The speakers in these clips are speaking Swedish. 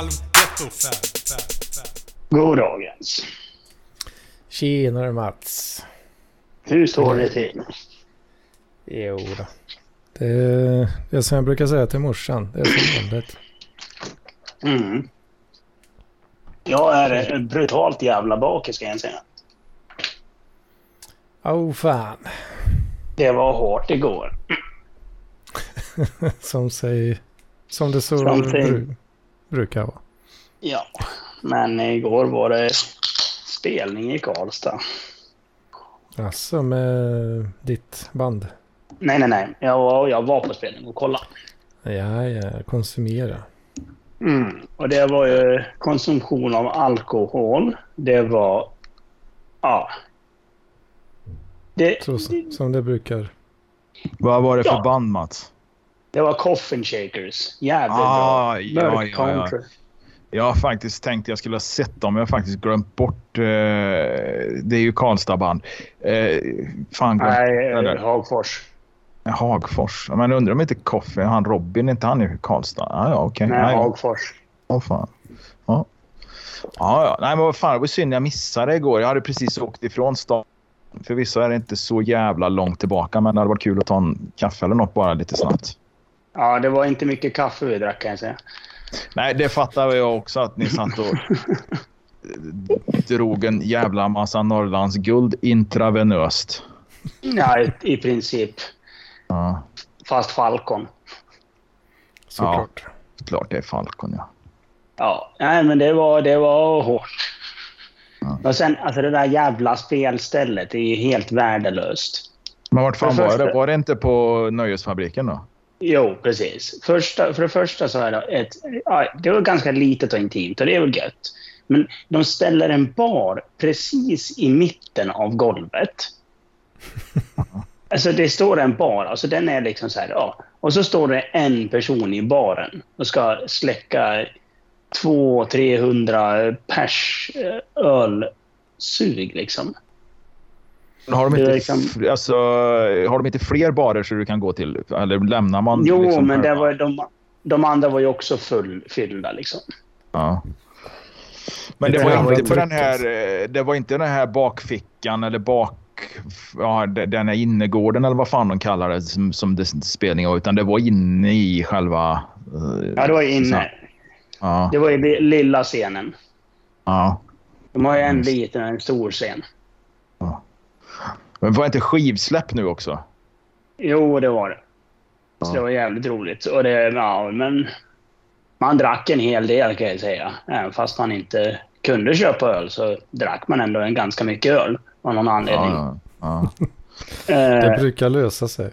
halvgetto. Goddagens. Tjenare Mats. Hur står det till? Jo då. Det är, det är som jag brukar säga till morsan. Det är som vanligt. Mm. Jag är brutalt jävla bakis ska jag säga. Åh oh, fan. Det var hårt igår. som, sig, som det så bru, brukar vara. Ja, men igår var det spelning i Karlstad. Alltså med ditt band? Nej, nej, nej. Jag var, jag var på spelning och kollade. Ja, ja. Konsumera. Mm. Och det var ju konsumtion av alkohol. Det var... Ja. Det, Så, som det brukar. Vad var det för ja. band, Mats? Det var Coffin Shakers. Jävligt ah, bra. Ja, ja, ja. Jag har faktiskt tänkt att jag skulle ha sett dem. Jag har faktiskt glömt bort. Eh, det är ju Karlstad-band. Eh, fan glömt. Nej, Hagfors. Hagfors. Men undrar om inte Coffin, han Robin, inte han i Karlstad? Ah, ja, okej. Okay. Nej, Hagfors. Åh oh, fan. Ja. Ja, ja. Nej, men vad fan, det var synd jag missade igår. Jag hade precis åkt ifrån stan. Förvisso är det inte så jävla långt tillbaka, men det hade varit kul att ta en kaffe eller något bara lite snabbt. Ja, det var inte mycket kaffe vi drack kan jag säga. Nej, det fattar jag också att ni satt och drog en jävla massa Norrlands guld intravenöst. Ja, i, i princip. Ja. Fast Falcon. Såklart. Ja, klart det är Falcon, ja. Ja, nej, men det var, det var hårt. Ja. Och sen, alltså det där jävla spelstället är ju helt värdelöst. Men vart fan var det? Var det inte på Nöjesfabriken då? Jo, precis. Första, för det första så är det ett... Ja, det var ganska litet och intimt och det är väl gött. Men de ställer en bar precis i mitten av golvet. Alltså det står en bar, alltså den är liksom så här, ja. Och så står det en person i baren och ska släcka 200-300 pers eh, ölsug liksom. Har de, inte, liksom... alltså, har de inte fler barer så du kan gå till? Eller lämnar man? Jo, liksom men det var, de, de andra var ju också fullfyllda. Liksom. Ja. Men det, det var inte på den här, eh, det var inte den här bakfickan eller bak ja, den här innergården eller vad fan de kallar det som, som det spelningen var. Utan det var inne i själva... Uh, ja, det var inne. Ja. Det var i lilla scenen. Ja. De har ju en liten och en stor scen. Men var inte skivsläpp nu också? Jo, det var det. Ja. Så det var jävligt roligt. Och det, ja, men man drack en hel del kan jag säga. Även fast man inte kunde köpa öl så drack man ändå en ganska mycket öl av någon anledning. Ja, ja. det brukar lösa sig.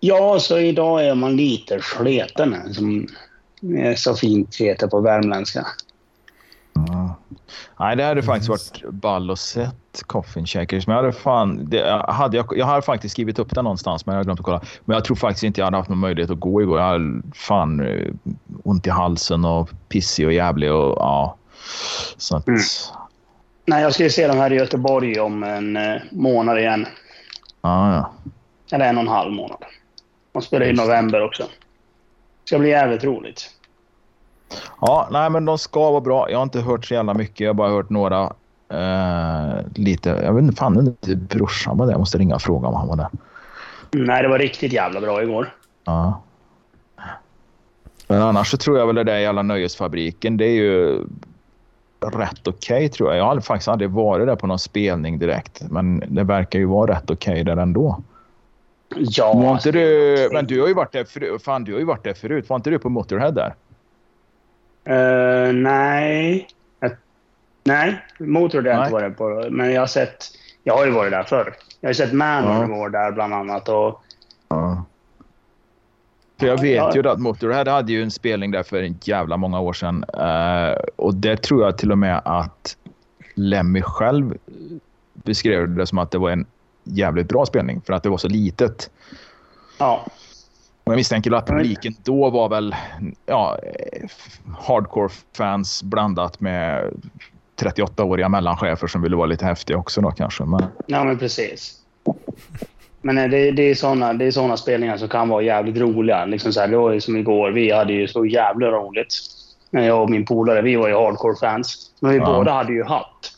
Ja, så idag är man lite sleten som är så fint heter på värmländska. Nej, det hade faktiskt varit ball och sett Coffin Shakers. Men jag hade fan... Det, hade jag, jag har faktiskt skrivit upp det någonstans, men jag har glömt att kolla. Men jag tror faktiskt inte jag hade haft någon möjlighet att gå igår. Jag hade fan eh, ont i halsen och pissig och jävlig och ja. Så att... Mm. Nej, jag ska ju se dem här i Göteborg om en eh, månad igen. Ah, ja. Eller en och en halv månad. De spelar i november också. Det ska bli jävligt roligt. Ja, nej men de ska vara bra. Jag har inte hört så jävla mycket. Jag har bara hört några eh, lite. Jag vet inte fan inte brorsan var det. Jag måste ringa och fråga om han var där. Nej, det var riktigt jävla bra igår. Ja. Men annars så tror jag väl det där jävla nöjesfabriken. Det är ju rätt okej okay, tror jag. Jag har faktiskt aldrig varit där på någon spelning direkt. Men det verkar ju vara rätt okej okay där ändå. Ja. Var inte du, men du har ju varit där förut. Fan, du har ju varit där förut. Var inte du på Motorhead där? Uh, nej. Nej, Motorhead har jag inte varit på. Men jag har sett... Jag har ju varit där förr. Jag har sett Manowar ja. där bland annat. Och, ja. För jag vet ju att Motorhead hade ju en spelning där för en jävla många år sedan. Uh, och det tror jag till och med att Lemmy själv beskrev det som att det var en jävligt bra spelning för att det var så litet. Ja. Och jag misstänker att publiken då var väl ja, hardcore-fans blandat med 38-åriga mellanchefer som ville vara lite häftiga också då kanske. Men... Ja, men precis. Men eh, det, det är såna, såna spelningar som kan vara jävligt roliga. Liksom så här, det var ju som igår. Vi hade ju så jävla roligt. När jag och min polare, vi var ju hardcore-fans. Men vi Ja. båda hade ju hatt.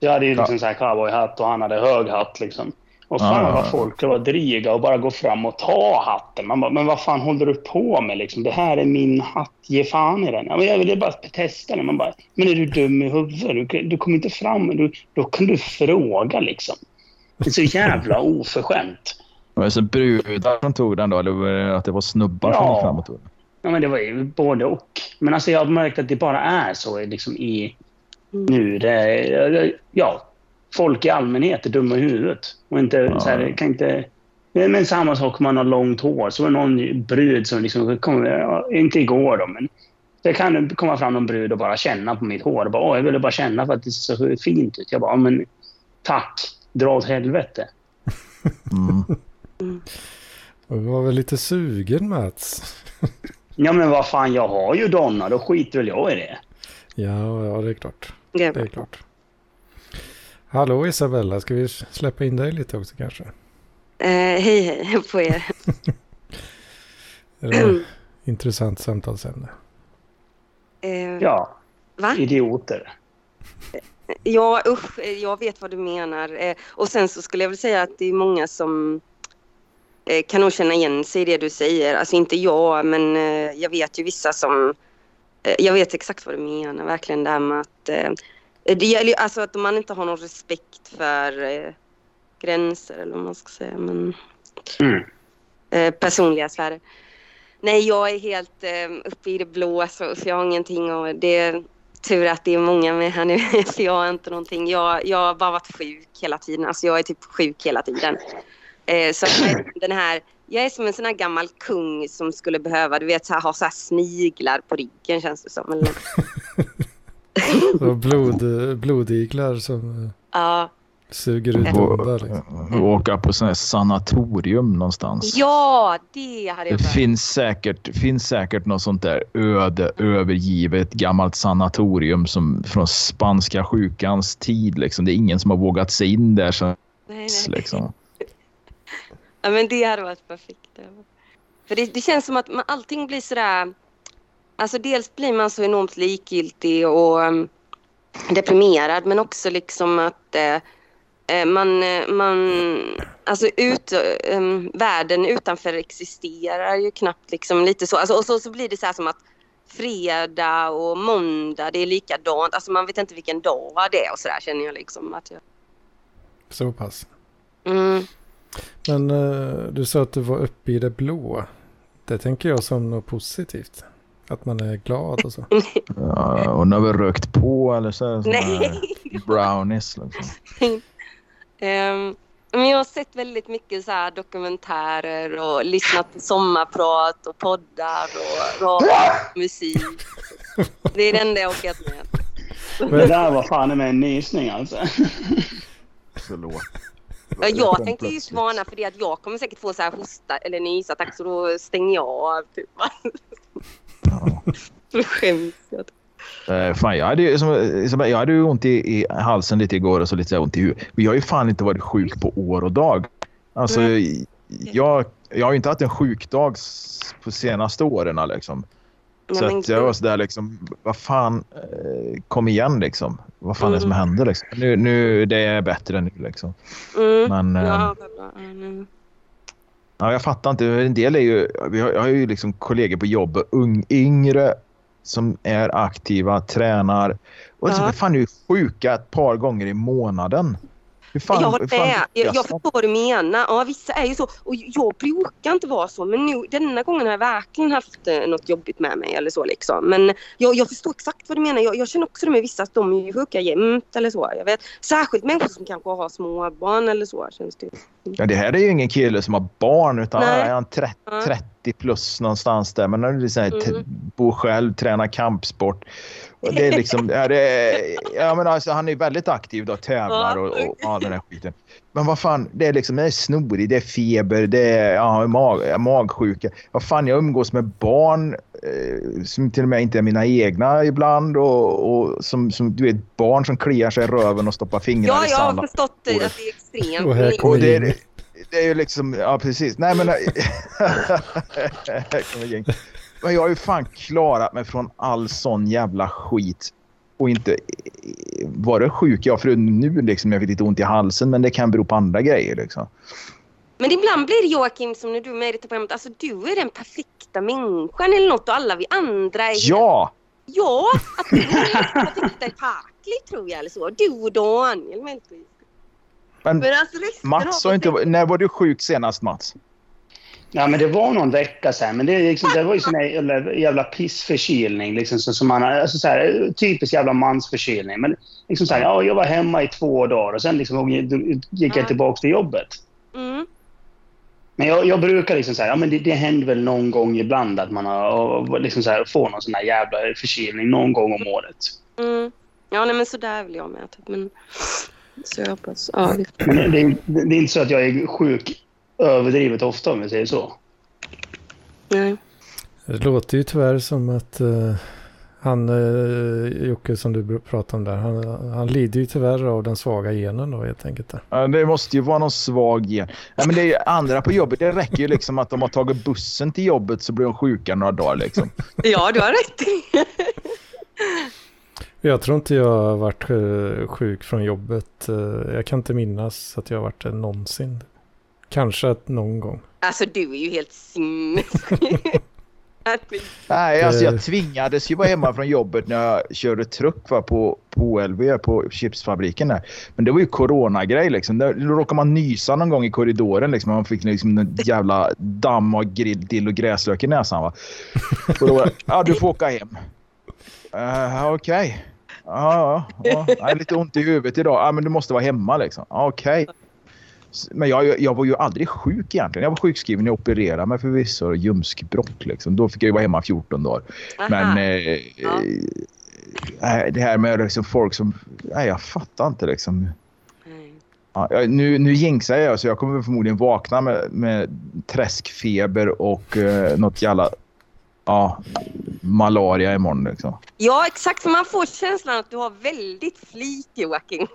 Jag hade ju Ja. liksom så här cowboyhatt och han hade hög hatt liksom. Och fan Ja. vad folk var dryga och bara gå fram och ta hatten. Man bara, men vad fan håller du på med liksom? Det här är min hatt, ge fan i den. Ja, men jag ville bara testa den. Man bara, men är du dum i huvudet? Du, du kommer inte fram. Du, då kan du fråga liksom. Det är så jävla oförskämt. Var det så brudar som tog den då? Eller var det att det var snubbar som Ja. gick fram och tog den? Ja, men det var ju både och. Men alltså jag har märkt att det bara är så liksom i nu. Det ja, folk i allmänhet är dumma i huvudet. Och inte, Ja. så här, kan inte, men samma sak om man har långt hår. Så var det någon brud som liksom kom, inte igår då, men det kan komma fram någon brud och bara känna på mitt hår. Och bara, jag ville bara känna för att det ser så fint ut. Jag bara, "Ja, men tack, dra åt helvete. Mm. Och du var väl lite sugen Mats? Ja, men vad fan, jag har ju Donna, då skiter väl jag i det. Ja, ja det är klart. Ja. Det är klart. Hallå Isabella, ska vi släppa in dig lite också kanske? Eh, hej hej på er. Är det intressant samtalsämne? Eh, Ja, Va? idioter. Ja, usch, eh, jag vet vad du menar. Eh, och sen så skulle jag väl säga att det är många som eh, kan nog känna igen sig i det du säger. Alltså inte jag, men eh, jag vet ju vissa som... Eh, jag vet exakt vad du menar, verkligen det här med att... Eh, det gäller ju alltså att man inte har någon respekt för eh, gränser eller vad man ska säga. Men, Mm. eh, personliga sfärer. Nej, jag är helt eh, uppe i det blå så, så jag har ingenting och det är tur att det är många med här nu för jag har inte någonting. Jag, jag har bara varit sjuk hela tiden. Alltså jag är typ sjuk hela tiden. Eh, så den här, jag är som en sån här gammal kung som skulle behöva, du vet, så här, ha så här sniglar på ryggen känns det som. Eller, Och blod, blodiglar som eh, ja. suger ut onda. Liksom. och åka på sån här sanatorium någonstans. ja, det hade jag Det finns säkert, finns säkert något sånt där öde, övergivet gammalt sanatorium som från spanska sjukans tid. Liksom. Det är ingen som har vågat sig in där. Så, Nej, nej. liksom. Ja, men det hade varit perfekt. För det, det känns som att man, allting blir sådär... Alltså dels blir man så enormt likgiltig och um, deprimerad men också liksom att eh, eh, man, eh, man... Alltså ut, um, världen utanför existerar ju knappt liksom lite så. Alltså, och så, så blir det så här som att fredag och måndag det är likadant. Alltså man vet inte vilken dag det är och sådär känner jag liksom. Att jag, Så pass. mm. Men eh, du sa att du var uppe i det blå. Det tänker jag som något positivt. Att man är glad och så. Ja, och nu har vi rökt på eller så. Nej. brownies. Liksom. Ehm, men jag har sett väldigt mycket så här dokumentärer och lyssnat på sommarprat och poddar och musik. Det är det enda jag orkat med. Det där var fan med en nysning alltså. Förlåt. Ja, Jag tänkte ju plötsligt. varna för det att jag kommer säkert få så här hosta eller nysattack så då stänger jag av. Typ. Skäms jag. Eh, fan, jag hade ju som, Isabel, jag hade ju ont i, i halsen lite igår och så lite så ont i huvudet. Men jag har ju fan inte varit sjuk på år och dag. Alltså, jag, jag har ju inte haft en sjukdag på senaste åren. Liksom. Så att jag var sådär liksom, vad fan, eh, kom igen liksom. Vad fan är det som Mm. händer liksom? Nu, nu, det är bättre nu liksom. Mm. Men Ja, bra. Ja, jag fattar inte. En del är ju, vi har, jag har ju liksom kollegor på jobbet, ung, yngre som är aktiva, tränar. Och liksom, Ja. fan är ju sjuka ett par gånger i månaden. Fan, jag hur håller fan. Jag, jag förstår vad du menar. Ja, vissa är ju så. Och jag brukar inte vara så. Men nu, denna gången har jag verkligen haft eh, något jobbigt med mig. Eller så liksom. Men jag, jag förstår exakt vad du menar. Jag, jag känner också det med vissa att de är ju sjuka jämt. Eller så. Jag vet. Särskilt människor som kanske har småbarn eller så. Känns det. Ja, det här är ju ingen kille som har barn utan Nej. är han 30, Ja. 30 plus någonstans där. Men här, t- Mm. bor själv, tränar kampsport. Och det är liksom, ja, det är, ja, men alltså, han är väldigt aktiv då, tävlar Ja. och, och all den här skiten. Men vad fan, det är liksom det är snorig, det är feber, det är ja, mag, magsjuka. Vad fan, jag umgås med barn eh, som till och med inte är mina egna ibland. Och, och som, som, du vet, barn som kliar sig i röven och stoppar fingrar Ja, i jag har sanden. förstått det, att det är extremt. Och här kommer det, det är ju liksom, ja precis. Nej men... Men jag har ju fan klarat mig från all sån jävla skit. Och inte varit sjuk jag för nu liksom. Jag fick lite ont i halsen men det kan bero på andra grejer liksom. Men ibland blir Joakim som när du är med i detta programmet. Alltså du är den perfekta människan eller något och alla vi andra är... Ja! Ja! Att du är Parkly tror jag eller så. Du och Daniel möjligtvis. Men Men alltså Mats har inte... När var du sjuk senast Mats? Ja, men det var någon vecka sedan. Men det, liksom, det var ju sån här jävla, jävla pissförkylning. Liksom, så, som man, alltså, så här, typisk jävla mansförkylning. Men liksom så här, ja, jag var hemma i två dagar och sen liksom, gick jag tillbaka till jobbet. Mm. Men jag, jag brukar liksom säga, ja men det, det händer väl någon gång ibland att man har, och liksom så här, får någon sån här jävla förkylning någon gång om året. Mm. Ja, nej men sådär vill jag med. typ. Men så jag hoppas. Ja, det... Men det, det, det är inte så att jag är sjuk överdrivet ofta om vi säger så. Nej. Det låter ju tyvärr som att eh, han, uh, Jocke som du pratade om där, han, han lider ju tyvärr av den svaga genen då helt enkelt. Där. Ja, Det måste ju vara någon svag gen. Nej, men det är andra på jobbet. Det räcker ju liksom att de har tagit bussen till jobbet så blir de sjuka några dagar liksom. Ja, du har rätt. Jag tror inte jag har varit eh, sjuk från jobbet. Jag kan inte minnas att jag har varit det någonsin. Kanske att någon gång. Alltså du är ju helt sinnessjuk. Nej, alltså jag tvingades ju vara hemma från jobbet när jag körde truck va, på, på OLV på chipsfabriken där. Men det var ju coronagrej liksom. Där, då råkade man nysa någon gång i korridoren liksom. Man fick liksom en jävla damm och grill, dill och gräslök i näsan va. Och då var det, ja du får åka hem. Uh, Okej. Ja, ja, ja. Jag har lite ont i huvudet idag. Ja, men du måste vara hemma liksom. Ja, Okej. S- Men jag, jag var ju aldrig sjuk egentligen. Jag var sjukskriven när jag opererade mig förvisso. Ljumskbråck liksom. Då fick jag ju vara hemma 14 dagar. Aha. Men eh, Ja. eh, det här med liksom folk som... Nej, jag fattar inte liksom. Ja, nu, nu jinxar jag så jag kommer förmodligen vakna med, med träskfeber och eh, något jävla... Ja, malaria imorgon liksom. Ja, exakt. För man får känslan att du har väldigt flit, Joakim.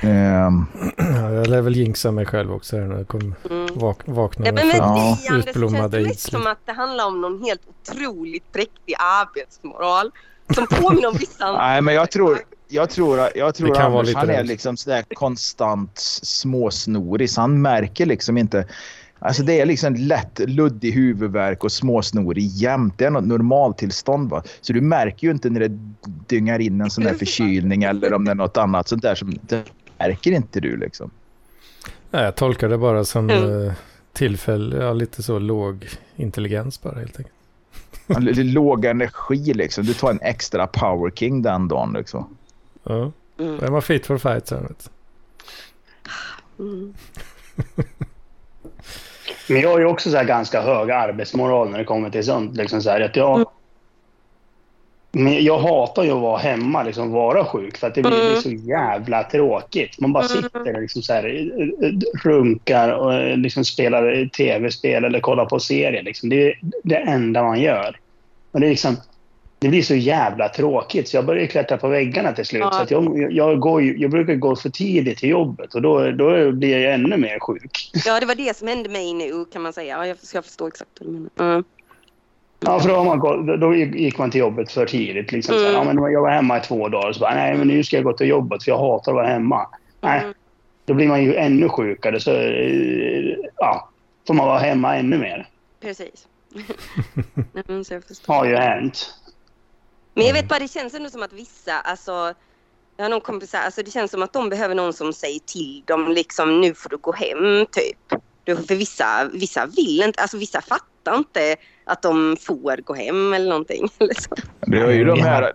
Ja, jag lär väl jinxa mig själv också här när jag kommer Mm. vak vakna Ja, med men med Ja. känns utblommade det aids. som att det handlar om någon helt otroligt präktig arbetsmoral. Som påminner om vissa andra. nej, men jag tror... Jag tror, jag tror Anders, han är liksom sådär konstant småsnorig. Så han märker liksom inte... Alltså det är liksom lätt luddig huvudvärk och småsnorig jämt. Det är något normaltillstånd. Va? Så du märker ju inte när det dyngar in en sån där förkylning eller om det är något annat sånt där. Som, det märker inte du liksom. Nej, jag tolkar det bara som Mm. eh, tillfälle, ja, lite så låg intelligens bara helt enkelt. Låg energi liksom. Du tar en extra power king den dagen liksom. Ja, Mm. är man fit for fight sen. Vet du. Mm. Men jag har ju också så här ganska hög arbetsmoral när det kommer till sånt. Liksom så här, att jag, men jag hatar ju att vara hemma, liksom vara sjuk. För att det blir Mm. så jävla tråkigt. Man bara sitter och liksom så här, eh, eh, runkar och eh, liksom spelar tv-spel eller kollar på serier. Liksom. Det är det enda man gör. Och det, är liksom, det blir så jävla tråkigt så jag börjar klättra på väggarna till slut. Ja. Så att jag, jag, går, jag brukar gå för tidigt till jobbet och då, då blir jag ännu mer sjuk. Ja, det var det som hände mig nu kan man säga. Ja, jag, så jag förstår exakt vad du menar. Mm. Ja, för då, man, gått- då- gick man till jobbet för tidigt. Liksom. Mm. ja, men jag var hemma i två dagar. Så bara, nej, men nu ska jag gå till jobbet för jag hatar att vara hemma. Nej, Mm. då blir man ju ännu sjukare. Så ja, får man vara hemma ännu mer. Precis. Nej, men så jag förstår. Har ju hänt. Men jag vet bara, det känns ändå som att vissa, alltså jag har någon kompis här, alltså det känns som att de behöver någon som säger till dem liksom nu får du gå hem typ. För vissa, vissa vill inte, alltså vissa fattar inte att de får gå hem eller någonting. Eller så. Du har, ju de här,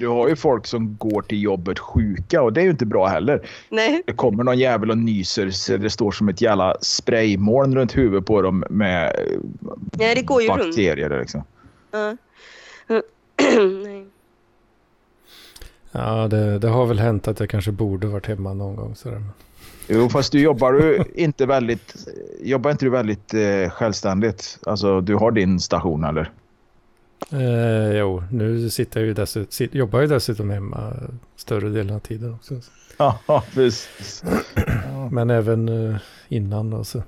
du har ju folk som går till jobbet sjuka och det är ju inte bra heller. Nej. Det kommer någon jävel och nyser så det står som ett jävla spraymoln runt huvudet på dem med Nej, det går ju runt. bakterier. Liksom. Ja. Ja, det, det har väl hänt att jag kanske borde varit hemma någon gång. Sådär. Jo, fast du jobbar du inte väldigt, jobbar inte du väldigt eh, självständigt? Alltså, du har din station eller? Eh, jo, nu sitter jag ju dessutom, sit, jobbar jag ju dessutom hemma större delen av tiden också. Ja, precis. Men även eh, innan och så.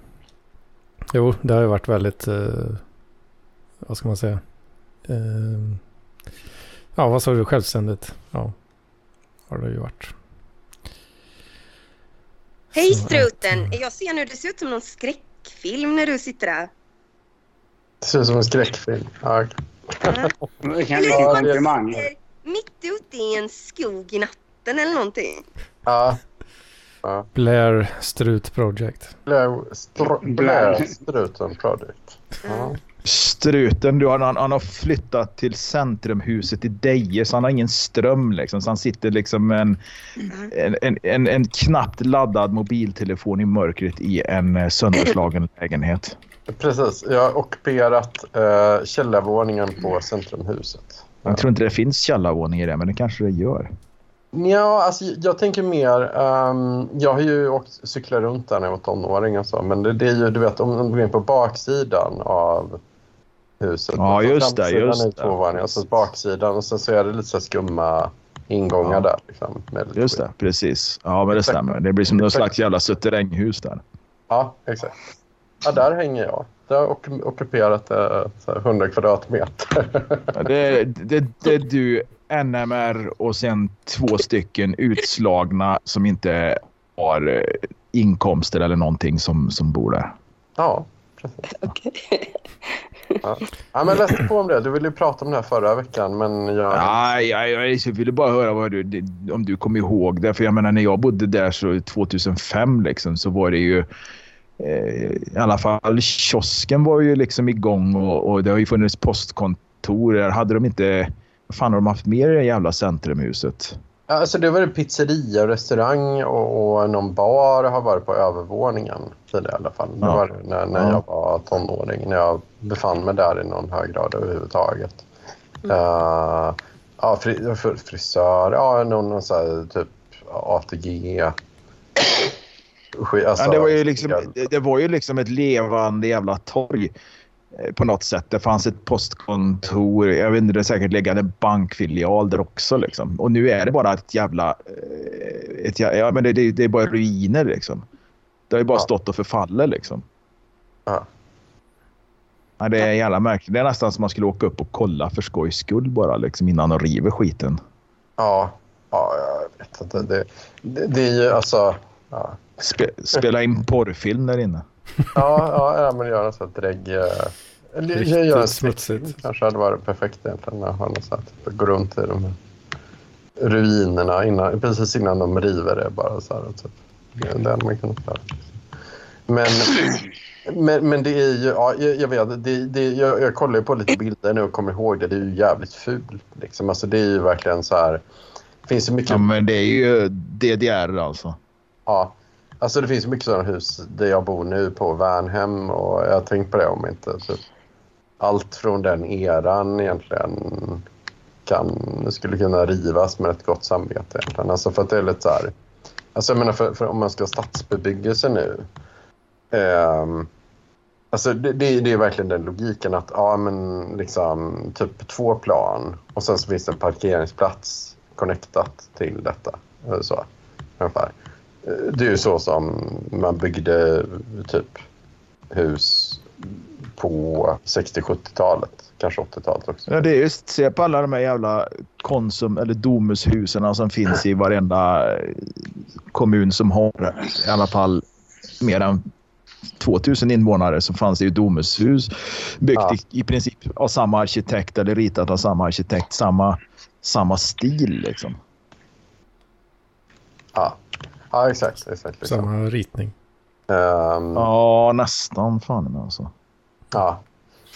Jo, det har ju varit väldigt... Eh, vad ska man säga? Eh, ja, vad sa du? Självständigt. Ja, har det ju varit. Hej struten! eh, Jag ser nu, det ser ut som någon skräckfilm när du sitter där. Det ser ut som en skräckfilm. Ja. Men Det kan hur en komplimang. mitt ute i en skog i natten eller någonting. ja. Blair Strut Project. Blair, str- Blair Struten Project. Ja. Struten, du, han, han har flyttat till centrumhuset i Deje så han har ingen ström. Liksom. Så han sitter liksom med en, en, en, en, en knappt laddad mobiltelefon i mörkret i en eh, sönderslagen lägenhet. Precis. Jag har ockuperat uh, källarvåningen på Centrumhuset. Jag tror inte det finns källarvåning i det, men det kanske det gör. Ja, alltså, jag tänker mer... ehm, jag har ju åkt cykla runt där när jag var tonåring och så, men det, det är ju, du vet, om man går in på baksidan av huset. Ja, just det, just är det. två våningar, och så baksidan och sen så är det lite så skumma ingångar Ja. där. Liksom, med lite Just skit. det, precis. Ja, men det Exakt. stämmer. Det blir som någon slags jävla suteränghus där. Ja, exakt. Ja, där hänger jag. Jag har ok- ockuperat eh, så här 100 kvadratmeter. Ja, Det, det, det är du, NMR och sen två stycken utslagna som inte har eh, inkomster eller någonting som, som bor där. ja, precis. Okej. Ja, men läs på om det. Du ville ju prata om det här förra veckan, men jag... Ja, jag, jag, ville bara höra vad du, om du kommer ihåg det. För jag menar när jag bodde där så 2005 liksom, så var det ju eh, i alla fall kiosken var ju liksom igång och, och det har ju funnits postkontor. Där hade de inte... Vad fan har de haft mer i det jävla centrumhuset? Ja, Alltså det var det pizzeria och restaurang och, och någon bar har varit på övervåningen tidigare i alla fall. Det Ja. var det när, när Ja. jag var tonåring, när jag befann mig där i någon hög grad överhuvudtaget. Uh, ja, fri, fr- frisör, ja, någon, någon så här, typ ATG. Alltså, Ja, det, var ju liksom, det, det var ju liksom ett levande jävla torg på något sätt. Det fanns ett postkontor. Jag vet inte, det är säkert legat en bankfilial där också. Liksom. Och nu är det bara ett jävla... eh, Ett, ja, men det, det, det är bara ruiner liksom. Det har ju bara Ja. stått och förfallit liksom. Ja. Ja, det är jävla märkligt. Det är nästan som man skulle åka upp och kolla för skojs skull bara liksom, innan de river skiten. Ja, ja, jag vet inte. Det, det, det är ju alltså... Ja, Spe, spela in porrfilm där inne. ja, ja, ja men göra så att drägg... eh, Riktigt göra smutsigt. Kanske hade varit perfekt egentligen. Att ha något så här, typ, gå runt i de här ruinerna innan, precis innan de river det. Bara så här, typ. Det hade man kunnat göra. Men, men, men det är ju... Ja, jag, jag vet. Det, det, jag, jag kollar ju på lite bilder nu och kommer ihåg det. Det är ju jävligt fult. Liksom. Alltså, det är ju verkligen så här... Det finns ju mycket... Ja, men det är ju DDR alltså. Ja, alltså det finns mycket sådana hus där jag bor nu på Värnhem och jag har tänkt på det om inte typ, allt från den eran egentligen kan, skulle kunna rivas med ett gott samvete egentligen. Alltså för att det är lite så här, alltså jag menar för, för om man ska ha stadsbebyggelse nu Eh, Alltså det, det, det är verkligen den logiken att ja men liksom typ två plan och sen så finns det en parkeringsplats connectat till detta. Eh, så, ungefär. Det är ju så som man byggde typ hus på 60-70-talet. Kanske 80-talet också. Ja, det är just, se på alla de här jävla Konsum eller Domushusen som finns i varenda eh, kommun som har i alla fall mer än 2000 invånare så fanns det ju Domushus byggt Ja. i, i princip av samma arkitekt eller ritat av samma arkitekt. Samma, samma stil liksom. Ja, ja exakt. exakt liksom. Samma ritning. Ehm, Ja, nästan fan men alltså. Ja,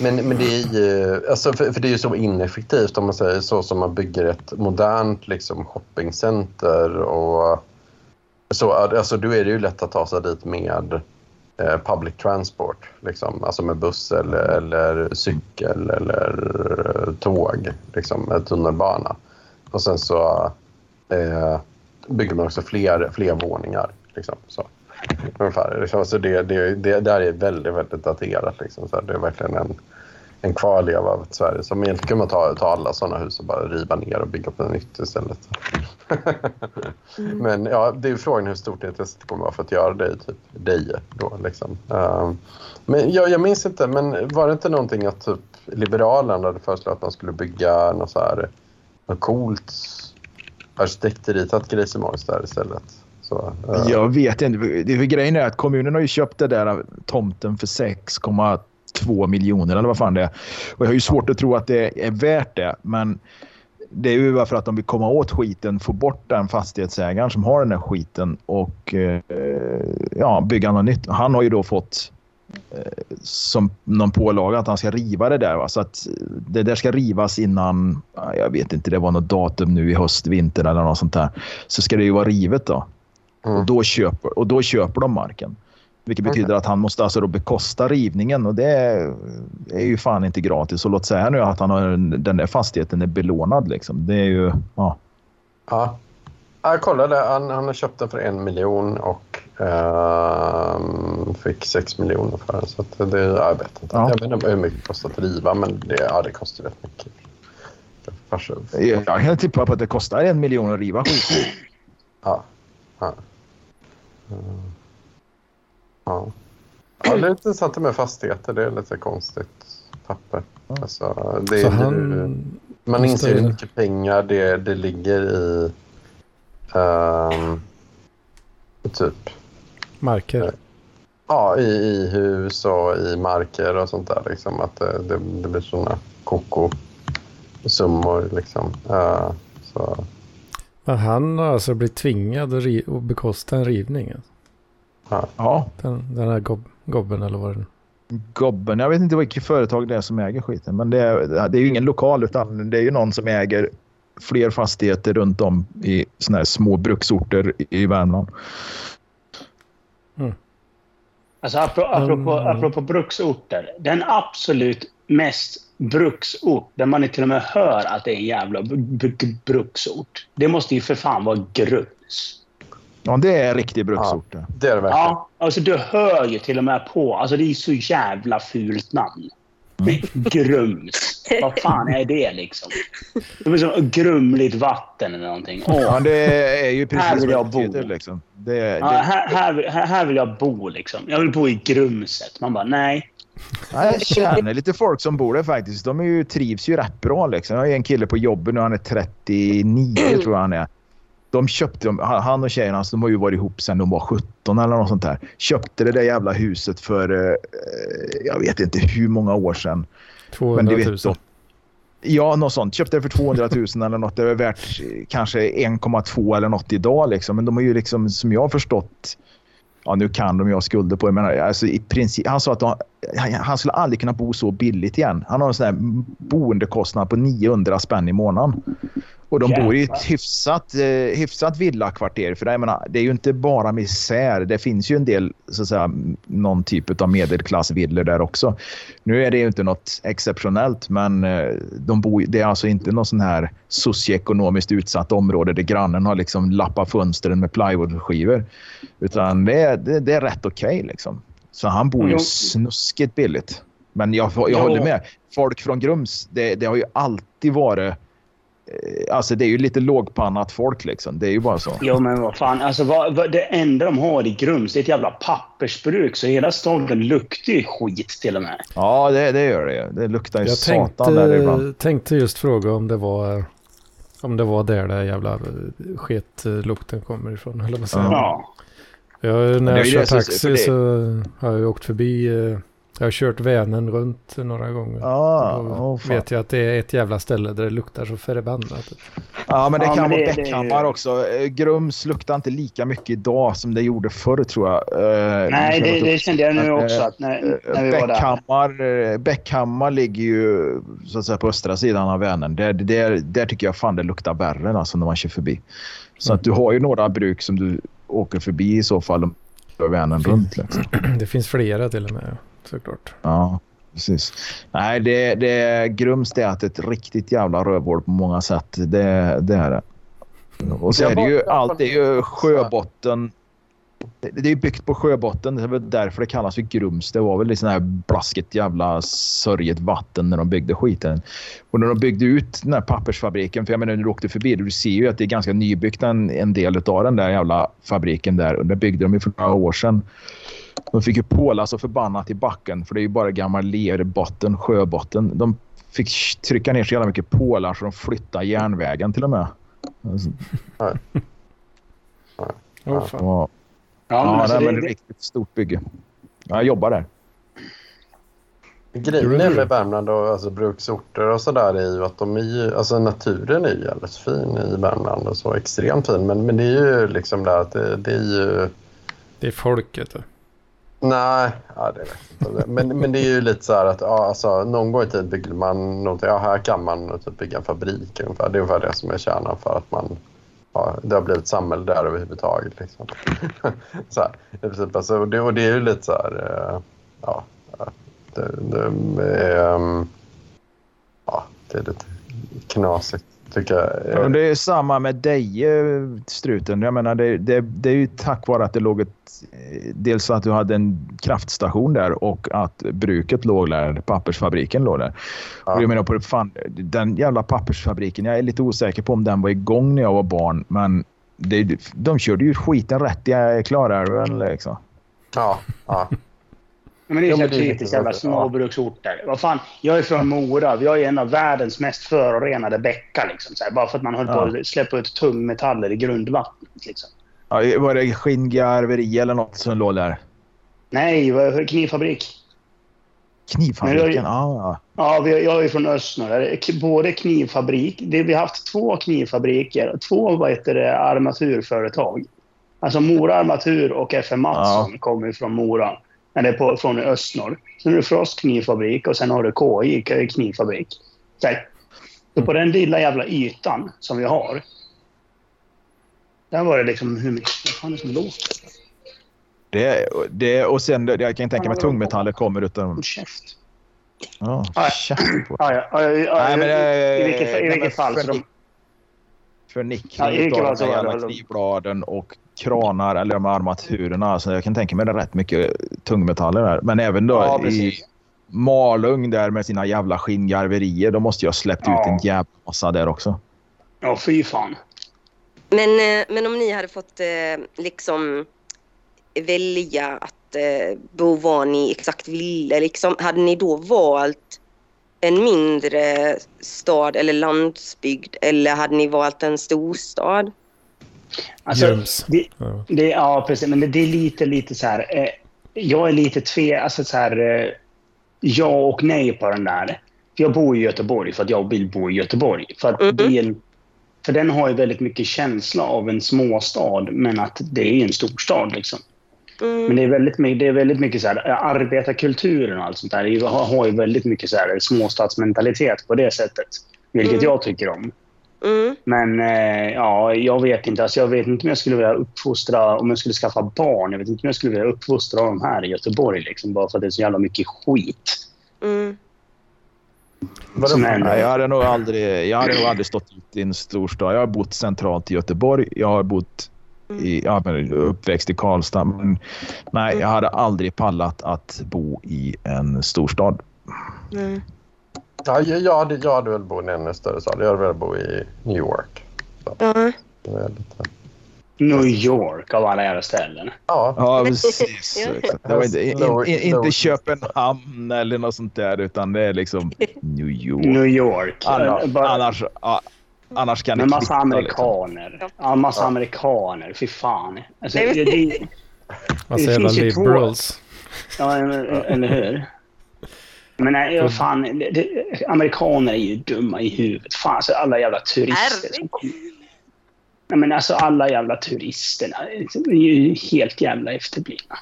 men, men det är ju alltså för, för det är ju så ineffektivt om man säger så som man bygger ett modernt liksom, shoppingcenter och så. Alltså, då är det ju lätt att ta sig dit med eh, public transport, liksom. alltså med buss eller, eller cykel eller tåg, liksom, med tunnelbana. Och sen så eh, bygger man också fler, fler våningar. Liksom, så. Ungefär. Liksom, så det, det, det där är väldigt, väldigt daterat. Liksom. Så det är verkligen en, en kvarleva av ett Sverige. Som egentligen kan man ta, ta alla sådana hus och bara riva ner och bygga upp något nytt istället. Men ja, det är frågan hur stort intresset kommer vara för att göra det i typ. Då, liksom. Men jag, jag minns inte, men var det inte någonting att typ Liberalerna hade föreslagit att man skulle bygga något så här något coolt arkitektritat grisemojs där istället. Så, eh, Jag vet inte. Det är grejen är att kommunen har ju köpt det där tomten för 6,2 miljoner eller vad fan det är. Och jag har ju svårt att tro att det är värt det. Men det är ju bara för att de vill komma åt skiten, få bort den fastighetsägaren som har den där skiten och eh, ja, bygga något nytt. Han har ju då fått som någon pålaga att han ska riva det där. Va? Så att det där ska rivas innan, ja, jag vet inte, det var något datum nu i höst, vinter eller något sånt där. Så ska det ju vara rivet då. Mm. Och, då köper, och då köper de marken. Vilket betyder att han måste alltså då bekosta rivningen och det är, är ju fan inte gratis. Och låt säga nu att han har, en- den där fastigheten är belånad liksom. Det är ju, ja. Ja. Ja, Jag kollade. Han, han har köpt den för en miljon och ehm, fick sex miljoner för den. Så att det, jag vet inte. Ja. Jag vet inte hur mycket det kostar att driva, men det, ja, det kostar rätt mycket. Jag kan tippa på att det kostar en miljon att riva skiten. Ja. Ja. Ja. ja. Det är lite intressant med fastigheter. Det är lite konstigt papper. Alltså, det han... man inser hur mycket pengar det, det ligger i ehm, typ Marker. Ja, i, i hus och i marker och sånt där. Liksom, att det, det, det blir såna koko-summor. Liksom. Eh, så, Men han har alltså blivit tvingad att, att bekosta en rivning. alltså. Ja, Den, den här gob, gobben eller vad det är. Gobben. Jag vet inte vilket företag det är som äger skiten. Men det är, det är ju ingen lokal utan det är ju någon som äger fler fastigheter runt om i såna här små bruksorter i- Värmland. Alltså apropå, apropå, Mm. apropå bruksorter. Den absolut mest bruksort, där man till och med hör att det är en jävla br- br- bruksort. Det måste ju för fan vara Grums. Ja, det är riktig bruksort. det. det är det verkligen. Ja, alltså du hör ju till och med på. Alltså det är så jävla fult namn. Grums. Vad fan är det liksom? Det är som grumligt vatten eller någonting. Åh, Ja, det är ju Här precis vill jag bo. betyder, liksom. Det, det, ja, här, här, här, här vill jag bo liksom. Jag vill bo i Grumset. Man bara nej. Ja, jag känner lite folk som bor där faktiskt. De är ju, trivs ju rätt bra. Liksom. Jag har en kille på jobbet nu, han är 39 tror jag han är. De köpte, han och tjejen hans, de har ju varit ihop sedan de var 17 eller något sånt där. Köpte det där jävla huset för, eh, jag vet inte hur många år sedan. 200 Men 000. du vet. Ja, något sånt. Köpte det för 200 000 eller något. Det är värt eh, kanske 1,2 eller något idag. Liksom. Men de har ju liksom, som jag har förstått, ja nu kan de ju ha skulder på det, men alltså, i princip, han sa att de, han, skulle aldrig kunna bo så billigt igen. Han har en sån här boendekostnad på 900 spänn i månaden. Och de bor i Jävlar. ett hyfsat, eh, hyfsat villakvarter. För det, menar, det är ju inte bara misär. Det finns ju en del, så att säga, någon typ av medelklassvillor där också. Nu är det ju inte något exceptionellt, men eh, de bor, det är alltså inte någon sån här socioekonomiskt utsatt område där grannen har liksom lappat fönstren med plywoodskivor. Utan det är, det, det är rätt okej liksom. Så han bor ju snuskigt billigt. Men jag, jag håller med. Folk från Grums, det, det har ju alltid varit... eh, Alltså det är ju lite lågpannat folk liksom. Det är ju bara så. Jo, men vad fan. Alltså, vad, vad, det enda de har i Grums det är ett jävla pappersbruk. Så hela staden luktar ju skit till och med. Ja, det, det gör det ju. Det luktar ju Jag satan där ibland. tänkte, tänkte just fråga om det var om det var där det jävla skitlukten kommer ifrån. Eller vad säger Ja. Jag, när jag kör taxi det- så har jag ju åkt förbi. eh, Jag har kört Vänern runt några gånger. Ja, Då åh, fan. vet jag att det är ett jävla ställe där det luktar så förbannat. Ja, men det Ja, kan men vara det- det- Bäckhammar också. Eh, Grums luktar inte lika mycket idag som det gjorde förr tror jag. Eh, Nej, det, känner jag det kände jag nu Men, också. eh, Att när, när vi var där. Bäckhammar, eh, Bäckhammar ligger ju så att säga, på östra sidan av Vänern. Där, där, där tycker jag fan det luktar värre alltså, när man kör förbi. Så att du har ju några bruk som du åker förbi i så fall om du har Vänern runt. Liksom. Det finns flera till och med såklart. Ja, precis. Nej, det, det Grums det är att ett riktigt jävla rövhål på många sätt. Det, det är det. Och så är det ju allt, det är ju sjöbotten. Det är ju byggt på sjöbotten. Det är väl därför det kallas för Grums. Det var väl sån här blaskigt jävla sörjet vatten när de byggde skiten. Och när de byggde ut den här pappersfabriken, för jag menar när du åkte förbi, du ser ju att det är ganska nybyggt en, en del av den där jävla fabriken där. Och det byggde de ju för några år sedan. De fick ju påla så förbannat i backen för det är ju bara gammal lerbotten, sjöbotten. De fick trycka ner så jävla mycket pålar så de flyttade järnvägen till och med. Alltså, Åh, fan. ja, Ja, men ja, alltså, nej, det, men det är ett riktigt stort bygge. Jag jobbar där. Grejen med Värmland och alltså, bruksorter och sådär är ju att de är ju, alltså naturen är ju jävligt fin i Värmland och så extremt fin. Men, men det är ju liksom där att det, det är ju... Det är folket. Nej, ja, det vet jag. Men, men det är ju lite så här att ja, alltså, någon gång i tiden byggde man någonting. Ja, här kan man typ bygga en fabrik ungefär. Det är ungefär det som är kärnan för att man ja, det har blivit samhälle där överhuvudtaget. Liksom. så här, i princip, alltså, och, det, och det är ju lite så här... Eh, ja, det, det, är, mm, ja, det är lite knasigt tycker jag. Och det är samma med dig, eh, struten. Jag menar, det, det, det är ju tack vare att det låg ett... eh, Dels att du hade en kraftstation där och att bruket låg där, pappersfabriken låg där. Ja. Och jag menar på fan, den jävla pappersfabriken, jag är lite osäker på om den var igång när jag var barn, men det, de körde ju skiten rätt i Klarälven liksom. Ja, ja. Men det är Ja, så typiskt jävla ja. småbruksorter. Vad fan, jag är från Mora. Vi har ju en av världens mest förorenade bäckar. Liksom, så här, bara för att man höll på Ja. att släppa ut tungmetaller i grundvattnet. Liksom. Ja, var det skinngarveri eller något som låg där? Nej, knivfabrik. Knivfabriken? Men Ja, Ja, vi, jag är från Östnor. Både knivfabrik... Det, vi har haft två knivfabriker två vad heter det, armaturföretag. Alltså Mora Armatur och FM Mattsson kommer från Mora. Eller på, från Östnor. Sen är det Frost knivfabrik och sen har du KI knivfabrik. Så, här. så på den lilla jävla ytan som vi har. Där var det liksom hur mycket... Vad fan är det som låter? det, det, och sen, jag kan tänka mig tungmetaller kommer utan... Käft. Ja, käft på. Ja, ja, ja, I vilket, i vilket fall så de, Nick- För nickning Ja, fall de så jävla knivbladen och kranar eller de här armaturerna. Alltså jag kan tänka mig det är rätt mycket tungmetaller där. Men även då Ja, i. Malung där med sina jävla skinngarverier. Då måste jag ha släppt Ja. ut en jävla massa där också. Ja, fy fan. Men, eh, men om ni hade fått eh, liksom välja att eh, bo var ni exakt ville, liksom, hade ni då valt en mindre stad eller landsbygd eller hade ni valt en storstad? Alltså, det, Ja. det, ja, precis. Men det, det är lite, lite så här... Eh, jag är lite tve... Alltså så här... Eh, ja och nej på den där. Jag bor i Göteborg för att jag vill bo i Göteborg. För, att Mhm. det är en, för den har ju väldigt mycket känsla av en småstad, men att det är en storstad. Liksom. Mm. Men det är väldigt mycket, det är väldigt mycket så här, eh, arbetarkulturen och allt sånt där. Det har, ju väldigt mycket så här, småstadsmentalitet på det sättet. Vilket Mm. jag tycker om. Mm. Men eh, ja, jag vet inte. Alltså, jag vet inte om jag skulle vilja uppfostra, om jag skulle skaffa barn. Jag vet inte om jag skulle vilja uppfostra dem här i Göteborg. Liksom, bara för att det är så jävla mycket skit. Mm. Nej, jag, hade nog aldrig, jag hade nog aldrig stått ut i en storstad. Jag har bott centralt i Göteborg. Jag har bott i, ja, men uppväxt i Karlstad. Men nej, jag hade aldrig pallat att bo i en storstad. Mm. Ja, jag, jag, hade, jag hade väl bott i en ännu större stad. Jag hade väl bo i New York. Ja. Det är lite... New York av alla jävla ställen. Ja, Ja, precis. Ja. exakt. Det var inte, in, in, inte Köpenhamn eller något sånt där, utan det är liksom New York. New York. Annars, annars, ja, annars kan det massa liksom. amerikaner. Ja, massa amerikaner. Fy fan. Alltså, det, men- det, Massa jävla två- liberals. ja, eller hur? Men nej, ja, fan, det, det, amerikaner är ju dumma i huvudet. Fan, alltså alla jävla turister som kommer. Nej, men alltså alla jävla turisterna är ju helt jävla efterblivna.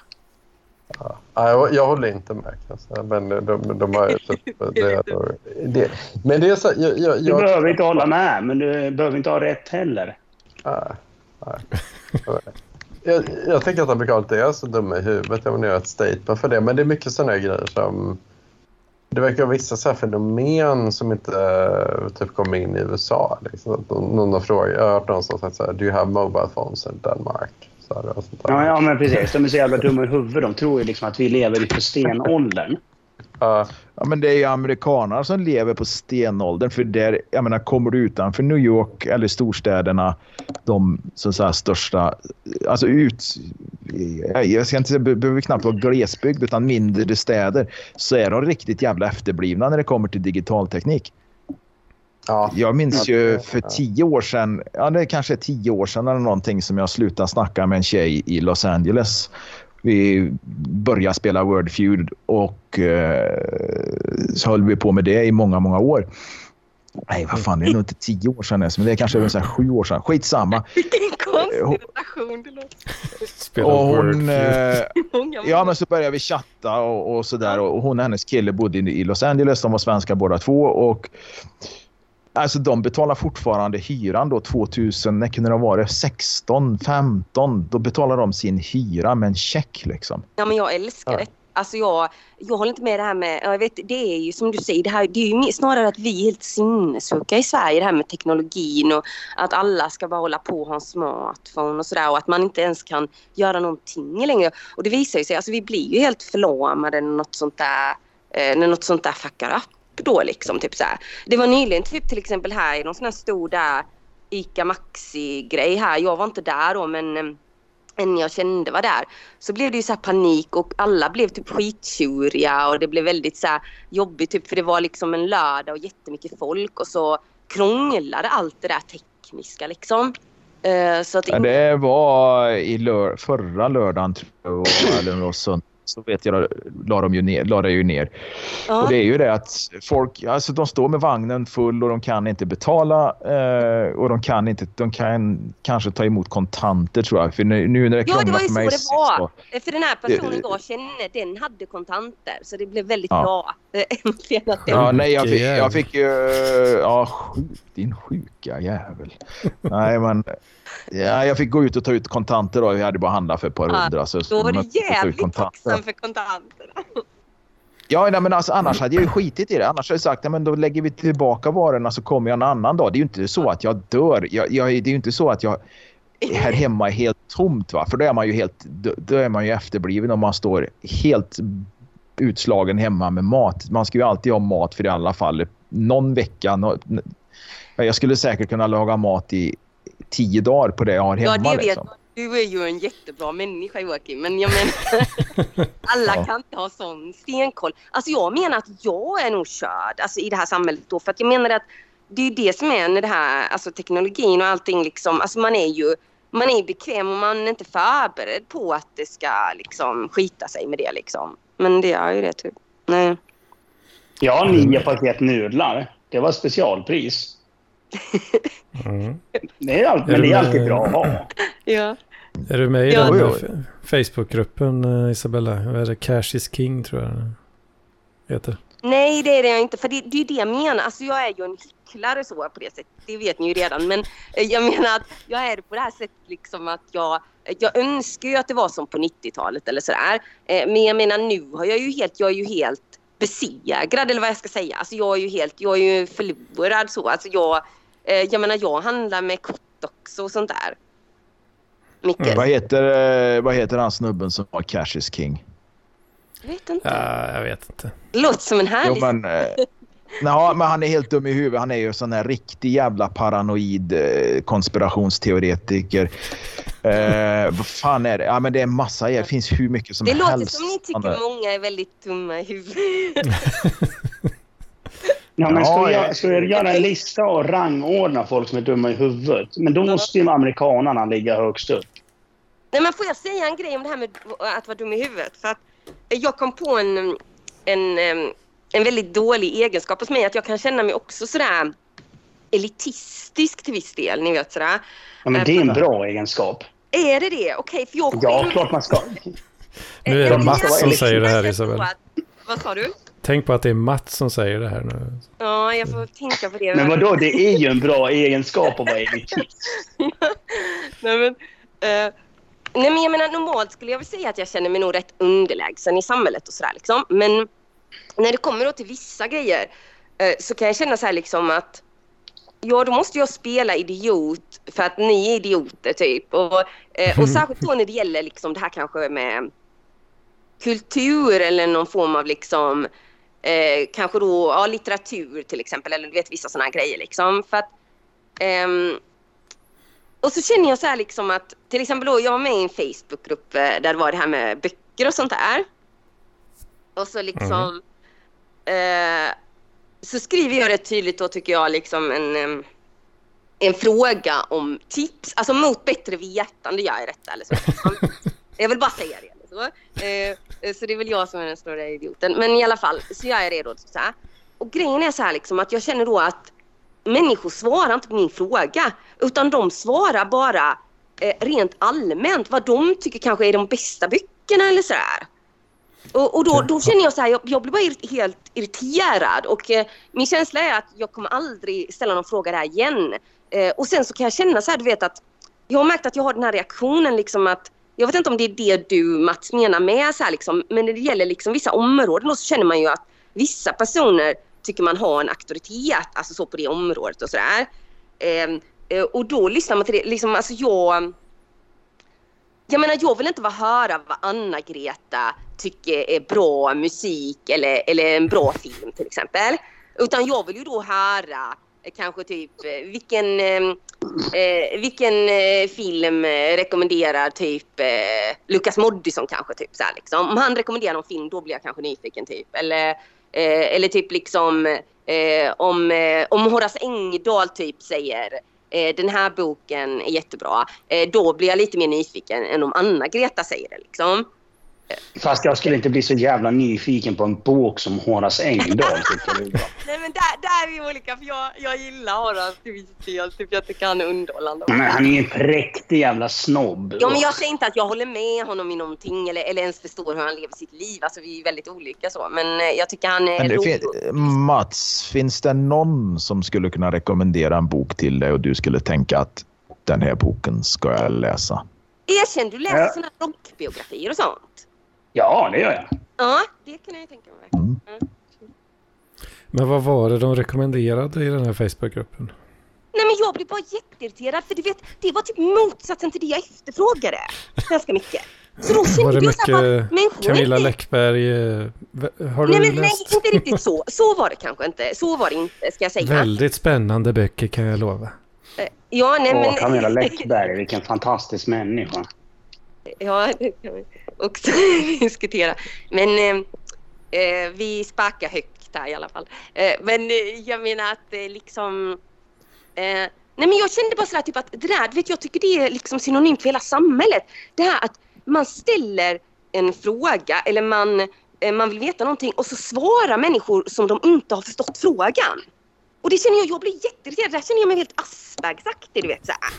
Ja jag, jag håller inte med. Alltså. Men de, de, de har ju typ... Det, det, men det är så... Jag, jag, Du jag, behöver inte hålla med, men du behöver inte ha rätt heller. Nej, nej. Jag, jag tänker att amerikaner inte är så dumma i huvudet. Jag vill göra ett statement för det. Men det är mycket sådana grejer som... Det verkar vara vissa så här fenomen som inte eh, typ kommer in i USA. Liksom. Någon någon har frågat, jag har hört någon som sagt så här, Do you have mobile phones in Denmark? Så och sånt där. Ja, ja, men precis. De är så jävla dumma i huvudet. De tror ju liksom att vi lever i på stenåldern. Ja. Ja, men det är ju amerikanerna som lever på stenåldern. För där, jag menar, kommer du utanför New York eller storstäderna, de så att säga, största... Alltså ut... Jag ska inte säga, behöver knappt vara glesbygd, utan mindre städer. Så är de riktigt jävla efterblivna när det kommer till digitalteknik. Ja. Jag minns ju för tio år sedan, ja det är kanske tio år sedan eller någonting som jag slutade snacka med en tjej i Los Angeles. Vi började spela Word Feud och eh, så höll vi på med det i många, många år. Nej, vad fan, det är nog inte tio år sedan ens, men det är kanske så här sju år sedan. Skitsamma. Vilken konstig hon- relation det låter. Spela Och hon, eh, Ja, men så började vi chatta och, och sådär. Och hon och hennes kille bodde i Los Angeles. De var svenskar båda två. Och, alltså, de betalar fortfarande hyran då 2000, när kunde det varit? 16, 15. Då betalar de sin hyra med en check liksom. Ja, men jag älskar Ja. det. Alltså jag, jag håller inte med det här med, ja, jag vet, det är ju som du säger, det, här, det är ju snarare att vi är helt sinnessjuka i Sverige, det här med teknologin och att alla ska bara hålla på och ha en smartphone och sådär och att man inte ens kan göra någonting längre. Och det visar ju sig, alltså vi blir ju helt förlamade när något sånt där, eh, när något sånt där fuckar upp då liksom. Typ så här. Det var nyligen typ till exempel här i någon sån här stor där ICA Maxi-grej här, jag var inte där då men eh, en jag kände var där. Så blev det ju så här panik och alla blev typ skittjuriga och det blev väldigt så här jobbigt typ för det var liksom en lördag och jättemycket folk och så krånglade allt det där tekniska liksom. Eh, så att Ja, det var i lör, förra lördagen, tror jag, eller söndag. Så vet jag, la de ju ner. La det ju ner. ja, Och det är ju det att folk, alltså de står med vagnen full och de kan inte betala eh, och de kan inte, de kan kanske ta emot kontanter tror jag. För nu, nu när det ja, det var ju så det var. så- För den här personen jag kände, den hade kontanter så det blev väldigt Ja. bra. Äntligen att den Ja, nej, jag fick, jag fick ju... Ja, sjuk, din sjuka jävel. nej, men... Ja, jag fick gå ut och ta ut kontanter då. Jag hade bara handlat för ett par Ja, hundra. Så Då var jag du jävligt kontanter. tacksam för kontanterna. Ja, nej, men alltså, annars hade jag ju skitit i det. Annars hade jag sagt att men då lägger vi tillbaka varorna så kommer jag en annan dag. Det är ju inte så att jag dör. Jag, jag, det är ju inte så att jag här hemma är helt tomt. Va? För då är man ju helt då, då är man ju efterbliven om man står helt utslagen hemma med mat. Man ska ju alltid ha mat för i alla fall någon vecka. Jag skulle säkert kunna laga mat i tio dagar på det jag har hemma. Ja, det vet liksom. Du är ju en jättebra människa Joakim, men jag menar alla Ja. kan inte ha sån stenkoll. Alltså jag menar att jag är nog körd alltså, i det här samhället då, för att jag menar att det är ju det som är med det här, alltså teknologin och allting liksom, alltså man är ju man är bekväm och man är inte förberedd på att det ska liksom skita sig med det liksom. Men det är ju det typ. Nej. Jag har nio paket nudlar. Det var specialpris. Mm. Det är, allt, Är men det är med- alltid bra att ha. Ja. Är du med i Ja. den Facebookgruppen eh, Isabella? Vad är det? Cash is king tror jag den heter. Nej, det är det jag inte. För det, det är ju det jag menar. Alltså jag är ju en hycklare så på det sättet. Det vet ni ju redan. Men eh, jag menar att jag är på det här sättet liksom att jag... Eh, jag önskar ju att det var som på 90-talet eller sådär. Eh, men jag menar nu har jag ju helt... Jag är ju helt besegrad eller vad jag ska säga. Alltså jag är ju helt... Jag är ju förlorad så. Alltså jag... Jag menar jag handlar med kort också och sånt där. Mycket. Mm, vad, heter, vad heter han snubben som var Cash is King? Jag vet inte. Ja, jag vet inte. Det låter som en Jo, härlig... men, eh, nej, men han är helt dum i huvudet. Han är ju sån här riktig jävla paranoid eh, konspirationsteoretiker. Eh, vad fan är det? Ja, men det är massa. Det finns hur mycket som Det låter helst. som ni Han är- tycker många är väldigt dumma i huvudet. Ja, men ska, Ja, ja. göra- ska vi göra en lista och rangordna folk som är dumma i huvudet? Men då måste ju amerikanarna ligga högst upp. Nej men får jag säga en grej om det här med att vara dum i huvudet? För att jag kom på en, en, en väldigt dålig egenskap hos mig. Att jag kan känna mig också sådär elitistisk till viss del. Ni vet sådär. Ja, men det är en bra egenskap. Är det det? Okej, för jag Ja, klart man ska. Nu är det Mats som säger det här, Isabel. Vad sa du? Tänk på att det är Mats som säger det här nu. Ja, jag får tänka på det. Men vadå, det är ju en bra egenskap att vara elitist. nej, men, eh, nej men jag menar normalt skulle jag väl säga att jag känner mig nog rätt underlägsen i samhället och sådär liksom. Men när det kommer då till vissa grejer eh, så kan jag känna så här liksom att ja då måste jag spela idiot för att ni är idioter typ. Och, eh, och särskilt då när det gäller liksom det här kanske med kultur eller någon form av liksom eh, kanske då ja, litteratur till exempel eller du vet vissa sådana grejer liksom. För att, ehm, och så känner jag så här liksom att till exempel då jag var med i en Facebookgrupp eh, där det var det här med böcker och sånt där. Och så liksom eh, så skriver jag rätt tydligt då tycker jag liksom en, en fråga om tips, alltså mot bättre vetande gör jag detta eller så. Jag vill bara säga det. Eller så. Eh, så det är väl jag som är den stora idioten. Men i alla fall så jag är redo. Så här. Och grejen är så här liksom att jag känner då att människor svarar inte på min fråga utan de svarar bara eh, rent allmänt vad de tycker kanske är de bästa böckerna eller sådär. Och, och då, då känner jag så här, jag, jag blir bara ir- helt irriterad och eh, min känsla är att jag kommer aldrig ställa någon fråga där igen. Eh, och sen så kan jag känna så här, du vet att jag har märkt att jag har den här reaktionen liksom att jag vet inte om det är det du Mats menar med så här liksom, men när det gäller liksom vissa områden då så känner man ju att vissa personer tycker man har en auktoritet, alltså så på det området och sådär. Ehm, eh, och då lyssnar man till det, liksom alltså jag jag menar jag vill inte bara höra vad Anna-Greta tycker är bra musik eller, eller en bra film till exempel. Utan jag vill ju då höra eh, kanske typ eh, vilken, eh, eh vilken film rekommenderar typ eh, Lukas Moodysson kanske typ så här, liksom. Om han rekommenderar någon film då blir jag kanske nyfiken typ. Eller, eh, eller typ liksom eh, om, eh, om Horace Engdahl typ säger eh, den här boken är jättebra. Eh, då blir jag lite mer nyfiken än om Anna-Greta säger det liksom. Fast jag skulle inte bli så jävla nyfiken på en bok som Horace Engdahl. Nej men där, där är vi olika för jag, jag gillar Horace till viss del. Typ jag tycker han är underhållande. Men han är ju en präktig jävla snobb. Ja men jag säger inte att jag håller med honom i någonting eller, eller ens förstår hur han lever sitt liv. Alltså vi är väldigt olika så. Men eh, jag tycker han är Men rolig. fin- Mats, finns det någon som skulle kunna rekommendera en bok till dig och du skulle tänka att den här boken ska jag läsa? Erkänn, du läser Ja. såna här rockbiografier och sånt. Ja, det gör jag. Ja, det kan jag ju tänka mig. Mm. Men vad var det de rekommenderade i den här Facebookgruppen? Nej men jag blir bara jätteirriterad för du vet, det var typ motsatsen till det jag efterfrågade. Ganska mycket. Så då Var kände det jag här bara, mycket människor är Camilla Läckberg? eh, Har du Nej men nej, läst? inte riktigt så. Så var det kanske inte. Så var det inte, ska jag säga. Väldigt spännande böcker kan jag lova. Eh, Ja, nej men... Åh, Camilla Läckberg, vilken fantastisk människa. Ja, det kan vi också diskutera. Men eh, eh, vi sparkar högt här i alla fall. Eh, men eh, jag menar att eh, liksom... Eh, nej men jag kände bara sådär typ att det där, vet jag tycker det är liksom synonymt för hela samhället. Det här att man ställer en fråga eller man, man vill veta någonting och så svarar människor som de inte har förstått frågan. Och det känner jag, jag blir jätteirriterad. Där känner jag mig helt Aspergersaktig, du vet så här.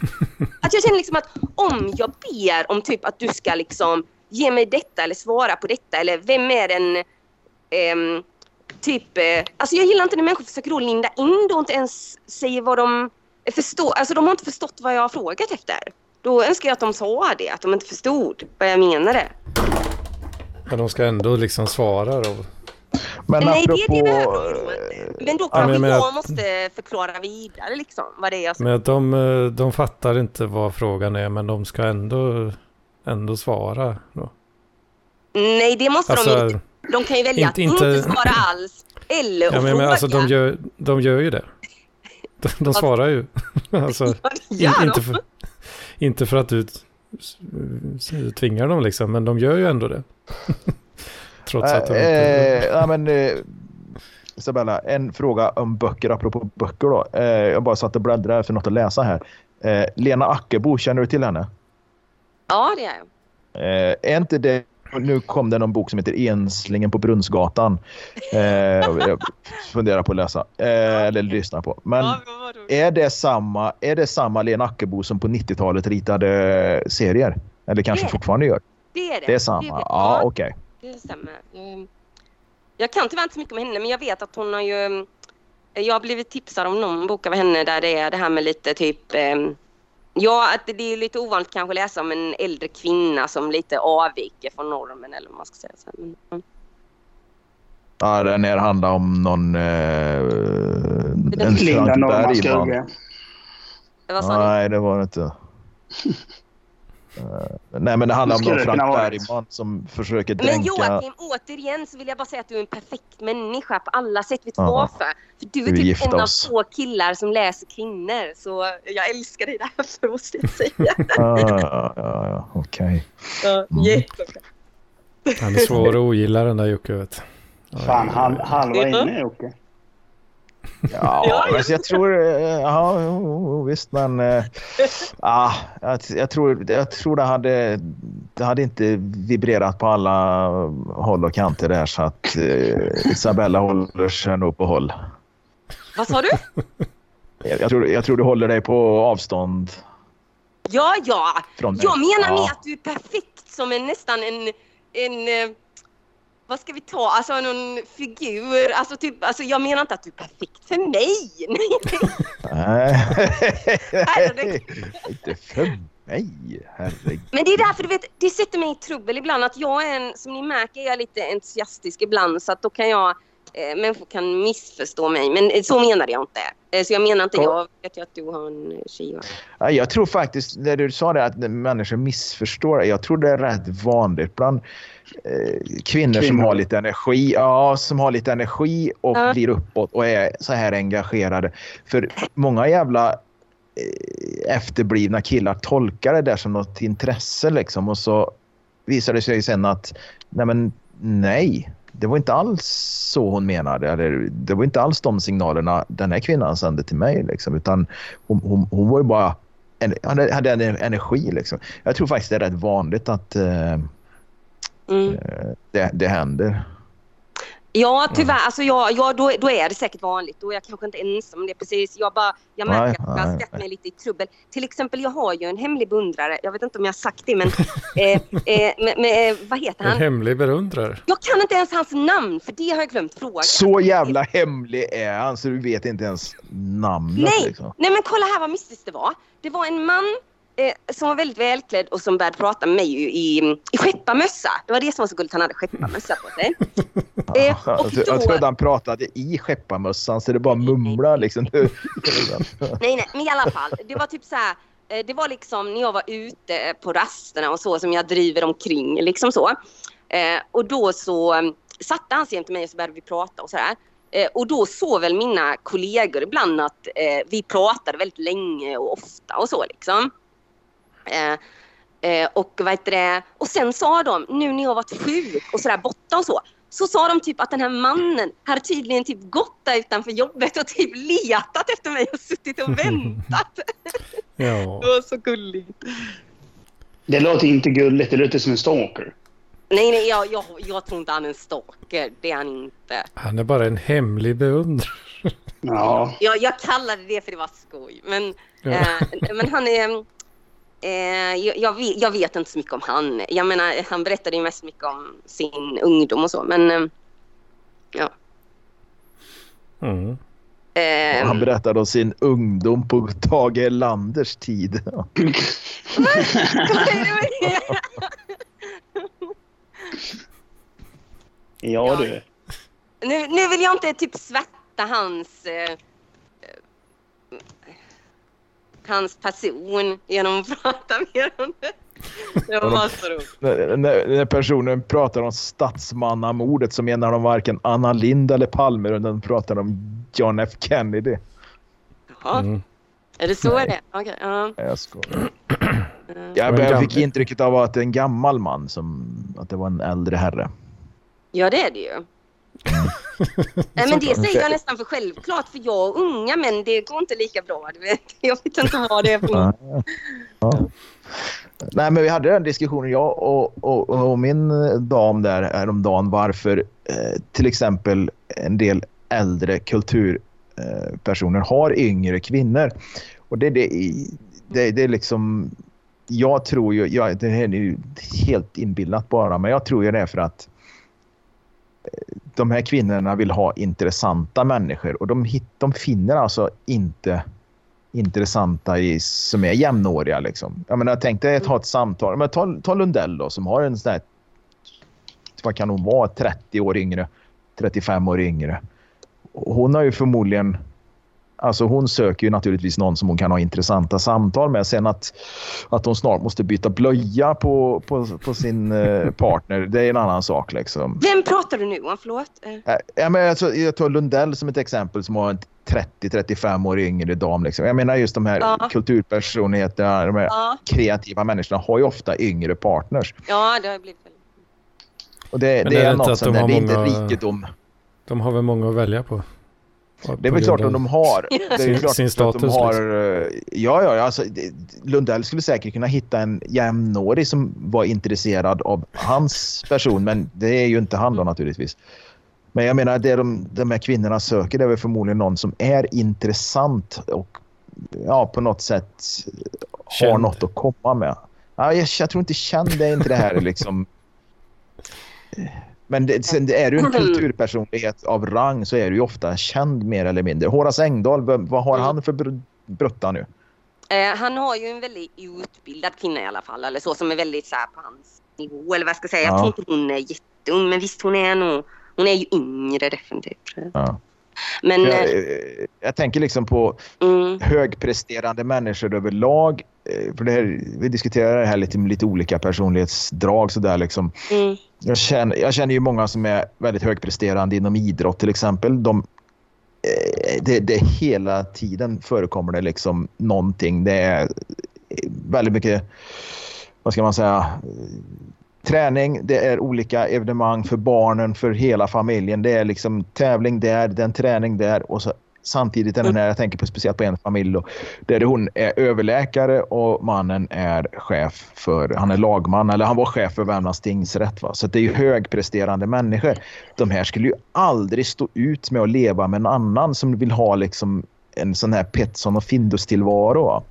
Att jag känner liksom att om jag ber om typ att du ska liksom ge mig detta eller svara på detta eller vem är den ehm, typ, eh, alltså jag gillar inte när människor försöker då linda in då och inte ens säger vad de förstår, alltså de har inte förstått vad jag har frågat efter. Då önskar jag att de sa det, att de inte förstod vad jag menade. Men de ska ändå liksom svara då. Men Nej, det, det apropå... behöver de inte. Men då Ja, kanske men jag menar jag att- måste förklara vidare liksom vad det är jag Men att de, eh, de fattar inte vad frågan är men de ska ändå, ändå svara. Då. Nej, det måste de Alltså, inte. De kan ju välja inte- att inte, inte- svara alls eller ja, men, men alltså de gör, de gör ju det. De, de svarar ju. alltså, Ja, in, de. inte, för, inte för att du tvingar dem liksom, men de gör ju ändå det. Trots att de Eh, inte... eh, ja, men, eh, Isabella, en fråga om böcker, apropå böcker då. Eh, jag bara satt och bläddrade efter något att läsa här. Eh, Lena Ackebo, känner du till henne? Ja, det är jag. Eh, är inte det... Nu kom det någon bok som heter Enslingen på Brunnsgatan. Eh, jag funderar på att läsa. Eh, eller lyssna på. Men Ja, är det samma, är det samma Lena Ackebo som på 90-talet ritade serier? Eller kanske Det är det. fortfarande gör? Det är det. Det är samma? Det, Ja, okej. det stämmer. Ehm, Jag kan tyvärr inte så mycket om henne, men jag vet att hon har ju... Jag har blivit tipsad om någon bok av henne där det är det här med lite typ... Ja, att det är lite ovanligt kanske att läsa om en äldre kvinna som lite avviker från normen eller vad man ska säga. Så, men, ja. Den här handlar om någon... Eh, en Linda. Skugge. Vad sa? Nej, det var det inte. Nej, men det handlar om någon Frank Bergman som försöker Men dränka... Joakim, återigen så vill jag bara säga att du är en perfekt människa på alla sätt. Vet du varför? För du är Vi typ en oss. av två killar som läser kvinnor. Så jag älskar dig därför, måste jag säga. Ah, ja, ja, okej. Ja, Mm. jättebra. Han är svår att ogilla den där Jocke. Vet. Fan, halv, halva inne Jocke. Ja, Ja, jag tror... eh, Ja, visst, men... eh, ah, jag, jag, tror, jag tror det hade... Det hade inte vibrerat på alla håll och kanter där så att eh, Isabella håller sig nog på håll. Vad sa du? Jag, tror, jag tror du håller dig på avstånd Ja, ja. Jag menar ja. med att du är perfekt som en nästan en... en eh, vad ska vi ta? Alltså någon figur. Alltså, typ, alltså jag menar inte att du är perfekt för mig. Nej, Herregud. inte för mig. Herregud. Men det är därför du vet, det sätter mig i trubbel ibland att jag är en, som ni märker, är jag lite entusiastisk ibland så att då kan jag, eh, människor kan missförstå mig. Men eh, så menade jag inte. Eh, så jag menar inte, jag vet ju att du har en eh, tjej. va? Ja, Jag tror faktiskt, när du sa det att människor missförstår, jag tror det är rätt vanligt bland eh, kvinnor, som Kvinnor. har lite energi, ja, som har lite energi och Ja. blir uppåt och är så här engagerade. För många jävla eh, efterblivna killar tolkar det där som något intresse liksom och så visar det sig sen att nej, men, nej det var inte alls så hon menade. Eller, det var inte alls de signalerna den här kvinnan sände till mig. Liksom, utan hon, hon, hon var ju bara en, hade, en energi. Liksom. Jag tror faktiskt det är rätt vanligt att eh, Mm. eh, det, det händer. Ja, tyvärr. Alltså, ja, ja, då, då är det säkert vanligt. Då är jag kanske inte ensam om det. Precis. Jag, bara, jag märker Nej, att jag har ställt mig lite i trubbel. Till exempel, jag har ju en hemlig beundrare. Jag vet inte om jag har sagt det, men eh, eh, med, med, vad heter En han? hemlig beundrare. Jag kan inte ens hans namn, för det har jag glömt fråga. Så jävla hemlig är han så du vet inte ens namnet. Nej, Liksom. nej men kolla här vad mystiskt det var. Det var en man eh, som var väldigt välklädd och som började prata med mig i, i, skepparmössa. Det var det som var så gulligt, han hade skepparmössa på sig. Eh, och tro- jag då- trodde han pratade i skepparmössan så det bara mumlar liksom. Nej, nej, men i alla fall. Det var typ så här. eh, Det var liksom när jag var ute på rasterna och så som jag driver omkring liksom så. Eh, och då så eh, satte han sig jämte mig och så började vi prata och så här. Eh, och då såg väl mina kollegor ibland att eh, vi pratade väldigt länge och ofta och så liksom. Eh, eh, och vad heter det? Och sen sa de, nu när jag varit sjuk och sådär borta och så, så sa de typ att den här mannen hade tydligen typ gått där utanför jobbet och typ letat efter mig och suttit och väntat. Ja. Det var så gulligt. Det låter inte gulligt, det låter som en stalker. Nej, nej, jag, jag, jag tror inte han är en stalker. Det är han inte. Han är bara en hemlig beundrare. Ja. Jag, jag kallade det för det var skoj. Men, Ja. eh, men han är... Eh, jag, jag, vet, jag vet inte så mycket om han. Jag menar, han berättade ju mest mycket om sin ungdom och så. Men eh, ja. Mm. Eh, Han berättade om sin ungdom på Tage Erlanders tid. Ja du. nu, nu vill jag inte typ svärta hans... Hans person genom att prata mer om det. Det var så roligt. när, när när personen pratar om statsmannamordet så menar de varken Anna Lind eller Palme utan de pratar om John F Kennedy. Jaha, Mm. är det så Nej. är det? Okej, ja. Nej, Jag skojar. Jag, jag fick intrycket av att det är en gammal man som att det var en äldre herre. Ja, det är det ju. Nej, men det säger jag nästan för självklart, för jag och unga män, det går inte lika bra. Du vet. Jag vet inte vad det är för något. Ja. Nej, men vi hade den diskussionen, jag och, och, och min dam där häromdagen, varför eh, till exempel en del äldre kulturpersoner har yngre kvinnor. Och det, det, det, det är liksom... Jag tror ju, jag, det här är ju helt inbillat bara, men jag tror ju det är för att eh, de här kvinnorna vill ha intressanta människor och de, hit, de finner alltså inte intressanta i, som är jämnåriga. Liksom. Jag menar, jag tänkte ta ett samtal. Men ta, ta Lundell då, som har en sån här, vad kan hon vara, 30 år yngre, 35 år yngre. Hon har ju förmodligen Alltså hon söker ju naturligtvis någon som hon kan ha intressanta samtal med. Sen att, att hon snart måste byta blöja på, på, på sin eh, partner, det är en annan sak. Liksom. Vem pratar du nu om? Förlåt? Eh, Äh, Ja, men jag, tror- jag tar Lundell som ett exempel som har en 30-35 år yngre dam. Liksom. Jag menar just de här Ja. kulturpersonligheterna, de här Ja, kreativa människorna har ju ofta yngre partners. ja det har blivit väldigt... Och det, Men det är det är, inte något att som de det är inte många- rikedom. De har väl många att välja på. Det är väl klart att de har. Det är klart sin att de status, har eh, Ja, ja, alltså, Lundell skulle säkert kunna hitta en jämnårig som var intresserad av hans person, men det är ju inte han då naturligtvis. Men jag menar, det de, de här kvinnorna söker det är väl förmodligen någon som är intressant och ja, på något sätt har Känd. något att komma med. Ja, jag, jag tror inte känd är inte det här liksom. Men det, sen det är du en kulturpersonlighet av rang så är du ju ofta känd mer eller mindre. Horace Engdahl, vad har han för br- brutta nu? Eh, han har ju en väldigt utbildad kvinna i alla fall, eller så, som är väldigt så här, på hans nivå, eller vad jag ska säga. Jag Ja. tror inte hon är jätteung, men visst hon är nog... Hon är ju yngre definitivt. jag. Ja. Men... Jag, eh, eh, jag tänker liksom på mm, högpresterande människor överlag. Eh, För det här, vi diskuterar det här lite med lite olika personlighetsdrag. Så där liksom. mm, jag, känner, jag känner ju många som är väldigt högpresterande inom idrott till exempel. De, det, det hela tiden förekommer det liksom någonting. Det är väldigt mycket, vad ska man säga, träning, det är olika evenemang för barnen, för hela familjen. Det är liksom tävling där, den träning där och så samtidigt är den här, jag tänker på speciellt på en familj då, där hon är överläkare och mannen är chef för, han är lagman eller han var chef för Värmlands tingsrätt. Va? Så det är ju högpresterande människor. De här skulle ju aldrig stå ut med att leva med en annan som vill ha liksom en sån här Petson och Findus-tillvaro.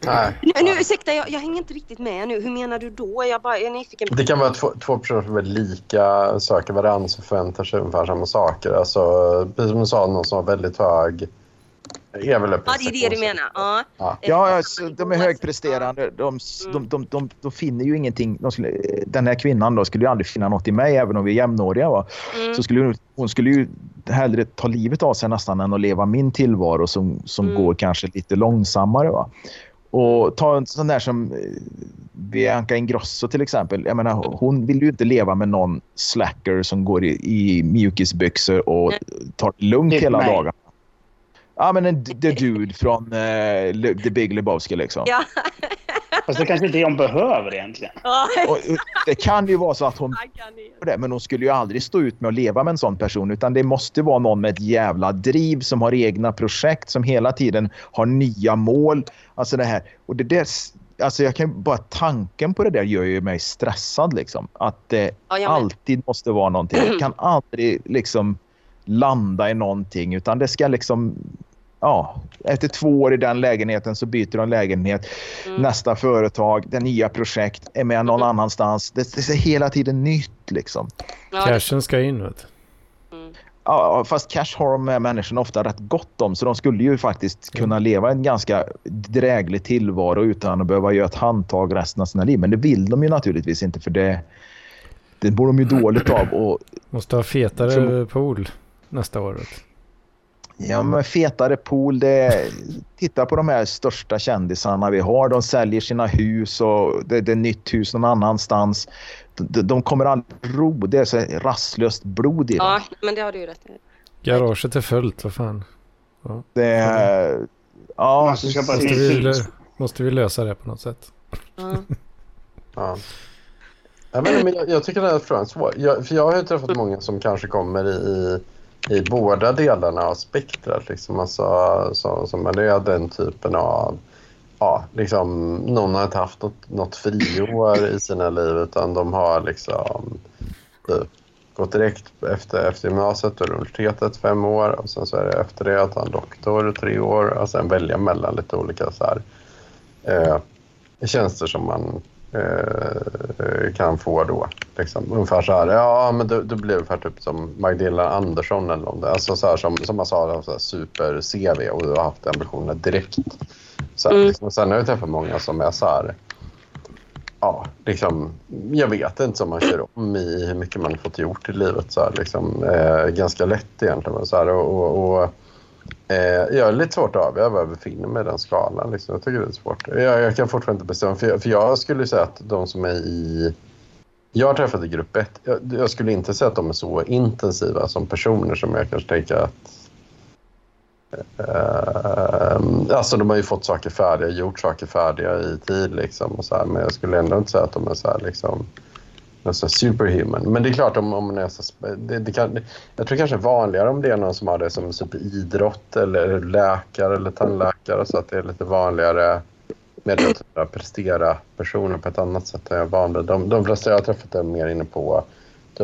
Nej. nu, nu, ursäkta, jag, jag hänger inte riktigt med nu. Hur menar du då? Jag, bara, är nyfiken. Det kan vara två, två personer som är lika, söker varandra och förväntar sig ungefär samma saker. Alltså, precis som du sa, någon som har väldigt hög... Är väl Ja, det är det du menar. Ja. Ja. Ja, alltså, de är högpresterande. De, de, de, de, de finner ju ingenting. De skulle, den här kvinnan då skulle ju aldrig finna något i mig, även om vi är jämnåriga. Va? Mm. Så skulle hon, hon skulle ju hellre ta livet av sig nästan än att leva min tillvaro som, som Mm. går kanske lite långsammare. Va? Och ta en sån där som eh, Bianca Ingrosso till exempel. Jag menar, hon vill ju inte leva med någon slacker som går i, i mjukisbyxor och tar det lugnt hela dagen. Ja, men en the dude från Le- The Big Lebowski liksom. Ja. Fast det kanske inte är det hon behöver egentligen. Ja, Och, och det kan ju vara så att hon det. men hon skulle ju aldrig stå ut med att leva med en sån person utan det måste vara någon med ett jävla driv som har egna projekt som hela tiden har nya mål. Alltså det här. Och det där, alltså jag kan bara tanken på det där gör ju mig stressad liksom. Att det Ja, alltid måste vara någonting. Jag kan aldrig liksom landa i någonting utan det ska liksom Ja, efter två år i den lägenheten så byter de lägenhet. Mm. Nästa företag, det nya projekt, är med någon Mm. annanstans. Det, det är hela tiden nytt liksom. Ja, Cashen ska in vet mm. Ja, fast cash har de här människorna ofta rätt gott om så de skulle ju faktiskt kunna leva en ganska dräglig tillvaro utan att behöva göra ett handtag resten av sina liv. Men det vill de ju naturligtvis inte för det, det mår de ju dåligt av. Och, Måste ha fetare Som- pool nästa år. vet. Ja, men fetare pool, det, titta på de här största kändisarna vi har. De säljer sina hus och det, det är nytt hus någon annanstans. De, de kommer aldrig ro. Det är så rastlöst blod i dem. ja, men det har du ju rätt i. Garaget är fullt, vad fan. Det är... Ja, ska köpa Måste vi, måste vi lösa det på något sätt? Ja. Ja. Jag, menar, men jag, jag tycker frågan är svår. Jag, för jag har ju träffat många som kanske kommer i, i, båda delarna av spektrat. Liksom. Alltså, så, som är den typen av... Ja, liksom, någon har inte haft något, något friår i sina liv utan de har liksom typ, gått direkt efter, efter gymnasiet och universitetet fem år och sen så är det efter det att han en doktor tre år och sen välja mellan lite olika så här, eh, tjänster som man kan få då. Liksom. Ungefär så här, ja men du, du blir ungefär typ som Magdalena Andersson eller något. Alltså så här, som, som man sa, super-CV och du har haft ambitioner direkt. Så här, Mm. liksom. Sen har jag träffat många som är så här, ja, liksom, jag vet inte som man kör om i hur mycket man har fått gjort i livet. Så här, liksom, eh, ganska lätt egentligen. Så här, och, och, och Eh, jag är lite svårt att avgöra var jag befinner mig i den skalan. Liksom. Jag tycker det är svårt. Jag, jag kan fortfarande inte bestämma. För jag, för jag skulle säga att de som är i... Jag har träffat i grupp 1. Jag, jag skulle inte säga att de är så intensiva som personer som jag kanske tänker att... Eh, alltså de har ju fått saker färdiga, gjort saker färdiga i tid liksom. Och så här, men jag skulle ändå inte säga att de är så här liksom nästan superhuman. Men det är klart om, om man är så, det, det kan, Jag tror kanske är vanligare om det är någon som har det som superidrott eller läkare eller tandläkare så att det är lite vanligare med att prestera personer på ett annat sätt än jag är van vid. De, de flesta jag har träffat är mer inne på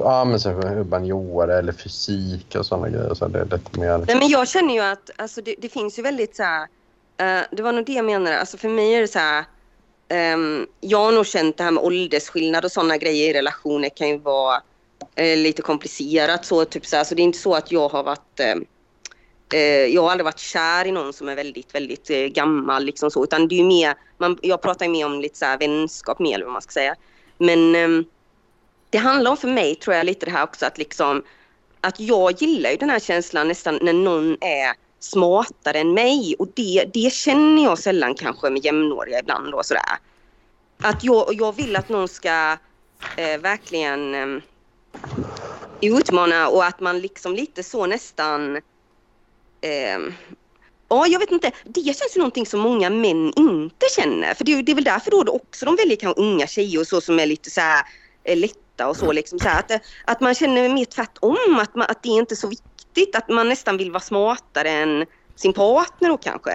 ja, men så humaniora eller fysik och sådana grejer. Så det är lite mer... Nej, men jag känner ju att alltså, det, det finns ju väldigt så här, uh, det var nog det jag menade. Alltså, för mig är det så här, Ehm, jag har nog känt det här med åldersskillnad och sådana grejer i relationer kan ju vara uh, lite komplicerat. Så, typ så, här, så det är inte så att jag har varit uh, uh, jag har aldrig varit kär i någon som är väldigt, väldigt eh, gammal liksom så, utan det är mer, man, jag pratar ju mer om lite så här vänskap mer eller vad man ska säga. Men um, det handlar om för mig tror jag lite det här också att liksom att jag gillar ju den här känslan nästan när någon är smartare än mig och det, det känner jag sällan kanske med jämnåriga ibland då sådär. Att jag, jag vill att någon ska eh, verkligen eh, utmana och att man liksom lite så nästan eh, Ja, jag vet inte. Det känns ju någonting som många män inte känner. För det, det är väl därför då också de väljer kanske unga tjejer och så som är lite så här eh, lätta och så liksom så här, att, att man känner mer tvärtom, att, man, att det är inte så viktigt viktigt att man nästan vill vara smartare än sin partner då kanske.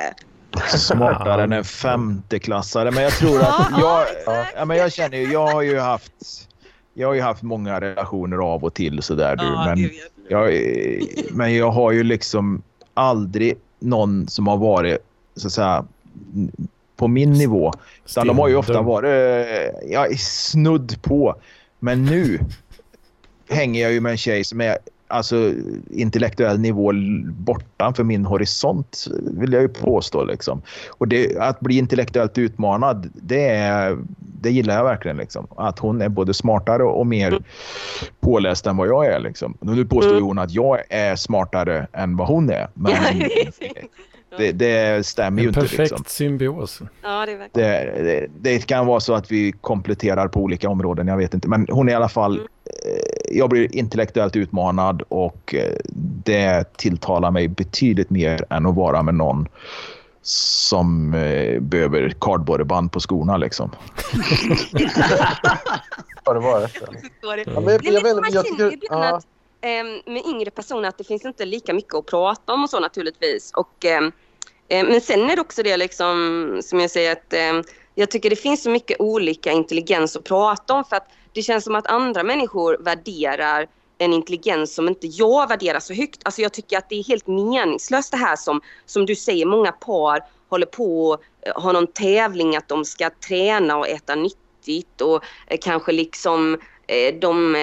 Smartare än en femteklassare. Men jag tror att jag, ja, men jag känner ju, jag har ju haft jag har ju haft många relationer av och till sådär du. Ja, men, jag, men jag har ju liksom aldrig någon som har varit så att säga på min nivå. Utan de har ju ofta varit ja, snudd på. Men nu hänger jag ju med en tjej som är alltså, intellektuell nivå bortanför min horisont vill jag ju påstå. Liksom. Och det, att bli intellektuellt utmanad, det, är, det gillar jag verkligen. Liksom. Att hon är både smartare och mer påläst än vad jag är. Liksom. Nu påstår mm. hon att jag är smartare än vad hon är. Men det, det stämmer ju inte. Perfekt liksom. symbios. Ja, det, det, det, det, kan vara så att vi kompletterar på olika områden, jag vet inte. Men hon är i alla fall... Mm. Eh, jag blir intellektuellt utmanad och eh, det tilltalar mig betydligt mer än att vara med någon som eh, behöver kardborreband på skorna liksom. Har det varit det? Men jag, jag tycker, ja. med yngre personer att det finns inte lika mycket att prata om och så naturligtvis. Och, Eh, men sen är det också det liksom, som jag säger att eh, jag tycker det finns så mycket olika intelligens att prata om för att det känns som att andra människor värderar en intelligens som inte jag värderar så högt. Alltså jag tycker att det är helt meningslöst det här som, som du säger, många par håller på och ha har någon tävling att de ska träna och äta nyttigt och eh, kanske liksom eh, de,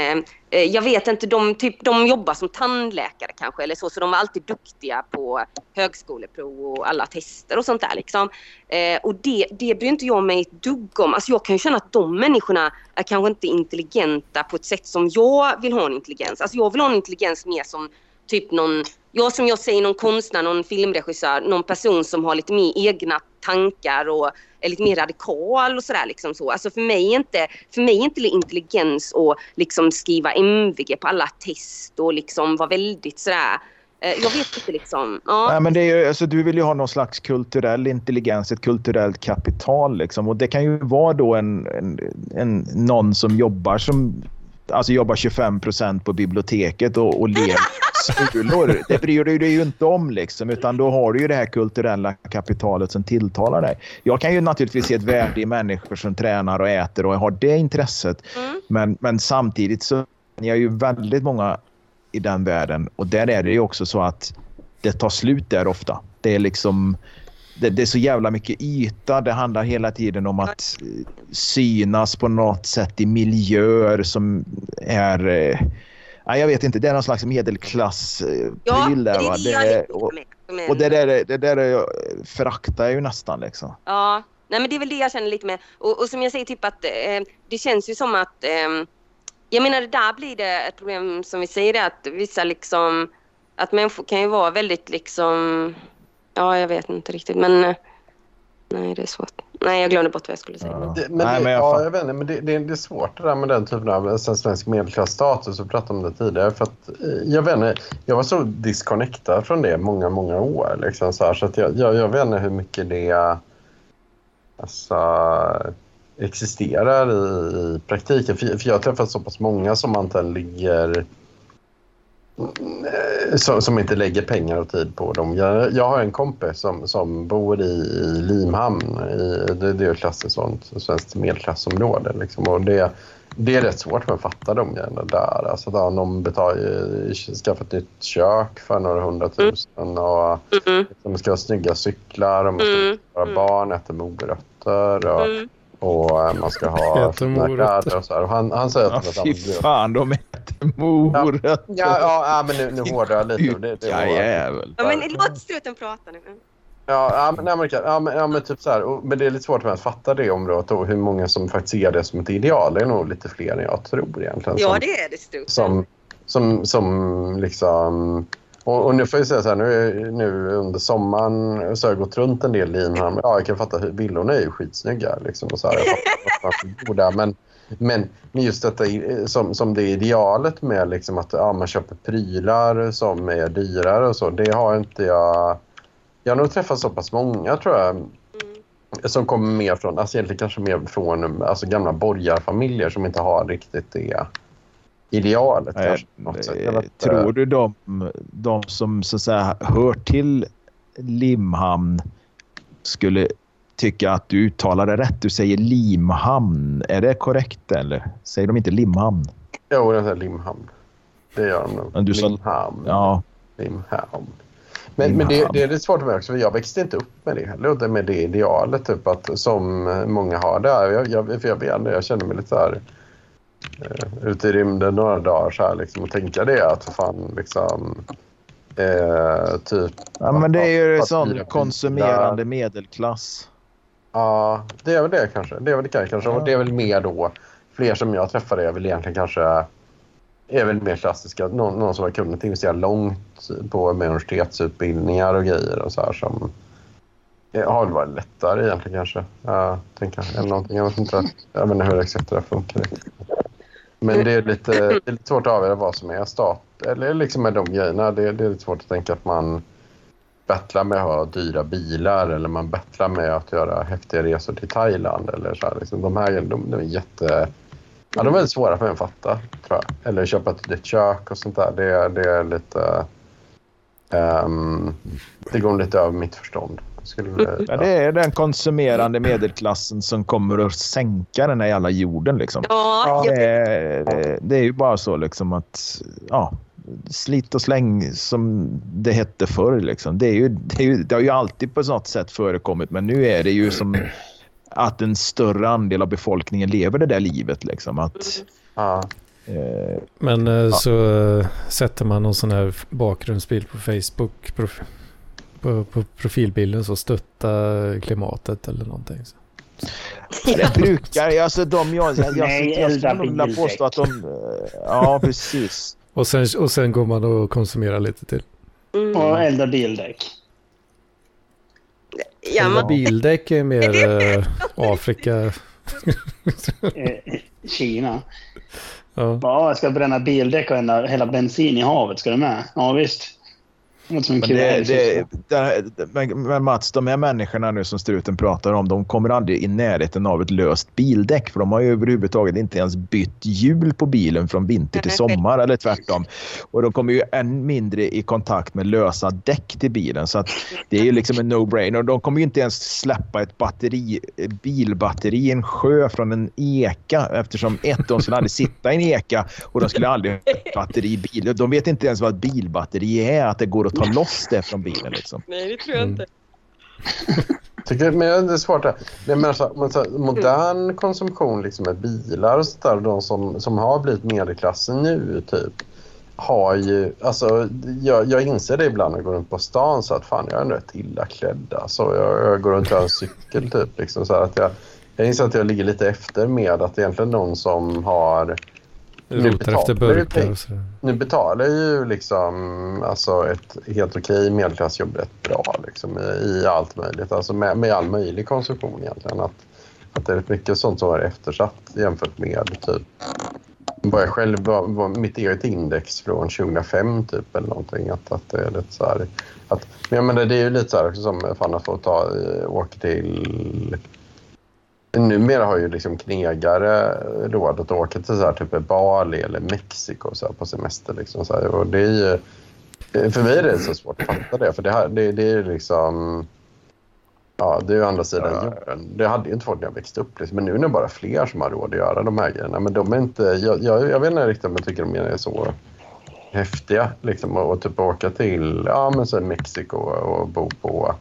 Eh, jag vet inte, de, typ, de jobbar som tandläkare kanske eller så, så de var alltid duktiga på högskoleprov och alla tester och sånt där liksom. Eh, och det, det bryr inte jag mig ett dugg om. Alltså jag kan ju känna att de människorna är kanske inte intelligenta på ett sätt som jag vill ha en intelligens. Alltså jag vill ha en intelligens mer som typ någon, ja som jag säger, någon konstnär, någon filmregissör, någon person som har lite mer egna tankar och är lite mer radikal och sådär. Liksom så. Alltså för mig är inte, för mig är inte intelligens att liksom skriva MVG på alla test och liksom vara väldigt sådär eh, jag vet inte liksom. Ja. Nej, men det är ju, alltså, du vill ju ha någon slags kulturell intelligens, ett kulturellt kapital. Liksom. Och det kan ju vara då en, en, en någon som jobbar som alltså jobbar 25 procent på biblioteket och, och ler smulor. Det bryr du dig ju inte om liksom, utan då har du ju det här kulturella kapitalet som tilltalar dig. Jag kan ju naturligtvis se ett värde i människor som tränar och äter och har det intresset. Mm. Men, men samtidigt så är jag ju väldigt många i den världen och där är det ju också så att det tar slut där ofta. Det är liksom det, det, är så jävla mycket yta. Det handlar hela tiden om att synas på något sätt i miljöer som är... Eh, jag vet inte, det är någon slags medelklass-pryl ja, där. Va? Det, det och, och det där, det där föraktar jag ju nästan liksom. Ja, nej men det är väl det jag känner lite med. Och, och som jag säger, typ att eh, det känns ju som att... Eh, jag menar, där blir det ett problem som vi säger, att vissa liksom... Att människor kan ju vara väldigt liksom Ja, jag vet inte riktigt. Men eh, nej, det är svårt. Nej, jag glömde bort vad jag skulle säga. Ja. Det, men Nej, det, men jag ja, jag vet inte, men det, det, det är svårt det där med den typen av alltså, svensk medelklassstatus. Vi pratade om det tidigare. För att, eh, jag, vet inte, jag var så disconnectad från det många, många år. Liksom, så här, så att jag, jag, jag vet inte hur mycket det alltså, existerar i, i praktiken. För, för jag har träffat så pass många som antagligen ligger som, som inte lägger pengar och tid på dem. Jag, jag har en kompis som, som bor i, i Limhamn. I, det, det är klassiskt sånt svenskt medelklassområde. Liksom. Och det, det är rätt svårt att fatta de grejerna där. Alltså, där de betalar, skaffat ett nytt kök för några hundratusen och Mm, de ska ha snygga cyklar och man ska Mm, vara mm. barn, äta morötter och, mm. Och eh, man ska ha morötter. och så här. Och han, han säger Ja, att han fy fan, de äter morötter. Ja, ja, ja, men nu, nu hårdrar jag lite. Det, det Ja, jävel. Ja, men låt struten prata nu. Ja, ja, men, nej, men, ja, men, ja, men typ så här. Och, men det är lite svårt att fatta det området och hur många som faktiskt ser det som ett ideal. Det är nog lite fler än jag tror egentligen. Ja, som, det är det struten. som, som, som liksom... Och, och nu får jag säga så här, nu, nu under sommaren så har jag gått runt en del i Limhamn. Ja, jag kan fatta villorna är ju skitsnygga. Liksom, och så här, goda, men, men, men just detta eh, som, som det idealet med liksom att ja, man köper prylar som är dyrare och så. Det har inte jag... Jag har nog träffat så pass många tror jag Mm. som kommer mer från, alltså egentligen kanske mer från alltså gamla borgarfamiljer som inte har riktigt det idealet. Nej, kanske, något sätt. Jag vet. Tror du de, de som så att säga hör till Limhamn skulle tycka att du uttalar det rätt? Du säger Limhamn. Är det korrekt eller? Säger de inte Limhamn? Jo, det är Limhamn. Det gör de nog. Men du sa- Limhamn. Ja. Limhamn. Men, men det, det är lite svårt för mig också, för jag växte inte upp med det heller. Med det idealet typ, att, som många har där. Jag, jag, för jag inte, jag känner mig lite så här eh, ute i rymden några dagar så här, liksom, och tänka det att för fan liksom eh, typ ja men det är ju att sån konsumerande medelklass. Ja, det är väl det kanske. Det är väl det kanske. Och det är väl mer då, fler som jag träffade är väl egentligen kanske är väl mer klassiska. Någon, någon som har kunnat investera långt på med universitetsutbildningar och grejer och så här som eh, har väl varit lättare egentligen kanske. Ja, tänker. Eller någonting. Jag vet inte, jag vet inte hur exakt det där funkar. Men det är, lite, det är lite svårt att avgöra vad som är stat. Eller liksom med de grejerna. Det, det är lite svårt att tänka att man battlar med att ha dyra bilar eller man battlar med att göra häftiga resor till Thailand. Eller så här, liksom. De här de, de är jätte... Ja, de är väldigt svåra för en att fatta, tror jag. Eller köpa ett nytt kök och sånt där. Det, det är lite... ehm, det går lite över mitt förstånd. Skulle, Ja, det är den konsumerande medelklassen som kommer att sänka den här jävla jorden liksom. Ja, Det jag, är, det- det är ju bara så liksom att ja, slit och släng som det hette förr. Liksom. Det, är ju, det, är ju, det har ju alltid på något sätt förekommit men nu är det ju som att en större andel av befolkningen lever det där livet. Liksom. Att, ja. eh, Men eh, så eh, sätter man någon sån här bakgrundsbild på Facebook. På, på profilbilden så stötta klimatet eller någonting. Så. det brukar, alltså de jag, jag, jag, Nej, jag, jag skulle nog påstå att de... eh, Ja, precis. Och, sen, och sen går man och konsumerar lite till. mm. Och elda bildäck. ja, Elda man, bildäck är mer eh, Afrika. Eh, Kina. Ja. Ja, jag ska bränna bildäck och hälla bensin i havet. Ska du med? Ja, visst. Det låter som en Men, det, det, det, Mats, de här människorna nu som struten pratar om, de kommer aldrig i närheten av ett löst bildäck. För de har ju överhuvudtaget inte ens bytt hjul på bilen från vinter till sommar eller tvärtom. Och de kommer ju än mindre i kontakt med lösa däck till bilen. Så att det är ju liksom en no-brainer. De kommer ju inte ens släppa ett batteri, bilbatteri i en sjö från en eka eftersom ett, de skulle aldrig sitta i en eka och de skulle aldrig ha ett batteri i bilen. De vet inte ens vad ett bilbatteri är, att det går att ta loss det från bilen. Liksom. nej, det tror jag inte. Tycker, men det är svårt. Det. Men, men, så, men så, modern konsumtion liksom med bilar och sånt där, de som, som har blivit medelklassen nu typ har ju, alltså jag, jag inser det ibland när jag går runt på stan så att fan jag är ändå rätt illa klädd alltså. jag, jag går runt och har en cykel typ liksom så här att jag, jag inser att jag ligger lite efter med att egentligen någon som har Nu efter betalar ju burkar och sådär. Nu betalar ju liksom alltså ett helt okej medelklassjobb rätt bra liksom, i, allt möjligt. Alltså med, med all möjlig konsumtion egentligen. Att, att det är rätt mycket sånt som är eftersatt jämfört med typ vad jag själv, vad, vad mitt eget index från 2005 typ eller någonting. Att, att det är lite så här, att, men jag menar, det är ju lite så här som fan att få ta, eh, åka till Numera har ju liksom knegare råd att åka till så här, typ Bali eller Mexiko så här, på semester. Liksom, så här. Och det är ju, för mig är det så svårt att fatta det. För det, här, det, det är liksom... Ja, det är ju andra sidan jorden. Det hade ju inte folk när jag växte upp. Liksom. Men nu är det bara fler som har råd att göra de här grejerna. Men de är inte... Jag, jag, jag vet inte riktigt om jag tycker de är så häftiga. Liksom, och, och typ åka till ja, men så Mexiko och bo på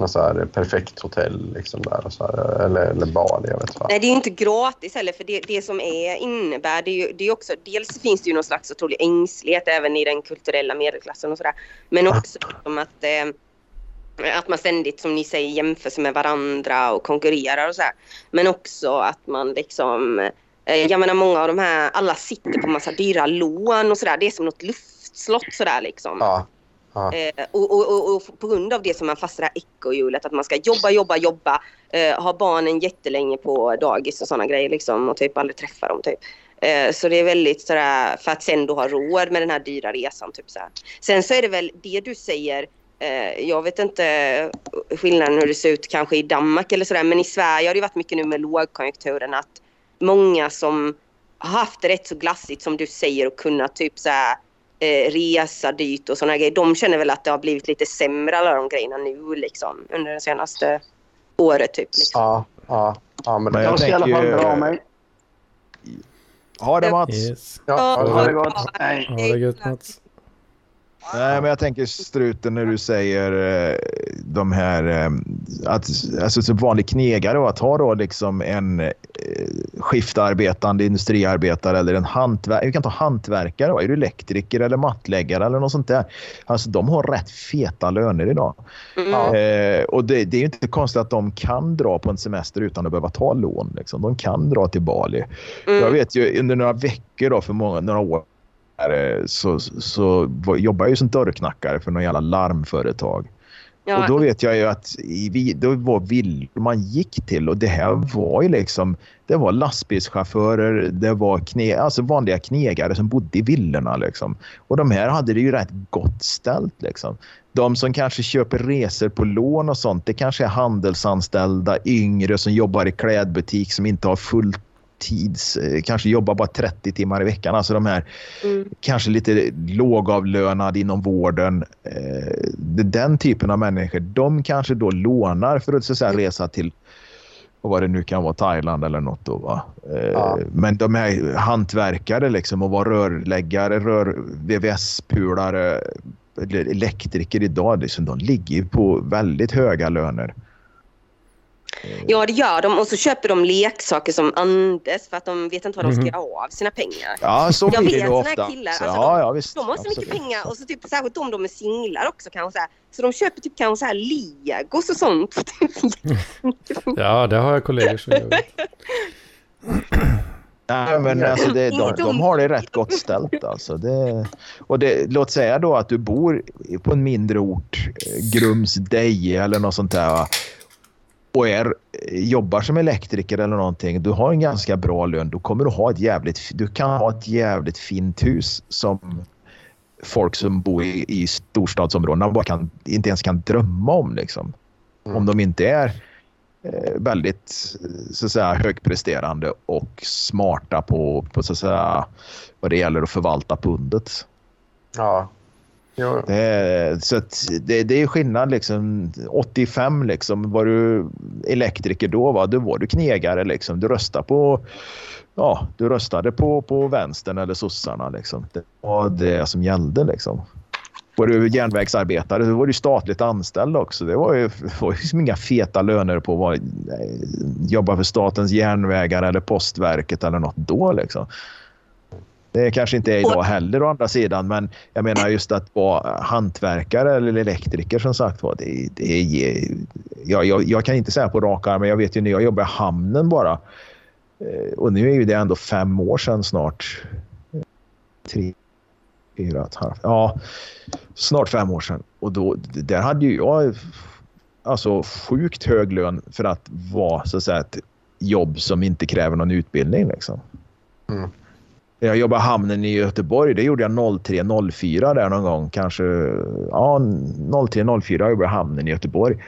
något så här perfekt hotell liksom där. Och så här, eller, eller Bali, jag vet fan. Nej, det är inte gratis heller för det, det som är innebär det är ju det är också, dels finns det ju någon slags otrolig ängslighet även i den kulturella medelklassen och sådär. Men också liksom att, eh, att man ständigt som ni säger jämför sig med varandra och konkurrerar och sådär. Men också att man liksom, eh, jag menar många av de här, alla sitter på massa dyra lån och sådär. Det är som något luftslott sådär liksom. Ja, Eh, och, och, och, och på grund av det som man fastnar i ekorrhjulet att man ska jobba, jobba, jobba. Eh, ha barnen jättelänge på dagis och sådana grejer liksom och typ aldrig träffa dem typ. Eh, så det är väldigt sådär för att sen då ha råd med den här dyra resan typ såhär. Sen så är det väl det du säger eh, jag vet inte skillnaden hur det ser ut kanske i Danmark eller sådär men i Sverige har det varit mycket nu med lågkonjunkturen att många som har haft det rätt så glassigt som du säger och kunnat typ såhär eh, resa dyrt och sådana grejer. De känner väl att det har blivit lite sämre alla de grejerna nu liksom under det senaste året typ. Liksom. Ja, ja, ja, men, Men det Jag ska i alla fall tänker dra mig. Ha det Mats! Yes. ja, Ha det gott. Ha det gött Mats. Nej, men jag tänker struten när du säger eh, de här... Eh, att, alltså som vanlig knegare och att ha då liksom en eh, skiftarbetande industriarbetare eller en hantverkare. Vi kan ta hantverkare. va? Är du elektriker eller mattläggare eller något sånt där? Alltså de har rätt feta löner idag. Mm. Eh, och det, det är ju inte konstigt att de kan dra på en semester utan att behöva ta lån. Liksom. De kan dra till Bali. Mm. Jag vet ju under några veckor då, för många, några år eh, så, så jobbade jag ju som dörrknackare för några jävla larmföretag. Ja, Och då vet jag ju att i, det var vill man gick till och det här var ju liksom det var lastbilschaufförer, det var kne, alltså vanliga knegare som bodde i villorna liksom. Och de här hade det ju rätt gott ställt liksom. De som kanske köper resor på lån och sånt, det kanske är handelsanställda, yngre som jobbar i klädbutik som inte har full tids, eh, kanske jobbar bara 30 timmar i veckan. Alltså de här mm. kanske lite lågavlönad inom vården. Eh, den typen av människor, de kanske då lånar för att så att säga, resa till och vad det nu kan vara, Thailand eller något. Då, va? Eh, Ja. Men de är hantverkare liksom och vara rörläggare, rör, VVS-pulare, elektriker idag, liksom, de ligger på väldigt höga löner. Ja, det gör de. Och så köper de leksaker som Anders för att de vet inte vad de ska göra av sina pengar. Ja, så Jag blir vet det såna här ofta. killar, Så, alltså, ja, ja, visst. De har så mycket Absolut. pengar och så typ särskilt om de är singlar också kanske så här. Så de köper typ kanske så här legos och sånt. Ja, det har jag kollegor som gör. Nej, men alltså det, de, de har det rätt gott ställt. Alltså. Det, och det, låt säga då att du bor på en mindre ort, eh, Grums, Deje eller något sånt där. Och är, jobbar som elektriker eller någonting. Du har en ganska bra lön. Då kommer du ha ett jävligt, du kan ha ett jävligt fint hus som folk som bor i, i storstadsområdena bara kan, inte ens kan drömma om. Liksom. Mm. Om de inte är eh, väldigt så att säga, högpresterande och smarta på, på så att säga, vad det gäller att förvalta pundet. ja. Det eh, är, så att det, det är skillnad. Liksom, 85 liksom, var du elektriker då, va? då var du knegare. Liksom. Du röstade på ja, du röstade på, på vänstern eller sossarna. Liksom. Det var det som gällde. Liksom. Var du järnvägsarbetare så var du statligt anställd också. Det var ju, det var ju inga feta löner på att vara- jobba för Statens järnvägar eller Postverket eller något då. Liksom. Det kanske inte är idag heller å andra sidan, men jag menar just att vara hantverkare eller elektriker som sagt var. Det, det är, ja, jag, jag kan inte säga på rak arm, men jag vet ju när jag jobbade i hamnen bara. eh, Och nu är ju det ändå fem år sedan snart. tre, fyra, ett halvt, ja, snart fem år sedan. Och då, där hade ju jag alltså sjukt hög lön för att vara så att säga ett jobb som inte kräver någon utbildning liksom. Mm. Jag jobbade i hamnen i Göteborg. Det gjorde jag 03-04 där någon gång. Kanske ja, 03-04 jobbade jag i hamnen i Göteborg.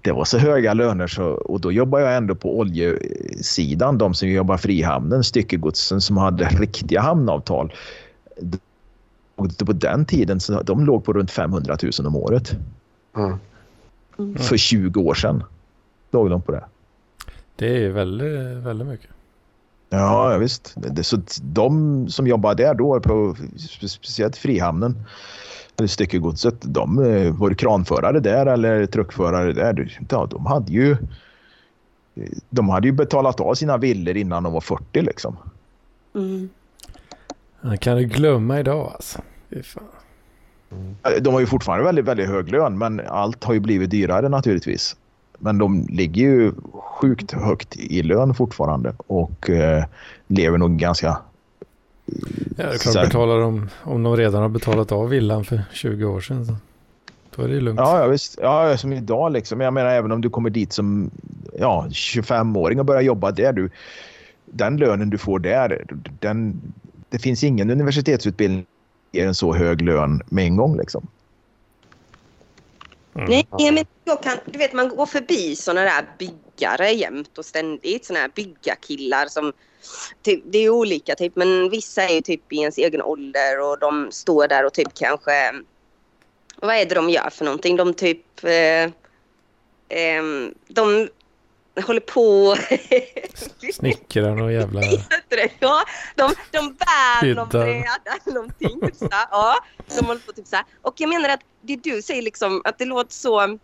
Det var så höga löner så, och då jobbade jag ändå på oljesidan. De som jobbar frihamnen, styckegodsen som hade riktiga hamnavtal. På den tiden så de låg på runt 500 000 om året. Mm. För 20 år sedan låg de på det. Det är väldigt, väldigt mycket. Ja, ja visst. Det, så de som jobbar där då, på, speciellt Frihamnen, eller styckegodset, de eh, var kranförare där eller truckförare där. Ja, de hade ju de hade ju betalat av sina villor innan de var 40 liksom. Mm. Man kan du glömma idag alltså. Fan. De har ju fortfarande väldigt, väldigt hög lön men allt har ju blivit dyrare naturligtvis. Men de ligger ju sjukt högt i lön fortfarande och eh, lever nog ganska... Ja, det är klart betalar de, om de redan har betalat av villan för 20 år sedan. Så. Då är det ju lugnt. Ja, ja, visst. Ja, som idag liksom. Jag menar även om du kommer dit som ja, 25-åring och börjar jobba där. Du, den lönen du får där, den, det finns ingen universitetsutbildning ger en så hög lön med en gång liksom. Mm. Nej, men jag kan, du vet man går förbi såna där byggare jämt och ständigt. Såna här byggarkillar som typ, det är olika typ men vissa är ju typ i ens egen ålder och de står där och typ kanske vad är det de gör för någonting? De typ eh, eh, de håller på... Snickrar och jävla... ja, de, de bär någon bräda eller någonting. Typ så ja, de håller på typ så här. Och jag menar att det du säger liksom att det låter så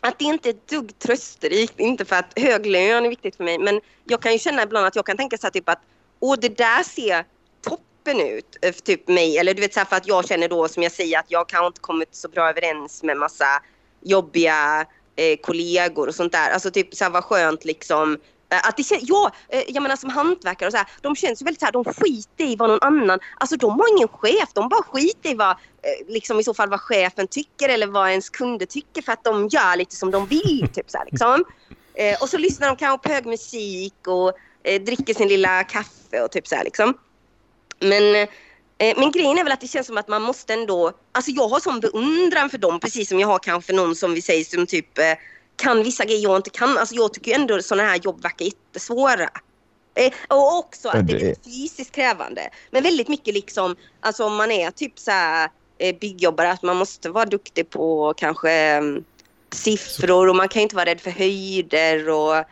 att det inte är ett dugg trösterikt, inte för att hög lön är viktigt för mig, men jag kan ju känna ibland att jag kan tänka så här typ att åh det där ser toppen ut för typ mig, eller du vet så här för att jag känner då som jag säger att jag kanske inte kommit så bra överens med massa jobbiga eh, kollegor och sånt där. Alltså typ så här vad skönt liksom. Eh, att det känns, ja, eh, jag menar som hantverkare och så här, de känns ju väldigt så här, de skiter i vad någon annan, alltså de har ingen chef, de bara skiter i vad, eh, liksom i så fall vad chefen tycker eller vad ens kunder tycker för att de gör lite som de vill typ så här, liksom. Och så lyssnar de kanske på hög musik och dricker sin lilla kaffe och typ så här liksom. Men men grejen är väl att det känns som att man måste ändå, alltså jag har sån beundran för dem precis som jag har kanske någon som vi säger som typ eh, kan vissa grejer jag inte kan. Alltså jag tycker ändå sådana här jobb verkar jättesvåra. Eh, och också att det är fysiskt krävande. Men väldigt mycket liksom, alltså om man är typ så här byggjobbare att man måste vara duktig på kanske mm, siffror och man kan inte vara rädd för höjder och...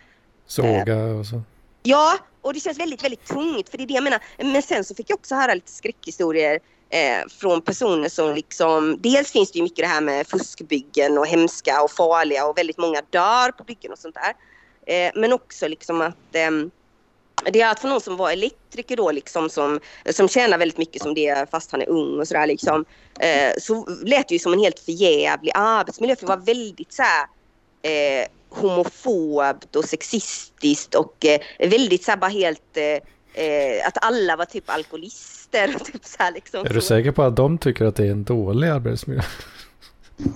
Såga och så. Ja, och det känns väldigt, väldigt tungt för det är det jag menar. Men sen så fick jag också höra lite skräckhistorier eh, från personer som liksom, dels finns det ju mycket det här med fuskbyggen och hemska och farliga och väldigt många dör på byggen och sånt där. Eh, men också liksom att eh, det är att för någon som var elektriker då liksom som, som tjänar väldigt mycket som det fast han är ung och sådär liksom. Eh, så lät det ju som en helt förjävlig arbetsmiljö för det var väldigt så här, eh, homofobt och sexistiskt och eh, väldigt så här, bara helt eh, eh, att alla var typ alkoholister. Och typ, så här, liksom. Är du säker på att de tycker att det är en dålig arbetsmiljö?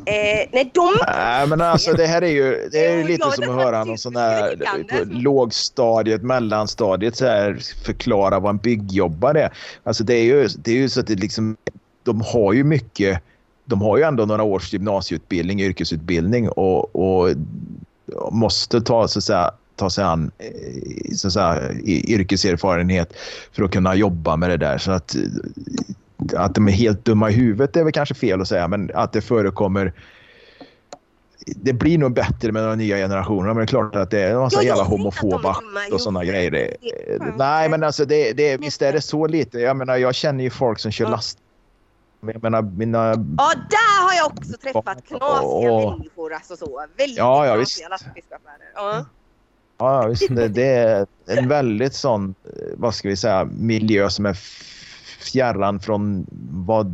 Eh, nej, de... Nej, men alltså det här är ju, det är ju lite som att höra någon sån här på lågstadiet, mellanstadiet så här förklara vad en byggjobbare är. Alltså det är ju, det är ju så att det liksom, de har ju mycket, de har ju ändå några års gymnasieutbildning, yrkesutbildning och, och måste ta, så att säga, ta sig an eh, så att säga, yrkeserfarenhet för att kunna jobba med det där. Så att, att de är helt dumma i huvudet är väl kanske fel att säga, men att det förekommer det blir nog bättre med de nya generationerna, men det är klart att det är en massa jävla homofoba och sådana grejer. Det, nej, men alltså det, det, visst är det så lite. Jag menar, jag känner ju folk som kör last jag menar, mina... Ja, där har jag också träffat knasiga och... människor. Alltså så. Väldigt ja, ja, knasiga lastbilschaufförer. Ja. Ja, visst. Det, det, är en väldigt sån, vad ska vi säga, miljö som är fjärran från vad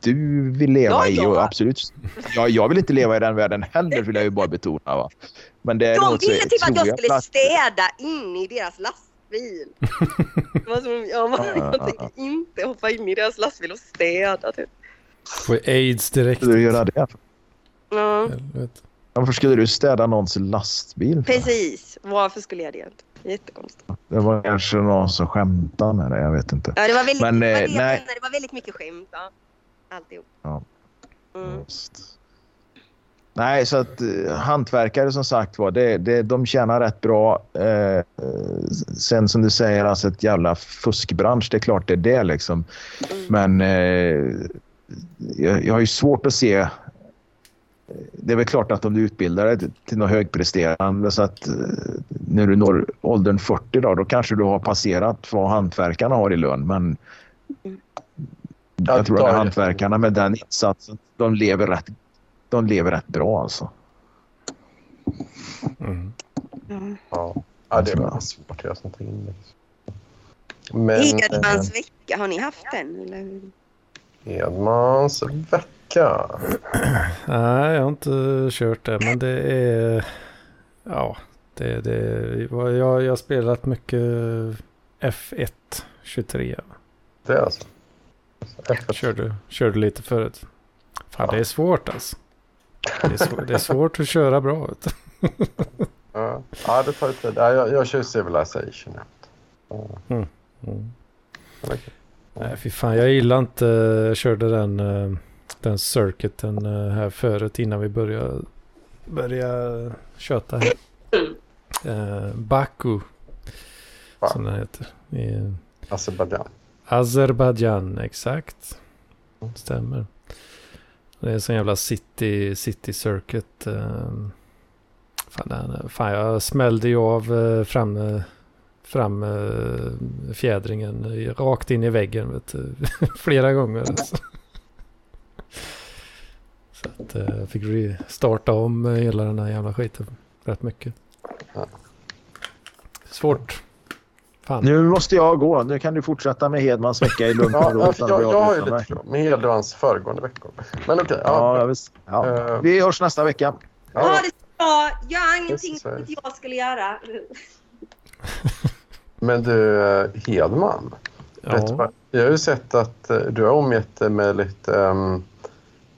du vill leva ja, i. Och absolut, ja, jag vill inte leva i den världen heller, vill jag ju bara betona. Va? Men det är De ville typ att jag skulle städa in i deras lastbil lastbil. Som, jag, bara, jag tänker inte hoppa in i deras lastbil och städa typ. Får aids direkt. Skulle du göra det? Ja. Varför skulle du städa någons lastbil? för? precis. Varför skulle jag det? Jättekonstigt. Det var kanske någon som skämtade med det. Jag vet inte. Ja, det var väldigt, Men, det, var eh, det, nej. det var väldigt mycket skämt. Ja. Alltihop. Ja. Mm. Just. Nej, så att eh, hantverkare som sagt var, det, det, de tjänar rätt bra. Eh, eh, sen som du säger, alltså ett jävla fuskbransch, det är klart det är det liksom. Mm. Men eh, jag, jag har ju svårt att se... Det är väl klart att om du utbildar dig till något högpresterande så att eh, när du når åldern 40 då, då kanske du har passerat vad hantverkarna har i lön. Men jag tror att hantverkarna med den insatsen, de lever rätt, de lever rätt bra alltså. Mm. Mm. Ja, ja det är väldigt svårt att göra sånt index. Men Hedmans vecka, har ni haft den? Eller? eh, Edmans vecka. Nej, jag har inte kört det, men det är... Ja, det, det, jag, jag har spelat mycket F1 23. Det är alltså. F1. Körde, körde lite förut. Fan, det är svårt alltså. Det är, svår, det är svårt att köra bra. Ja, ja, det tar tid. Ja, jag, jag kör Civilization. Ja. Mm. Okej. Nej, fy fan, jag gillar inte... Jag körde den, eh, den circuiten eh, här förut innan vi började, började köta här. Eh, Baku, Va? som den heter. I Azerbajdzjan. Azerbajdzjan, exakt. Stämmer. Det är en sån jävla city, city circuit. eh, Fan, fan jag smällde ju av eh, fram, eh, fram fjädringen rakt in i väggen vet flera gånger. Alltså. Så att jag fick starta om hela den här jävla skiten rätt mycket. Svårt. Fan. Nu måste jag gå. Nu kan du fortsätta med Hedmans vecka i lugn och Ja, ro. jag, utan jag, jag har ju avbryta lite frågor med Hedvans föregående veckor. Men okej. Ja, ja, jag visst. ja. Eh, Vi hörs nästa vecka. Ja, ja, det ska gör ingenting Just det. som jag skulle göra. men du, eh, Hedman. Ja. Jag har ju sett att eh, du har omgett dig med lite um,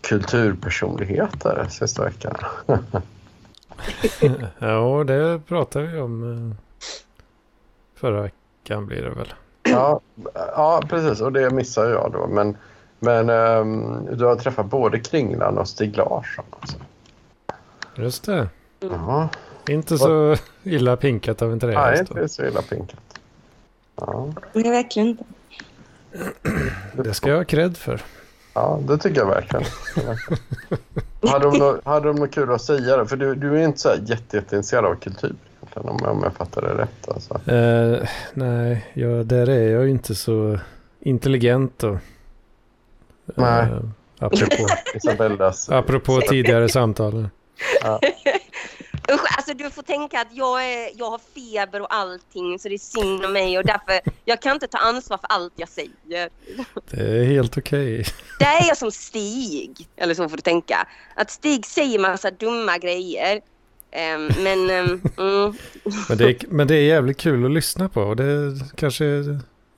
kulturpersonligheter sista veckan. Ja, det pratade vi om förra veckan blir det väl. ja, ja, precis. Och det missar jag då. Men, men ehm, du har träffat både Kringlan och Stig Larsson. Alltså. Just det. Ja, Inte så illa pinkat av en nej, trähäst. inte då. så illa pinkat. Ja, Nej, verkligen inte. Det ska jag ha cred för. ja, det tycker jag verkligen. hade, de nå- hade de något kul att säga? Då? För du, du är inte så här jätte, jätteintresserad av kultur egentligen, om, om jag fattar det rätt. Alltså. Eh, nej, jag, där är jag ju inte så intelligent då. Nej. Eh, apropå, Isabellas... apropå tidigare samtal. Usch, alltså du får tänka att jag, är, jag har feber och allting så det är synd om mig och därför jag kan inte ta ansvar för allt jag säger. Det är helt okej. Där är jag som Stig, eller så får du tänka. Att Stig säger massa dumma grejer. Ehm, men ehm, mm, Men, det är, men det är jävligt kul att lyssna på. Och det kanske...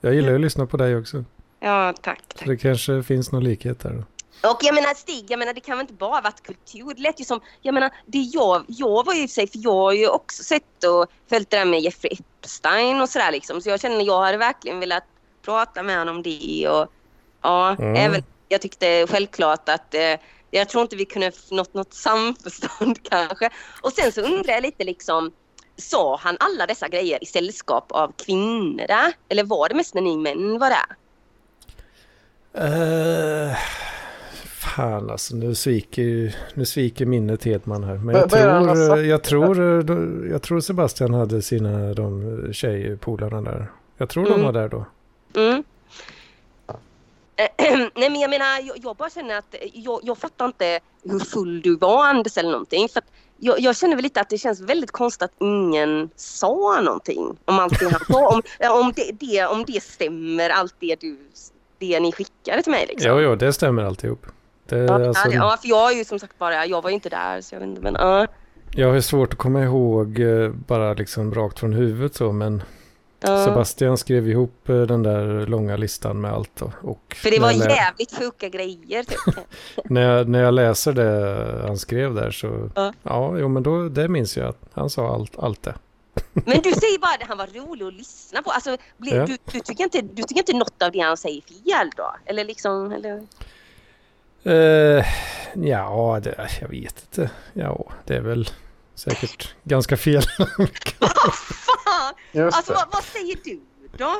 Jag gillar ju att lyssna på dig också. ja, tack. tack. Så det kanske finns någon likhet där. Då. Och jag menar Stig, jag menar det kan väl inte bara varit kultur. Det lät ju som, jag menar det jag, jag var ju i och för sig, för jag har ju också sett och följt det där med Jeffrey Epstein och sådär liksom. Så jag känner jag hade verkligen velat prata med honom om det och ja, Mm. även jag tyckte självklart att eh, jag tror inte vi kunde nått något samförstånd kanske. Och sen så undrar jag lite liksom, sa han alla dessa grejer i sällskap av kvinnor? Eller var det mest när ni män var där? Uh, fan alltså, nu sviker, nu sviker minnet Hedman här. Men jag tror, jag, tror, jag tror Sebastian hade sina de tjejpolarna där. Jag tror de Mm. var där då. Mm. Nej men jag menar, jag, jag bara känner att jag, jag fattar inte hur full du var Anders eller någonting. För jag, jag känner väl lite att det känns väldigt konstigt att ingen sa någonting om allt det han sa. Om, om, det, det, om det stämmer, allt det du, det ni skickade till mig liksom. Ja, ja, det stämmer alltihop. Det, Ja, alltså, ja, för jag är ju som sagt bara, jag var ju inte där så jag vet inte men ja. Jag har svårt att komma ihåg eh, bara liksom rakt från huvudet så, men Ja. Sebastian skrev ihop eh, den där långa listan med allt. Och, För det var jävligt sjuka grejer. Typ. när, jag, när jag läser det han skrev där så, Ja. ja, jo, men då, det minns jag att han sa allt, allt det. Men du säger bara att han var rolig att lyssna på. Alltså, blir, Ja. du, du, tycker inte, du tycker inte något av det han säger fel då? Eller liksom... Eller... Eh, ja, det, jag vet inte. Ja, det är väl säkert ganska fel. Vad fan! Just Alltså vad, vad säger du då?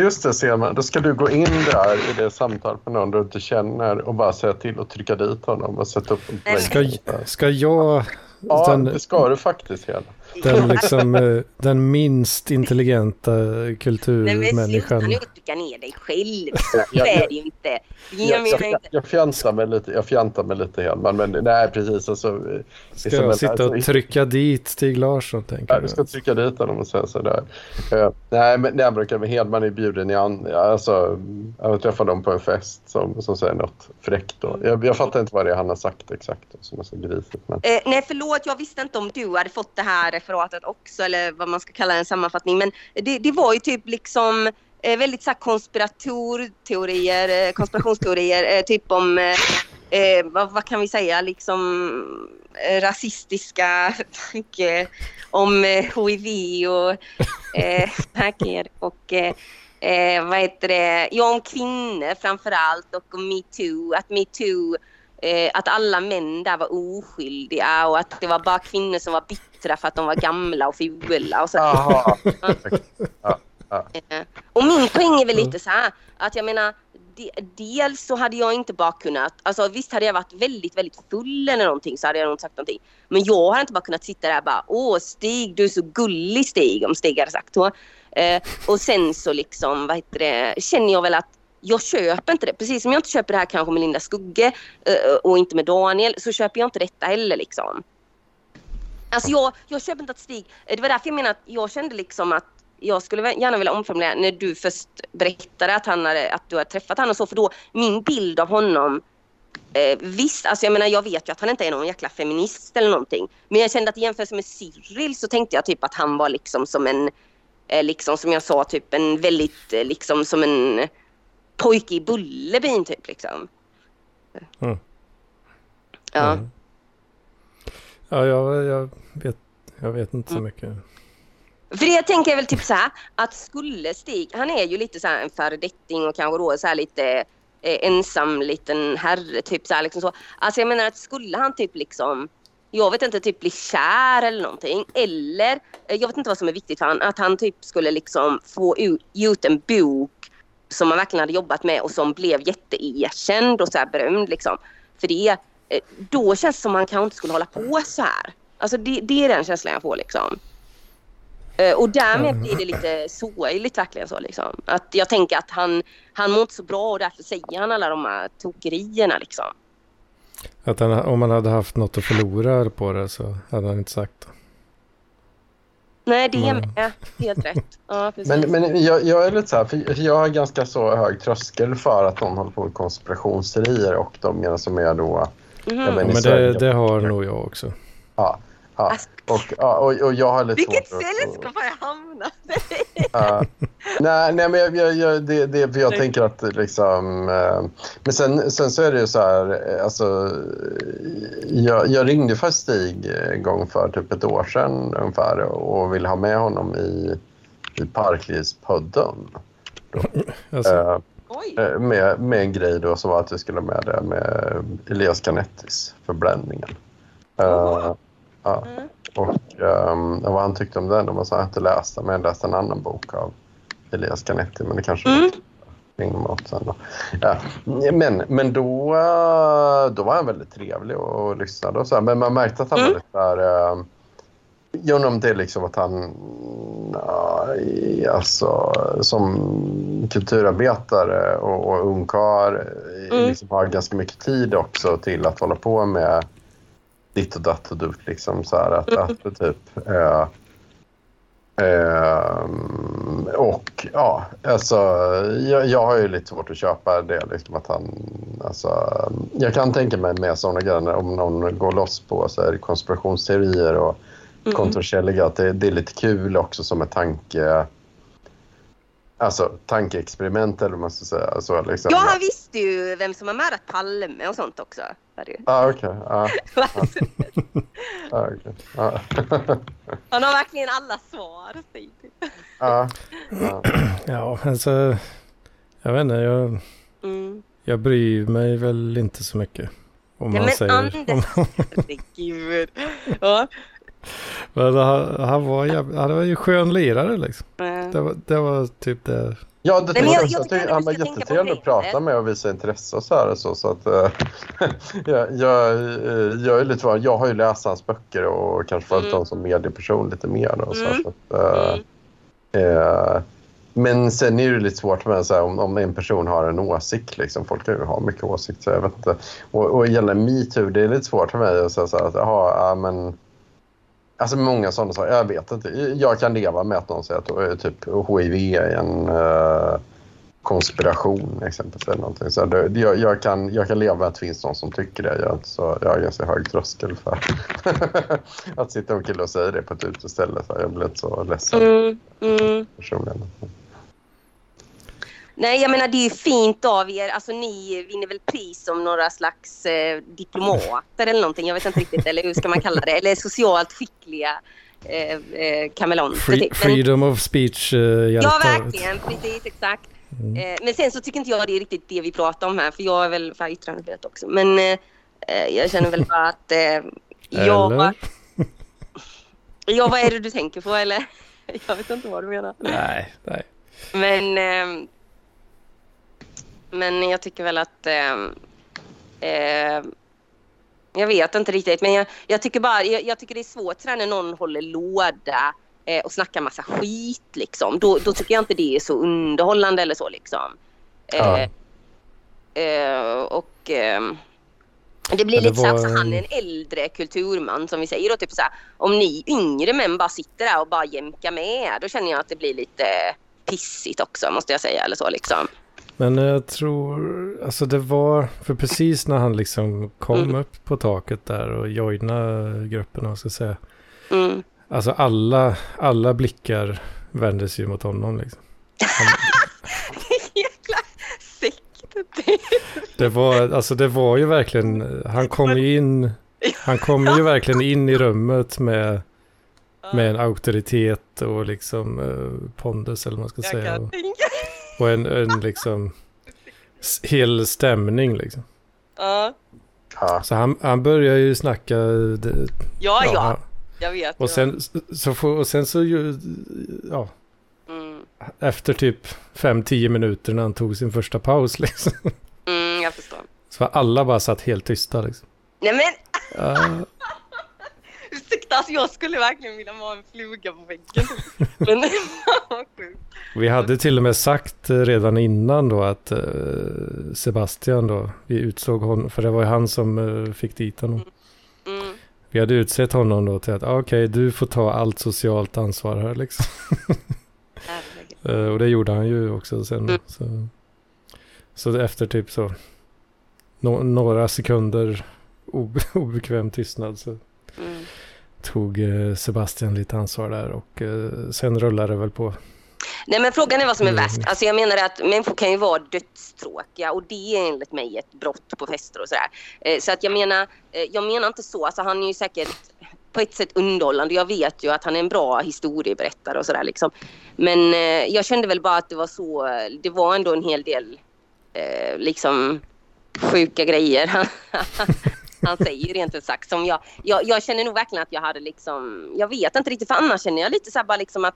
Just det, Selma. Då ska du gå in där i det samtalet med någon du inte känner och bara säga till och trycka dit honom och sätta upp en. Ska, ska jag, Ja, den, det ska du faktiskt hela. Den, liksom, eh, den minst intelligenta Nej men sluta kulturmänniskan. nu att trycka ner dig själv. Ja. är det ju inte. Jag Jag, jag, jag fjantar mig lite, jag fjantar mig lite Helman, men nej precis. Alltså, eh, Ska Isabella, jag sitta och alltså, trycka dit Stig Larsson tänker Ja, du ska trycka dit honom och säga sådär. Uh, nej, men jag brukar med Hedman är bjuden i an... Alltså, jag träffade dem på en fest som, som säger något fräckt. Då. Jag, jag fattar inte vad det är han har sagt exakt som är så grisigt. Men... Eh, nej förlåt, jag visste inte om du hade fått det här referatet också eller vad man ska kalla en sammanfattning. Men det, det var ju typ liksom eh, väldigt så här konspiratorteorier, eh, konspirationsteorier, eh, typ om eh, eh, vad, vad kan vi säga, liksom eh, rasistiska tanke eh, om eh, hiv och eh, och eh, eh, vad heter det, ja om kvinnor framför allt och om metoo, att metoo eh, att alla män där var oskyldiga och att det var bara kvinnor som var bittra för att de var gamla och fula och så. Aha. Eh, Och min poäng är väl lite så här att jag menar de, dels så hade jag inte bara kunnat, alltså visst hade jag varit väldigt, väldigt full eller någonting så hade jag nog inte sagt någonting. Men jag hade inte bara kunnat sitta där och bara åh Stig du är så gullig Stig om Stig hade sagt så. Eh, och sen så liksom, vad heter det, känner jag väl att jag köper inte det. Precis som jag inte köper det här kanske med Linda Skugge eh, och inte med Daniel så köper jag inte detta heller liksom. Alltså jag, jag köper inte att Stig, eh, det var därför jag menar att jag kände liksom att jag skulle gärna vilja omformulera när du först berättade att, han hade, att du hade träffat honom och så för då min bild av honom eh, visst, alltså jag menar jag vet ju att han inte är någon jäkla feminist eller någonting men jag kände att i jämförelse med Cyril så tänkte jag typ att han var liksom som en eh, liksom som jag sa typ en väldigt eh, liksom som en pojke i Bullerbyn typ liksom. Mm. Ja. Mm. Ja, jag, jag, vet, jag vet inte så mycket. För det jag tänker är väl typ så här att skulle Stig, han är ju lite så här en föredetting och kanske då så här lite eh, ensam liten herre typ så här liksom så. Alltså jag menar att skulle han typ liksom jag vet inte, typ bli kär eller någonting. Eller, eh, jag vet inte vad som är viktigt för han, att han typ skulle liksom få ut en bok som han verkligen hade jobbat med och som blev jätteerkänd och så berömd liksom. För det, eh, då känns det som han kanske inte skulle hålla på så här. Alltså det, det är den känslan jag får liksom. Eh, Och därmed blir det lite sorgligt verkligen så liksom. Att jag tänker att han, han mår inte så bra och därför säger han alla de här tokerierna liksom. Att han, om man hade haft något att förlora på det så hade han inte sagt det. Nej, det är Mm. med. Helt rätt. Ja. Men, men jag, jag är lite så här, för jag har ganska så hög tröskel för att någon håller på med konspirationsteorier och de som är då... Mhm. Ja, men- det, det har nog jag också. Ja, ja. Och, ja, och, och jag har lite Vilket sällskap har jag hamnat Ja. nej, nej, men jag, jag, jag, det, det, för jag tänker att liksom... eh, men sen, sen så är det ju så här, eh, alltså... Jag, jag ringde faktiskt Stig en gång för typ ett år sedan ungefär och ville ha med honom i, i Parklivspodden. Alltså, Eh, eh, med, med en grej då som var att vi skulle med det med Elias Canettis, Förbländningen. Eh, ja. Mm. Och um, vad han tyckte om den, jag har inte läst den, men jag läste en annan bok av Elias Canetti, men det kanske Mm. Ja. Men, men då, eh, då var han väldigt trevlig och, och lyssnade och så här. Men man märkte att han Mm. var lite där... Uh, genom det liksom att han i- alltså, som kulturarbetare och, och ungkarl eh, Mm. liksom har ganska mycket tid också till att hålla på med ditt och datt och dutt. Liksom, så här, att, att det typ... Eh, ehm, och ja, alltså jag, jag har ju lite svårt att köpa det. Liksom, att han, alltså, jag kan tänka mig med sådana grejer om någon går loss på så här, konspirationsteorier och Mm. kontroversiella att det, det är lite kul också som en tanke Alltså tankeexperiment eller vad man ska säga. Så, liksom. Ja, han visste ju vem som har mördat Palme och sånt också. Var det ju. Ah, okej. Ah, ah, okej. Ah. Han har verkligen alla svar. ah, ah. Ja, alltså. Jag vet inte, jag, Mm. jag bryr mig väl inte så mycket. Om Nej man men säger. Anders, herregud. Ja. Men han, han, var jäv, han var ju skön lirare liksom. eh, Det var, det var typ det. Ja, det Nej, men jag, jag- jag, jag han var jättetrevlig att prata med och visa intresse och så här och så. så att, eh, jag, jag, eh, jag är lite van. Jag har ju läst hans böcker och kanske följt Mm. honom som medieperson lite mer. Och så, Mm. så att, Mm. eh, men sen är det lite svårt med så här, om, om en person har en åsikt. Liksom. Folk kan ju ha mycket åsikter. Så jag vet inte. Och, och gällande metoo, det är lite svårt för mig att säga så här, att jaha, ja, men Alltså många sådana saker. Jag vet inte. Jag kan leva med att någon säger att eh, typ HIV är en eh, konspiration exempelvis. Eller någonting. Så det, jag, jag, kan, jag kan leva med att det finns någon som tycker det. Jag, så, jag har ganska hög tröskel för att sitta och kille och säga det på ett uteställe. Jag blir inte så ledsen Mm, mm. personligen. Nej, jag menar det är ju fint av er. Alltså ni vinner väl pris som några slags eh, diplomater eller någonting. Jag vet inte riktigt, eller hur ska man kalla det? Eller socialt skickliga eh, eh, kameleonter. Free, typ. Men- freedom of speech hjältar. Ja, verkligen. Precis, exakt. Mm. Eh, men sen så tycker inte jag det är riktigt det vi pratar om här, för jag är väl för yttrandefrihet också. Men eh, eh, jag känner väl bara att eh, jag... Eller? Ja, vad är det du tänker på eller? Jag vet inte vad du menar. Nej, nej. Men, ehm, men jag tycker väl att... ehm, eh, jag vet inte riktigt, men jag, jag tycker bara jag, jag tycker det är svårt när någon håller låda eh, och snackar massa skit. Liksom. Då, då tycker jag inte det är så underhållande eller så. Liksom. Ja. Eh, eh, och ehm, det blir det lite så här, var så han är en- en äldre kulturman som vi säger. Då, typ så här, om ni yngre män bara sitter där och bara jämkar med, då känner jag att det blir lite pissigt också måste jag säga. Eller så, liksom. Men jag tror, alltså det var, för precis när han liksom kom Mm. upp på taket där och joinade gruppen, om man ska säga. Mm. Alltså alla, alla blickar vändes ju mot honom liksom. Jäkla sekt. Det var, alltså det var ju verkligen, han kom ju in, han kom ju verkligen in i rummet med, med en auktoritet och liksom eh, pondus eller vad man ska Jag säga. kan Och, en, en liksom hel stämning liksom. Ja. Så han, han börjar ju snacka. Det, ja, ja, han- jag vet. Och ja. sen så, får, och sen så ju, ja, Mm. efter typ 5-10 minuter när han tog sin första paus liksom. Mm, jag förstår. Så alla bara satt helt tysta liksom. Nej men Ja, ursäkta, alltså, jag skulle verkligen vilja vara en fluga på väggen. men vi hade till och med sagt eh, redan innan då att eh, Sebastian då, vi utsåg honom, för det var ju han som eh, fick dit honom. Mm. Vi hade utsett honom då till att ah, okej, du får ta allt socialt ansvar här liksom. Och det gjorde han ju också sen. Mm. Så, så efter typ så nå- några sekunder obe obekväm tystnad så Mm. tog eh, Sebastian lite ansvar där och eh, sen rullade det väl på. Nej men frågan är vad som är Mm. värst. Alltså jag menar att människor kan ju vara dödstråkiga och det är enligt mig ett brott på fester och sådär. Eh, så att jag menar, jag menar inte så. Alltså han är ju säkert på ett sätt underhållande. Jag vet ju att han är en bra historieberättare och sådär liksom. Men jag kände väl bara att det var så, det var ändå en hel del liksom sjuka grejer han, säger rent ut sagt. Som jag, jag, jag känner nog verkligen att jag hade liksom, jag vet inte riktigt för annars känner jag lite så här bara liksom att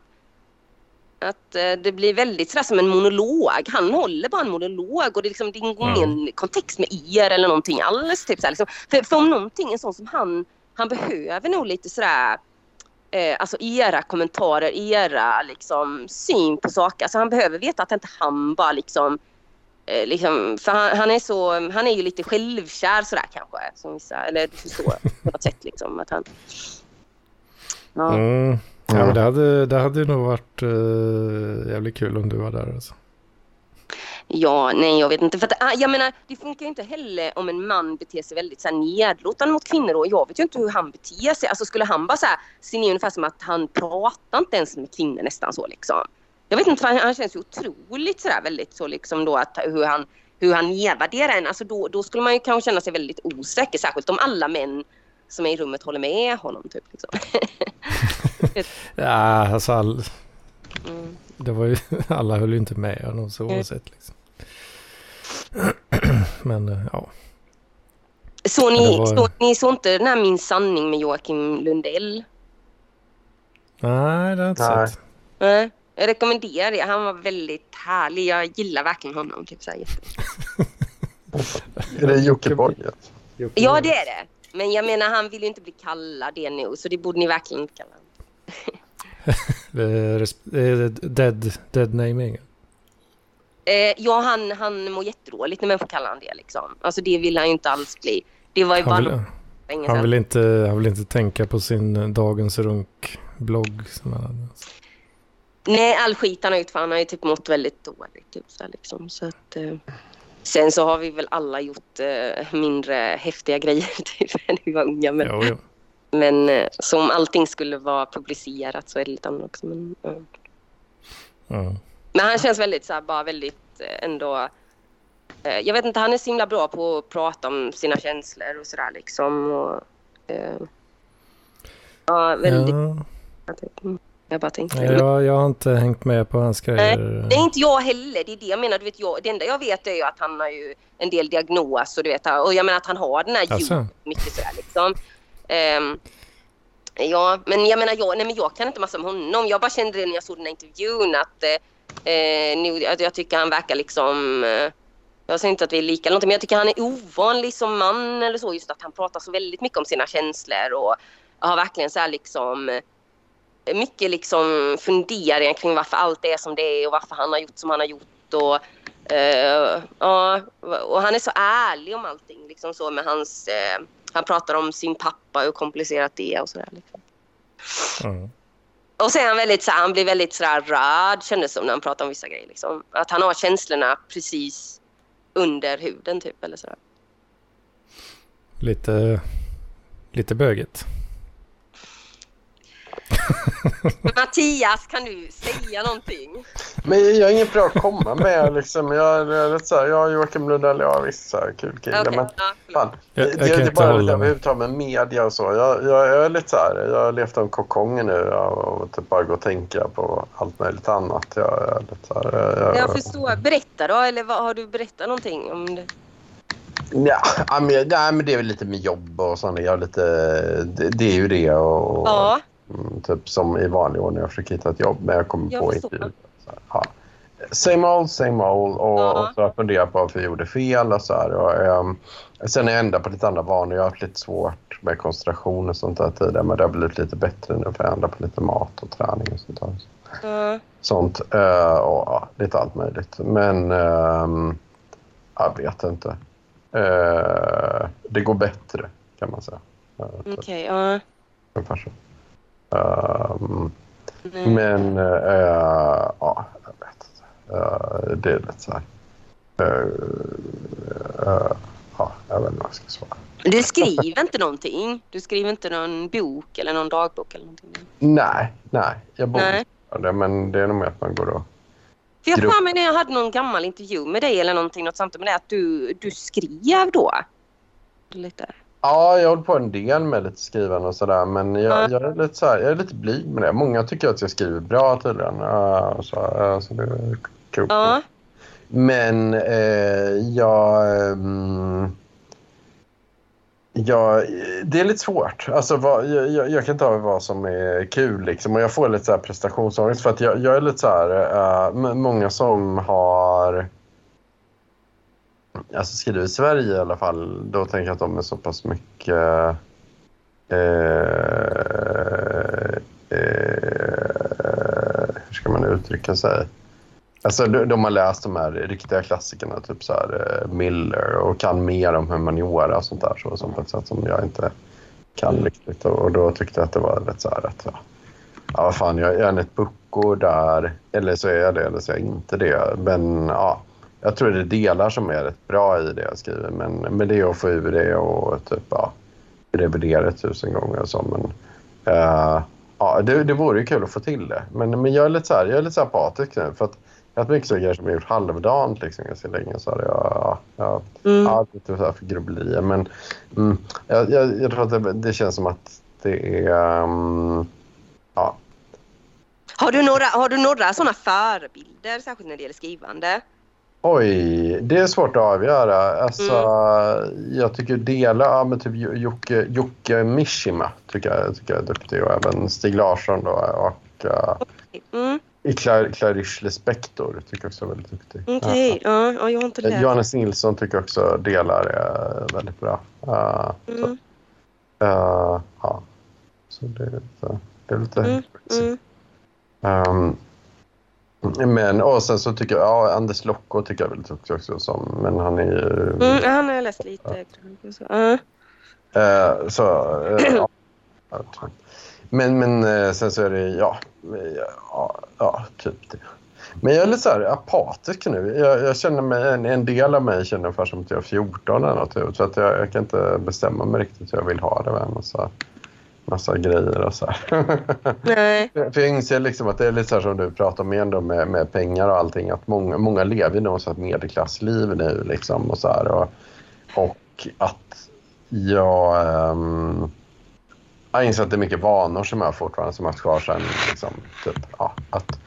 att eh, det blir väldigt sådär som en monolog. Han håller bara en monolog och det, är liksom, det Mm. ingen kontext med er eller någonting alls. Typ, såhär, liksom. för, för om någonting, en sån som han, han behöver nog lite sådär eh, alltså era kommentarer, era liksom, syn på saker. Alltså han behöver veta att inte han bara liksom Liksom, för han, han, är så, han är ju lite självkär sådär kanske. Som vissa, eller du förstår på något sätt liksom. Att han, ja. Mm. Ja, Ja. men det hade, det hade nog varit eh, jävligt kul om du var där alltså. Ja, nej jag vet inte. För att, ah, jag menar, det funkar ju inte heller om en man beter sig väldigt så här, nedlåtande mot kvinnor. Och jag vet ju inte hur han beter sig. Alltså skulle han bara så här, ungefär som att han pratar inte ens med kvinnor nästan så liksom. Jag vet inte, han, han känns ju otroligt sådär väldigt så liksom då att hur han, hur han nedvärderar en. Alltså då, då skulle man ju kanske känna sig väldigt osäker, särskilt om alla män som är i rummet håller med honom. Typ, liksom. ja, alltså all... mm. det var ju, alla höll ju inte med honom så oavsett. Liksom. Men eh, ja. Så ni, var... så, ni såg inte den här Min sanning med Joakim Lundell? Nej, det har jag inte Nej. sett. Nej. Jag rekommenderar det. Han var väldigt härlig. Jag gillar verkligen honom. Typ så här, är det Jockiboi? Ja, det är det. Men jag menar, han vill ju inte bli kallad det nu. Så det borde ni verkligen inte kalla honom. dead, dead naming? Eh, ja, han, han mår jättedåligt när människor kallar honom det. Liksom. Alltså det vill han ju inte alls bli. Det var ju han bara... Vill, han, vill inte, han vill inte tänka på sin Dagens Runk-blogg. Nej, all skit han har gjort för han har ju typ mått väldigt dåligt. Typ, så, liksom. så att, eh, sen så har vi väl alla gjort eh, mindre häftiga grejer typ, när vi var unga. Men, jo, jo. men eh, som allting skulle vara publicerat så är det lite annat också. Men, ja. Mm. men han känns väldigt så här, bara väldigt eh, ändå eh, jag vet inte, han är så himla bra på att prata om sina känslor och sådär liksom. Och, eh, ja, väldigt... Ja. Mm. Jag bara tänkte. Jag, jag har inte hängt med på hans grejer. Nej, det är inte jag heller. Det är det jag menar. Du vet, jag, det enda jag vet är ju att han har ju en del diagnos och du vet, och jag menar att han har den här alltså. mycket sådär liksom. Um, ja, men jag menar, jag, nej, men jag kan inte massa om honom. Jag bara kände det när jag såg den här intervjun att, eh, nu, att jag tycker han verkar liksom eh, jag säger inte att vi är lika men jag tycker han är ovanlig som man eller så. Just att han pratar så väldigt mycket om sina känslor och har verkligen så här liksom mycket liksom funderingar kring varför allt är som det är och varför han har gjort som han har gjort. Och, uh, ja, och han är så ärlig om allting. Liksom så med hans, uh, han pratar om sin pappa och hur komplicerat det är och sådär. Liksom. Mm. Och är han väldigt så han blir väldigt sådär röd kändes som när han pratar om vissa grejer. Liksom. Att han har känslorna precis under huden typ eller sådär. Lite, lite böget. Mattias, kan du säga någonting? Men jag har inget bra att komma med. Liksom. Jag, är så här, jag och Joakim Lundell, ja visst, så här, kul kille. Okay, men fan, jag, det, jag det är bara lite överhuvudtaget med media och så. Jag, jag, jag är lite så här, jag har levt om kokongen nu och typ bara gå och tänka på allt möjligt annat. Jag, jag, lite så här, jag, jag förstår. Berätta då, eller vad, har du berättat någonting om det? Ja, men, nej, men det är väl lite med jobb och sånt. Jag lite, det, det är ju det. Och, ja. Mm, typ som i vanlig ordning. Jag försöker hitta ett jobb men jag kommer jag på intervju. Ja. Same old, same old. Och, ja. och så har jag funderat på varför jag gjorde fel. Och så här. Och, um, sen är jag ändå på lite andra vanor. Jag har haft lite svårt med koncentration och sånt där tidigare. Men det har blivit lite bättre nu för jag ändrar på lite mat och träning och sånt där. Mm. Sånt. Uh, och ja, lite allt möjligt. Men um, jag vet inte. Uh, det går bättre kan man säga. Uh, Okej, okay, ja. Um, men uh, ja, jag vet inte. Uh, det är lite så här. Uh, ja, jag vet inte vad jag ska svara. Du skriver inte någonting? Du skriver inte någon bok eller någon dagbok eller någonting? Nej, nej. Jag borde det, men det är nog mer att man går och för jag har mig när jag hade någon gammal intervju med dig eller någonting, något samtal med dig, att du, du skrev då? Lite. Ja, jag håller på en del med lite skrivande och sådär. Men jag, jag, är lite så här, jag är lite blyg med det. Många tycker att jag skriver bra tydligen. Uh, så, uh, så det är kul. Ja. Men uh, jag... Um, Ja, det är lite svårt. Alltså, vad, jag, jag, kan ta vad som är kul. Liksom. Och jag får lite så här prestationsångest. För att jag, jag är lite så här... Uh, många som har alltså skriver i Sverige i alla fall, då tänker jag att de är så pass mycket eh, eh, hur ska man uttrycka sig? Alltså, de, de har läst de här riktiga klassikerna, typ så här, eh, Miller och kan mer om humaniora och sånt där, så, som på ett sätt som jag inte kan riktigt. Och, då tyckte jag att det var rätt så här, rätt, ja, ja vad fan, jag är ett bucko där, eller så är jag det, eller så är jag inte det. Men ja, jag tror det är delar som är rätt bra i det jag skriver. Men, men det är att få ur det och typ, ja, revidera det tusen gånger och så. Men, uh, Ja, det, det vore ju kul att få till det. Men, men jag är lite så här, jag är lite så här apatisk nu. För att jag har haft mycket så grejer som jag gjort halvdant liksom ganska länge. Så hade jag, ja, ja, Mm. ja, lite så här för grubblerier. Men mm, jag, jag, jag tror att det, det känns som att det är... Um, ja. Har du några, har du några sådana förebilder, särskilt när det gäller skrivande? Oj, det är svårt att avgöra. Alltså, Jag tycker dela, ja, men typ Jocke, Jocke Mishima tycker jag, tycker jag är duktig och även Stig Larsson då, och uh, Mm, Clar, Clarice Lispector tycker jag också är väldigt duktig. Okej, ja. ja, jag har inte läst. Johannes Nilsson tycker också delar är väldigt bra. Uh, så, Mm, uh, ja. så det är lite... Det är lite Mm, mm. Men och sen så tycker jag, ja, Anders Locko tycker jag väldigt duktig också. Som, men han är ju... Mm, ja, han har jag läst lite. Så, ja. Eh, så, eh, ja. Men, men eh, sen så är det, ja, ja, ja typ det. Men jag är lite så här apatisk nu. Jag, jag känner mig, en, en del av mig känner ungefär som att jag är 14 eller något. Så att jag, jag kan inte bestämma mig riktigt hur jag vill ha det med en massa, massa grejer och så här. Nej. För jag inser liksom att det är lite så här som du pratar om ändå med, med pengar och allting. Att många, många lever ju något sånt medelklassliv nu liksom och så här. Och, och att jag... Um, jag inser att det är mycket vanor som jag fortfarande som jag har kvar sen. Liksom, typ, ja, att,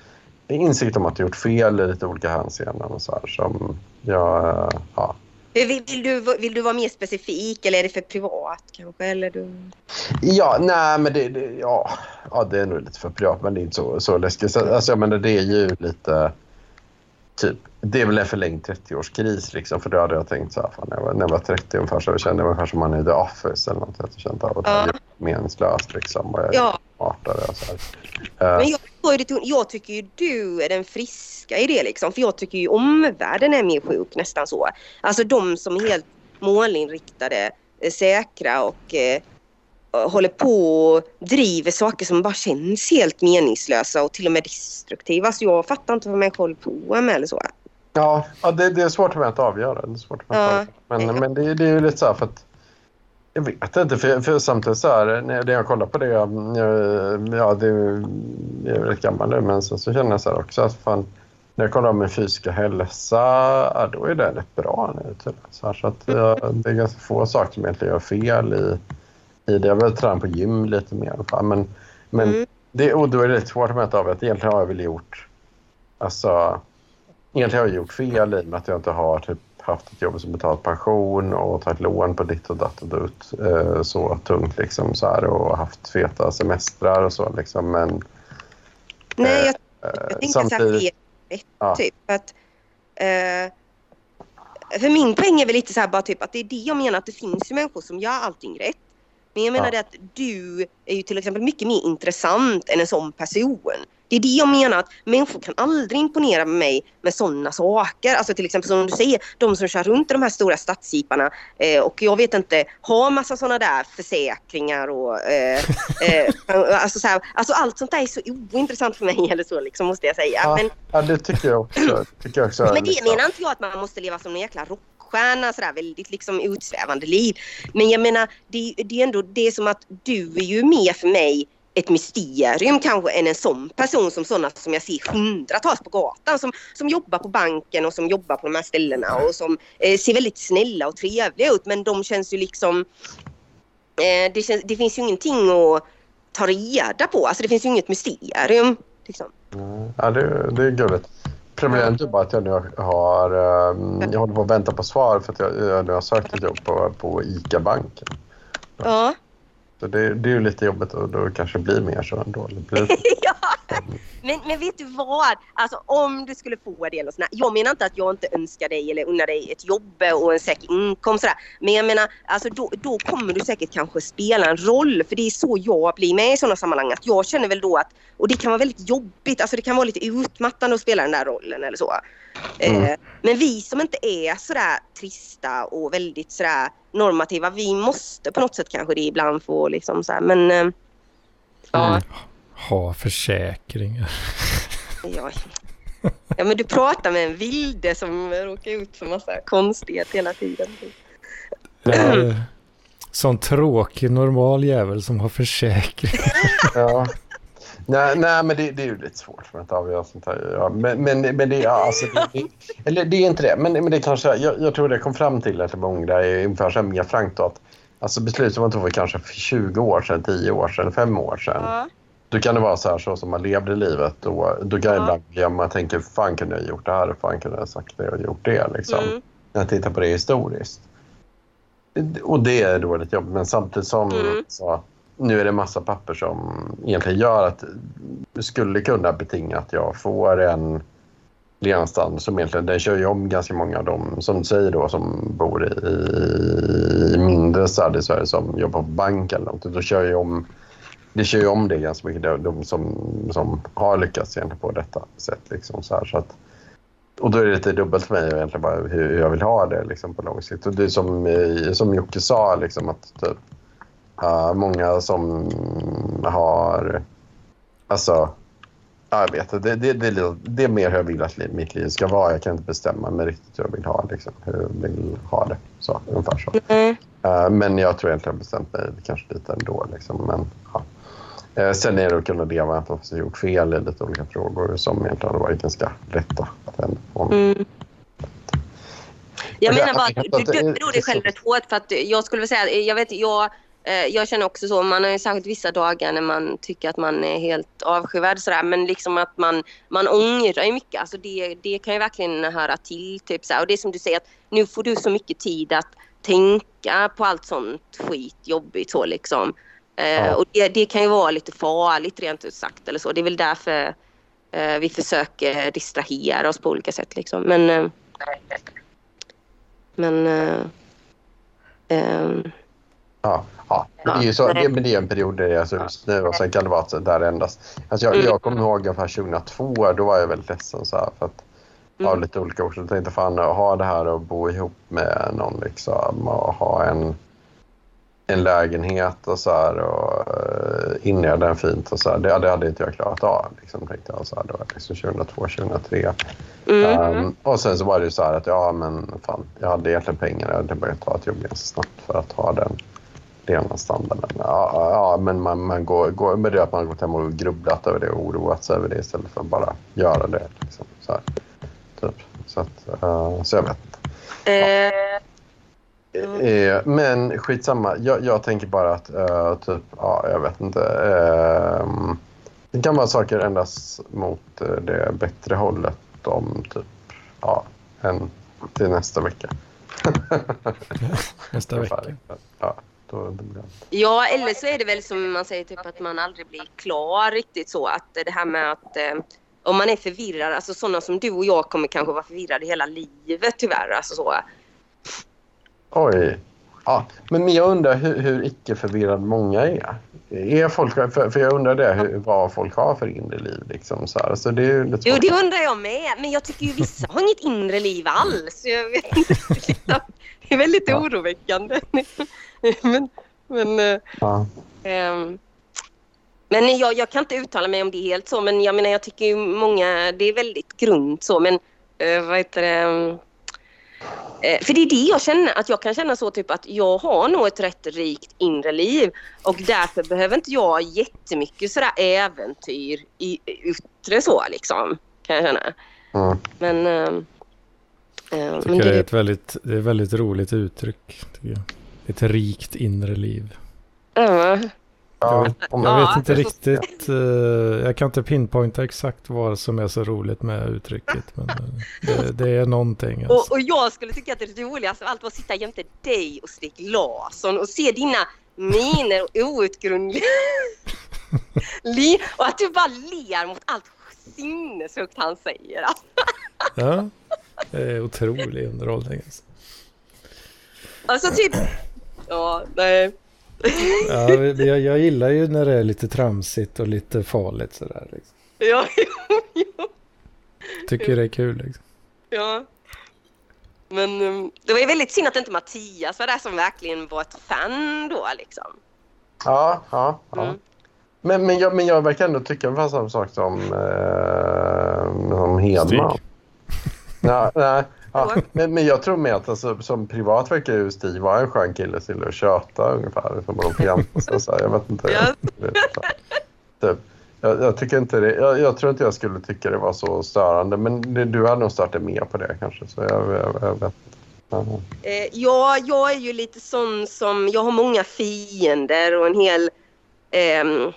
insikt om att jag gjort fel i lite olika hänseenden och så här. Som jag... eh, Ja, Vill, du, vill du vara mer specifik eller är det för privat kanske? Eller du... Ja, nej men det, det, ja, ja, det är nog lite för privat men det är inte så, så läskigt. Så, alltså, jag menar, det är ju lite... Typ, det är väl en förlängd 30-årskris liksom. För då hade jag tänkt så här, fan, när, jag var, när jag var 30 ungefär så kände jag ungefär som man är i The Office eller något. Jag kände att det Ja. här är meningslöst liksom. Och jag är Ja. smartare och så här. Eh, Men jag, förstår ju det, jag tycker ju du är den friska i det liksom. För jag tycker ju omvärlden är mer sjuk nästan så. Alltså de som är helt målinriktade, eh, säkra och eh, håller på och driver saker som bara känns helt meningslösa och till och med destruktiva. Alltså jag fattar inte vad människor håller på med eller så. Ja, ja det, det är svårt för mig att avgöra. Det är svårt för mig att avgöra. Men, men det, det är ju lite så här för att... Jag vet inte, för, för samtidigt så här, när jag kollar på det, jag, ja det jag är rätt gammal nu, men sen så känner jag så här också att fan, när jag kollar på min fysiska hälsa, ja, då är det rätt bra nu. Typ. Så, här, så att jag, det är ganska få saker som egentligen gör fel i, i det. Jag vill träna på gym lite mer i alla fall, men, men Mm. det, och då är det lite svårt att mäta av att egentligen har jag väl gjort, alltså Egentligen har jag gjort fel i och med att jag inte har typ haft ett jobb som betalat pension och tagit lån på ditt och datt och dutt eh, så tungt liksom så här och haft feta semestrar och så liksom men Nej, jag eh, Jag tänkte så här samtidigt Ja. typ. Att, eh, för min poäng är väl lite så här bara typ att det är det jag menar att det finns ju människor som gör allting rätt. Men jag menar Ja. det att du är ju till exempel mycket mer intressant än en sån person. Det är det jag menar att människor kan aldrig imponera med mig med sådana saker. Alltså till exempel som du säger, de som kör runt i de här stora stadsjeeparna eh, och jag vet inte, har massa sådana där försäkringar och eh, eh, alltså, så här, alltså allt sånt där är så ointressant för mig eller så liksom måste jag säga. Ja, Men, ja det tycker jag också. Tycker jag också men det liksom. menar inte jag att man måste leva som en jäkla rockstjärna sådär väldigt liksom utsvävande liv. Men jag menar det, det är ändå det är som att du är ju mer för mig ett mysterium kanske än en sån person som sådana som jag ser hundratals på gatan som, som jobbar på banken och som jobbar på de här ställena och som eh, ser väldigt snälla och trevliga ut men de känns ju liksom eh, det, känns, det finns ju ingenting att ta reda på. Alltså det finns ju inget mysterium. Liksom. Ja, det, det är gulligt. Problemet är bara att jag nu har... ehm, jag håller på att vänta på svar för att jag, jag nu har sökt ett jobb på, på ICA-banken. Ja. Så det, det är ju lite jobbigt och då kanske blir mer så ändå. Blir, ja. Men, men vet du vad? Alltså om du skulle få det eller sådär. Jag menar inte att jag inte önskar dig eller unnar dig ett jobb och en säker inkomst sådär. Men jag menar, alltså då, då kommer du säkert kanske spela en roll. För det är så jag blir med i sådana sammanhang. Att jag känner väl då att, och det kan vara väldigt jobbigt. Alltså det kan vara lite utmattande att spela den där rollen eller så. Mm. Eh, men vi som inte är sådär trista och väldigt sådär normativa. Vi måste på något sätt kanske det ibland få liksom såhär. Men eh, ja. Mm. Ha försäkringar. Ja. ja men du pratar med en vilde som råkar ut för massa konstighet hela tiden. Sån tråkig normal jävel som har försäkring. ja. Nej, nej men det, det är ju lite svårt för att avgöra sånt här. Ja, men, men, men det, ja, alltså, det, det, eller det är inte det. Men, men det kanske, jag, jag tror det kom fram till att många där är ungefär så här mer frankt att alltså beslut som man tog för kanske för 20 år sedan, 10 år sedan, 5 år sedan. Ja. Då kan det vara så här så som man levde livet. Och, då kan jag Ja. ibland glömma och tänka, fan kunde jag gjort det här? Fan kunde jag sagt det och gjort det? Liksom. Mm. När jag tittar på det historiskt. Och det är då lite jobbigt. Men samtidigt som Mm. så, nu är det massa papper som egentligen gör att det skulle kunna betinga att jag får en levnadsstandard som egentligen, den kör ju om ganska många av dem som du säger då som bor i, i mindre städer i Sverige som jobbar på bank eller något. Då kör ju om, det kör ju om det ganska mycket, de, de som, som har lyckats egentligen på detta sätt. Liksom, så här, så att, och då är det lite dubbelt för mig egentligen bara hur jag vill ha det liksom, på lång sikt. Och det är som, som Jocke sa, liksom, att typ, uh, många som har... Alltså, ja, jag vet det, det, det, det är mer hur jag vill att mitt liv ska vara. Jag kan inte bestämma mig riktigt hur jag vill ha, liksom, hur jag vill ha det. Så, ungefär så. Nej. Eh, men jag tror egentligen jag har bestämt mig kanske lite ändå. Liksom, men, ja. Eh, sen är det att kunna leva med att man har gjort fel i lite olika frågor som egentligen har varit ganska lätta. Mm. Jag menar bara att du vet att det är- dömer dig själv rätt hårt för att jag skulle vilja säga, jag vet, jag, eh, jag känner också så, man har ju särskilt vissa dagar när man tycker att man är helt avskyvärd sådär, men liksom att man, man ångrar ju mycket, alltså det, det kan ju verkligen höra till typ såhär. och det är som du säger att nu får du så mycket tid att tänka på allt sånt skit jobbigt så liksom. Eh, Ja. Och det, det kan ju vara lite farligt rent ut sagt eller så, det är väl därför eh, vi försöker distrahera oss på olika sätt liksom. Men eh, men... ehm, Ja, ja. Det är ju så, det, men det är en period där jag är så och sen kan det vara så där endast. Alltså jag, Mm. jag kommer ihåg ungefär 2002, då var jag väldigt ledsen så här, för att av Mm. lite olika orsaker. Jag tänkte fan ha det här och bo ihop med någon liksom och ha en, en lägenhet och så här och uh, inreda den fint och så här. Det, det hade inte jag klarat av liksom, tänkte jag så här. Då, liksom 2002, 2003. mm, Um, och sen så var det ju så här att ja men fan, jag hade egentligen pengar. Jag hade börjat ta ett jobb ganska snabbt för att ha den levnadsstandarden. Ja, ja, ja, men man, man går, går med det att man har gått hem och grubblat över det och oroat sig över det istället för att bara göra det. Liksom, så, här, typ. så, att, uh, så jag vet inte. eh, Eh, men skitsamma. Jag, jag tänker bara att eh, typ, ja, jag vet inte. ehm, det kan vara saker ändras mot eh, det bättre hållet om typ, ja, en till nästa vecka. Nästa vecka. Ja, då, då blir det. ja, eller så är det väl som man säger typ att man aldrig blir klar riktigt så att det här med att eh, om man är förvirrad, alltså sådana som du och jag kommer kanske vara förvirrade hela livet tyvärr. Alltså så. Oj. Ja, men jag undrar hur, hur icke-förvirrad många är. är folk, för, för jag undrar det, hur, vad folk har för inre liv. Liksom, så här. Så det är lite Jo, det undrar jag med. Men jag tycker ju vissa har inget inre liv alls. Jag vet inte, det är väldigt Ja. oroväckande. men, men, eh, Ja. Ehm, men jag, jag kan inte uttala mig om det helt så, men jag menar jag tycker ju många, det är väldigt grunt så, men uh, vad heter det? Eh, för det är det jag känner, att jag kan känna så typ att jag har nog ett rätt rikt inre liv och därför behöver inte jag jättemycket sådär äventyr i yttre så liksom, kan jag känna. Mm. Men, ehm, Jag men tycker det är det, ett väldigt, det är ett väldigt roligt uttryck. Tycker jag. Ett rikt inre liv. ja, Ja, vet- Jag vet inte riktigt. eh, jag kan inte pinpointa exakt vad som är så roligt med uttrycket. Men eh, det, det är någonting. Alltså. Och, och jag skulle tycka att det roligaste av allt var att sitta jämte dig och Stig Larsson och se dina miner och outgrundliga li- och att du bara ler mot allt sinnessjukt han säger. Alltså, Ja, det är otrolig underhållning. Alltså. alltså typ... Ja, nej. Ja, jag, jag gillar ju när det är lite tramsigt och lite farligt sådär. Liksom. Ja, jo, jo, Tycker det är kul. Liksom. ja. Men um, det var ju väldigt synd att inte Mattias var där som verkligen var ett fan då liksom. Ja, ja. ja. Mm. Men, men, jag, men jag verkar ändå tycka ungefär samma sak som, eh, som Hedman. Ja, nej, ja. Men, men jag tror med att alltså, som privat verkar ju Stig vara en skön kille till att köta ungefär. Som man fjanta sig. Jag vet inte. Typ. Jag, jag tycker inte det. Jag, jag, tror inte jag skulle tycka det var så störande. Men det, du hade nog startat mer på det kanske. Så jag, jag, jag vet Eh, ja, jag är ju lite sån som, jag har många fiender och en hel, eh,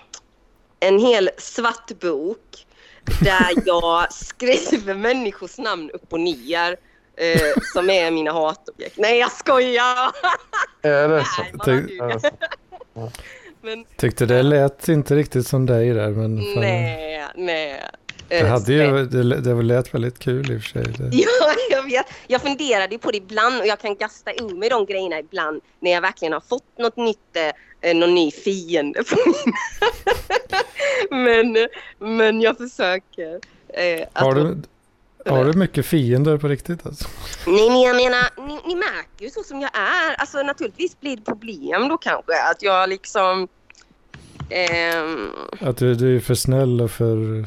en hel svart bok där jag skriver människors namn upp och ner eh, som är mina hatobjekt. Nej, jag skojar! Är det så? Nej, men, Tyckte det lät inte riktigt som dig där. Men fan, nej, nej. Det, hade ju, det, det lät väldigt kul i och för sig. Det. Ja, jag vet. Jag funderade på det ibland och jag kan gasta ur mig de grejerna ibland när jag verkligen har fått något nytt, eh, någon ny fiende men, men jag försöker. Eh, har, du, har du mycket fiender på riktigt? Alltså? Nej, men jag menar, ni, ni märker ju så som jag är. Alltså naturligtvis blir det problem då kanske. Att jag liksom... Ehm... Att du, du är för snäll och för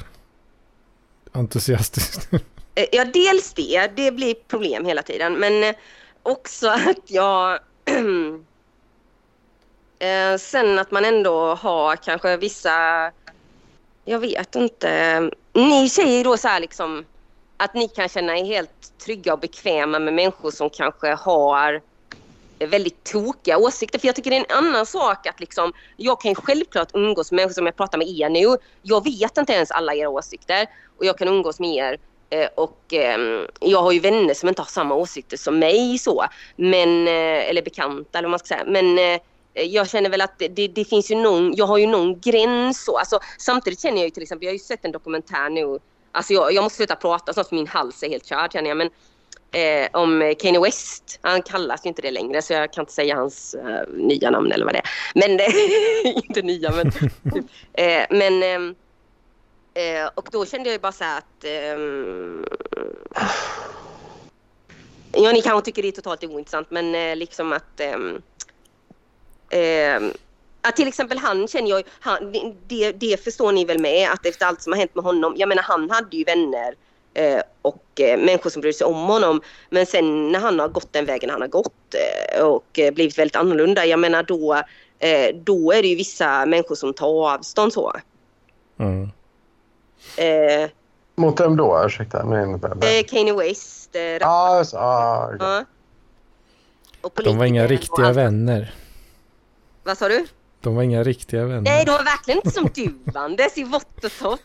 entusiastisk. Eh, ja, dels det. Det blir problem hela tiden. Men eh, också att jag... Eh, sen att man ändå har kanske vissa... Jag vet inte. Ni säger då så här liksom att ni kan känna er helt trygga och bekväma med människor som kanske har väldigt tokiga åsikter. För jag tycker det är en annan sak att liksom, jag kan självklart umgås med människor som jag pratar med er nu. Jag vet inte ens alla era åsikter och jag kan umgås med er eh, och eh, jag har ju vänner som inte har samma åsikter som mig så. Men, eh, eller bekanta eller vad man ska säga. Men eh, jag känner väl att det, det, finns ju någon, jag har ju någon gräns så. Alltså, samtidigt känner jag ju till exempel, jag har ju sett en dokumentär nu. Alltså jag, jag måste sluta prata snart för min hals är helt körd känner jag. Men eh, om Kanye West. Han kallas ju inte det längre så jag kan inte säga hans eh, nya namn eller vad det är. Men, inte nya men typ. eh, Men ehm, eh, och då kände jag ju bara så här att ehm, Ja, ni kanske tycker det är totalt ointressant men eh, liksom att ehm, att till exempel han känner jag, han, det, det förstår ni väl med att efter allt som har hänt med honom, jag menar han hade ju vänner Eh, och eh, människor som bryr sig om honom. Men sen när han har gått den vägen han har gått eh, och blivit väldigt annorlunda, jag menar då, då är det ju vissa människor som tar avstånd så. Mm. Eh, Mot vem då? Ursäkta. Nej, eh, Kanye West. Eh, ah, så, ah, okay. ja. De var inga riktiga vänner. Vad sa du? De var inga riktiga vänner. Nej, de var verkligen inte som du, Anders, i torrt.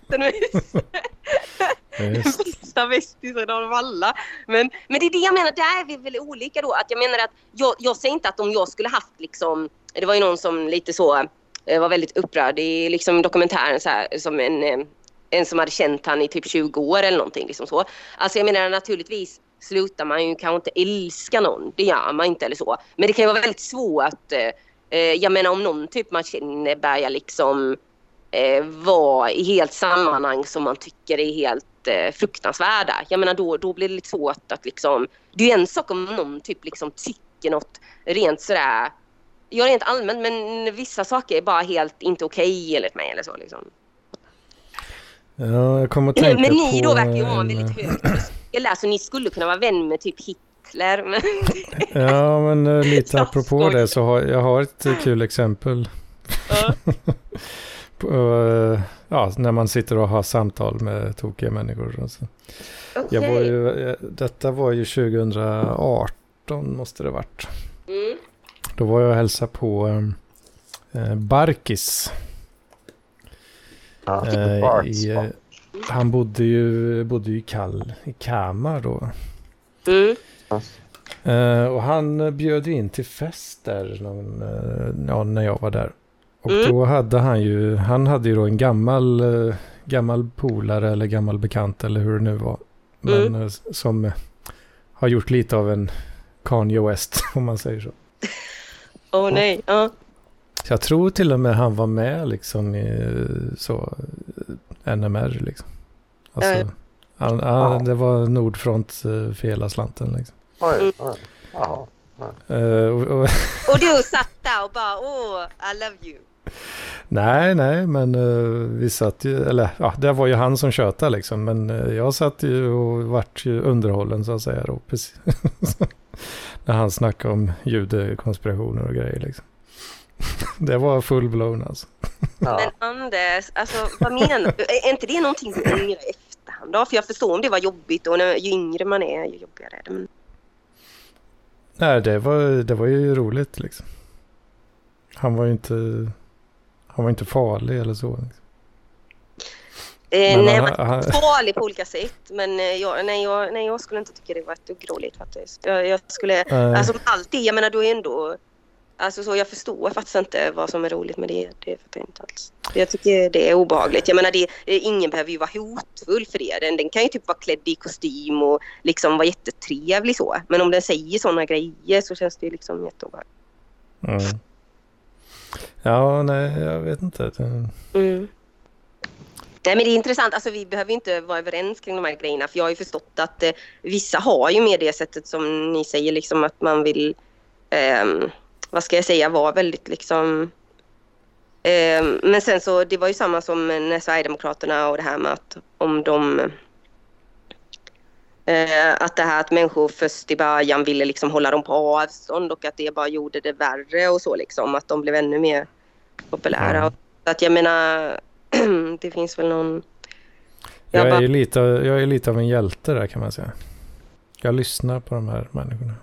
Den bästa bästisen av alla. Men, men det är det jag menar, där är vi väl olika då. Att jag menar att jag, jag säger inte att om jag skulle haft liksom, det var ju någon som lite så eh, var väldigt upprörd i liksom dokumentären så här, som en, eh, en som hade känt han i typ 20 år eller någonting. Liksom så. Alltså jag menar naturligtvis slutar man ju kanske inte älska någon. Det gör man inte eller så. Men det kan ju vara väldigt svårt. Eh, jag menar om någon typ man känner börjar liksom eh, vara i helt sammanhang som man tycker är helt eh, fruktansvärda. Jag menar då, då blir det lite svårt att liksom... Det är en sak om någon typ liksom tycker något rent sådär... Ja, rent allmänt men vissa saker är bara helt inte okej okay, enligt mig eller så liksom. Ja, jag kommer att tänka Men ni på då verkar ju ha en väldigt hög tröskel så ni skulle kunna vara vän med typ Hitler. Men... ja, men uh, lite apropå det så har jag har ett kul exempel. uh, ja, när man sitter och har samtal med tokiga människor. Alltså. Okay. Jag var ju, detta var ju 2018 måste det varit. Mm. Då var jag och hälsade på eh, Barkis. Ja, eh, i, eh, han bodde ju, bodde ju i, Kall, i Kalmar då. Mm. Eh, och han bjöd in till fest där någon, eh, ja, när jag var där. Och mm. då hade han ju, han hade ju då en gammal, eh, gammal polare eller gammal bekant eller hur det nu var. Men mm. Som har gjort lite av en Kanye West om man säger så. Åh oh, nej, ja. Jag tror till och med han var med liksom i så NMR liksom. Alltså, han, han, det var Nordfront för hela slanten liksom. Oj, oj. Jaha. Uh, och, och, och du satt där och bara åh, I love you. Nej, nej, men uh, vi satt ju, eller ja, det var ju han som tjötade liksom, men uh, jag satt ju och vart ju underhållen så att säga då, precis. När han snackade om judekonspirationer och grejer liksom. Det var full-blown alltså. Ja. Men Anders, alltså vad menar du? Är inte det någonting du ångrar i efterhand då? För jag förstår om det var jobbigt och när, ju yngre man är ju jobbigare är det. Men... Nej, det var, det var ju roligt liksom. Han var ju inte, han var inte farlig eller så. Liksom. Eh, nej, han- är farlig på olika sätt. Men eh, jag, nej, jag, nej, jag skulle inte tycka det var ett dugg roligt faktiskt. Jag, jag skulle, Eh, alltså allt det, jag menar då är ändå, alltså så jag förstår faktiskt inte vad som är roligt med det. Det fattar jag inte alls. Jag tycker det är obehagligt. Jag menar det, eh, ingen behöver ju vara hotfull för det. Den, den kan ju typ vara klädd i kostym och liksom vara jättetrevlig så. Men om den säger sådana grejer så känns det ju liksom jätteobehagligt. mm. Ja, nej, jag vet inte. Mm. Nej men det är intressant, alltså vi behöver inte vara överens kring de här grejerna för jag har ju förstått att eh, vissa har ju med det sättet som ni säger liksom att man vill, ehm, vad ska jag säga, vara väldigt liksom ehm, men sen så det var ju samma som när Sverigedemokraterna och det här med att om de eh, att det här att människor först i början ville liksom hålla dem på avstånd och att det bara gjorde det värre och så liksom att de blev ännu mer populära. Ja. Så att jag menar, det finns väl någon... Jag, Jag är bara- ju lite, jag är lite av en hjälte där kan man säga. Jag lyssnar på de här människorna.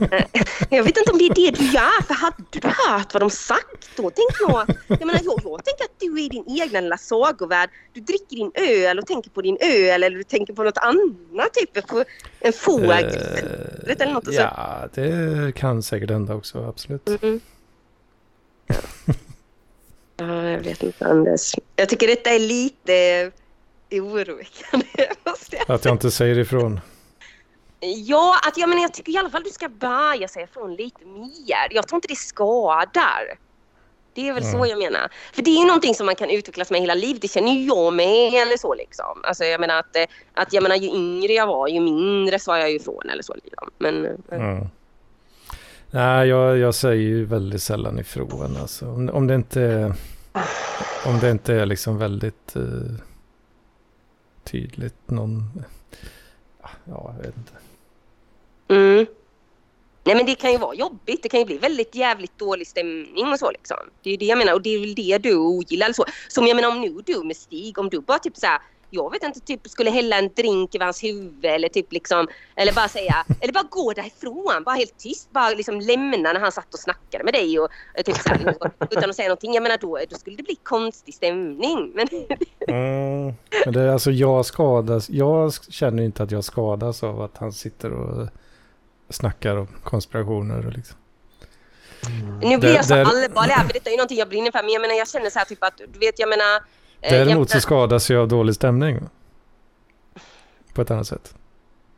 Jag vet inte om det är det du gör, för hade du hört vad de sagt då? Tänk jag, jag menar jag, jag tänker att du är i din egna lilla sagovärld. Du dricker din öl och tänker på din öl eller du tänker på något annat, typ på en fågel Eh, eller något. så- ja, det kan säkert hända också, absolut. Mm. Ja, jag vet inte Anders. Jag tycker detta är lite oroväckande. Att jag inte säger ifrån. Ja, att, jag, menar, jag tycker i alla fall du ska börja säga ifrån lite mer. Jag tror inte det skadar. Det är väl så Mm. jag menar. För det är ju någonting som man kan utvecklas med hela livet. Det känner ju jag med eller så liksom. Alltså jag menar att, eh, att jag menar ju yngre jag var ju mindre sa jag ju ifrån eller så liksom. Men eh, Mm. Nej, jag, jag säger ju väldigt sällan ifrån. Alltså. Om, om det inte är, om det inte är liksom väldigt eh, tydligt någon... Ja, jag vet inte. Mm. Nej men det kan ju vara jobbigt. Det kan ju bli väldigt jävligt dålig stämning och så liksom. Det är ju det jag menar och det är väl det du ogillar så. Som jag menar om nu du med Stig, om du bara typ så här, jag vet inte, typ skulle hälla en drink över hans huvud eller typ liksom, eller bara säga, eller bara gå därifrån, bara helt tyst, bara liksom lämna när han satt och snackade med dig och typ så utan att säga någonting. Jag menar då, då skulle det bli konstig stämning. Men Mm. Men det är alltså jag skadas. Jag känner inte att jag skadas av att han sitter och snackar om konspirationer och liksom. nu blir jag så allvarlig här för detta är någonting jag brinner för. Men jag menar jag känner så här typ att, du vet jag menar. eh, jag Däremot så menar- skadas jag av dålig stämning. På ett annat sätt.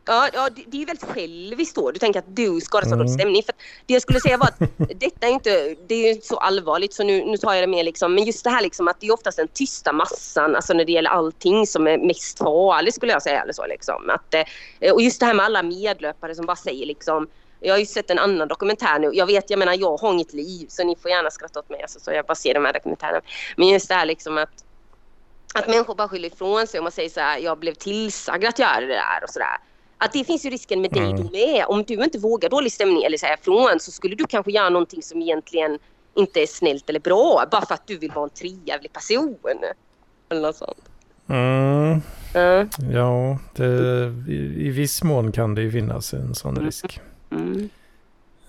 Ja, ja det, det är ju väldigt själviskt då. Du tänker att du skadas av Mm. stämning. För det jag skulle säga var att detta är inte, det är inte så allvarligt så nu, nu tar jag det med liksom. Men just det här liksom att det är oftast den tysta massan, alltså när det gäller allting som är mest farligt skulle jag säga. Eller så, liksom. att, eh, och just det här med alla medlöpare som bara säger liksom jag har ju sett en annan dokumentär nu. Jag vet, jag menar jag har inget liv så ni får gärna skratta åt mig alltså, så jag bara ser de här dokumentärerna. Men just det här liksom att att människor bara skyller ifrån sig och man säger så här, jag blev tillsagd att göra det där och sådär. Att det finns ju risken med dig Mm. du med. Om du inte vågar dålig stämning eller säga ifrån så skulle du kanske göra någonting som egentligen inte är snällt eller bra bara för att du vill vara en trevlig person. Eller något sånt. Mm. Ja. Ja, det, i, i viss mån kan det ju finnas en sån risk. Mm.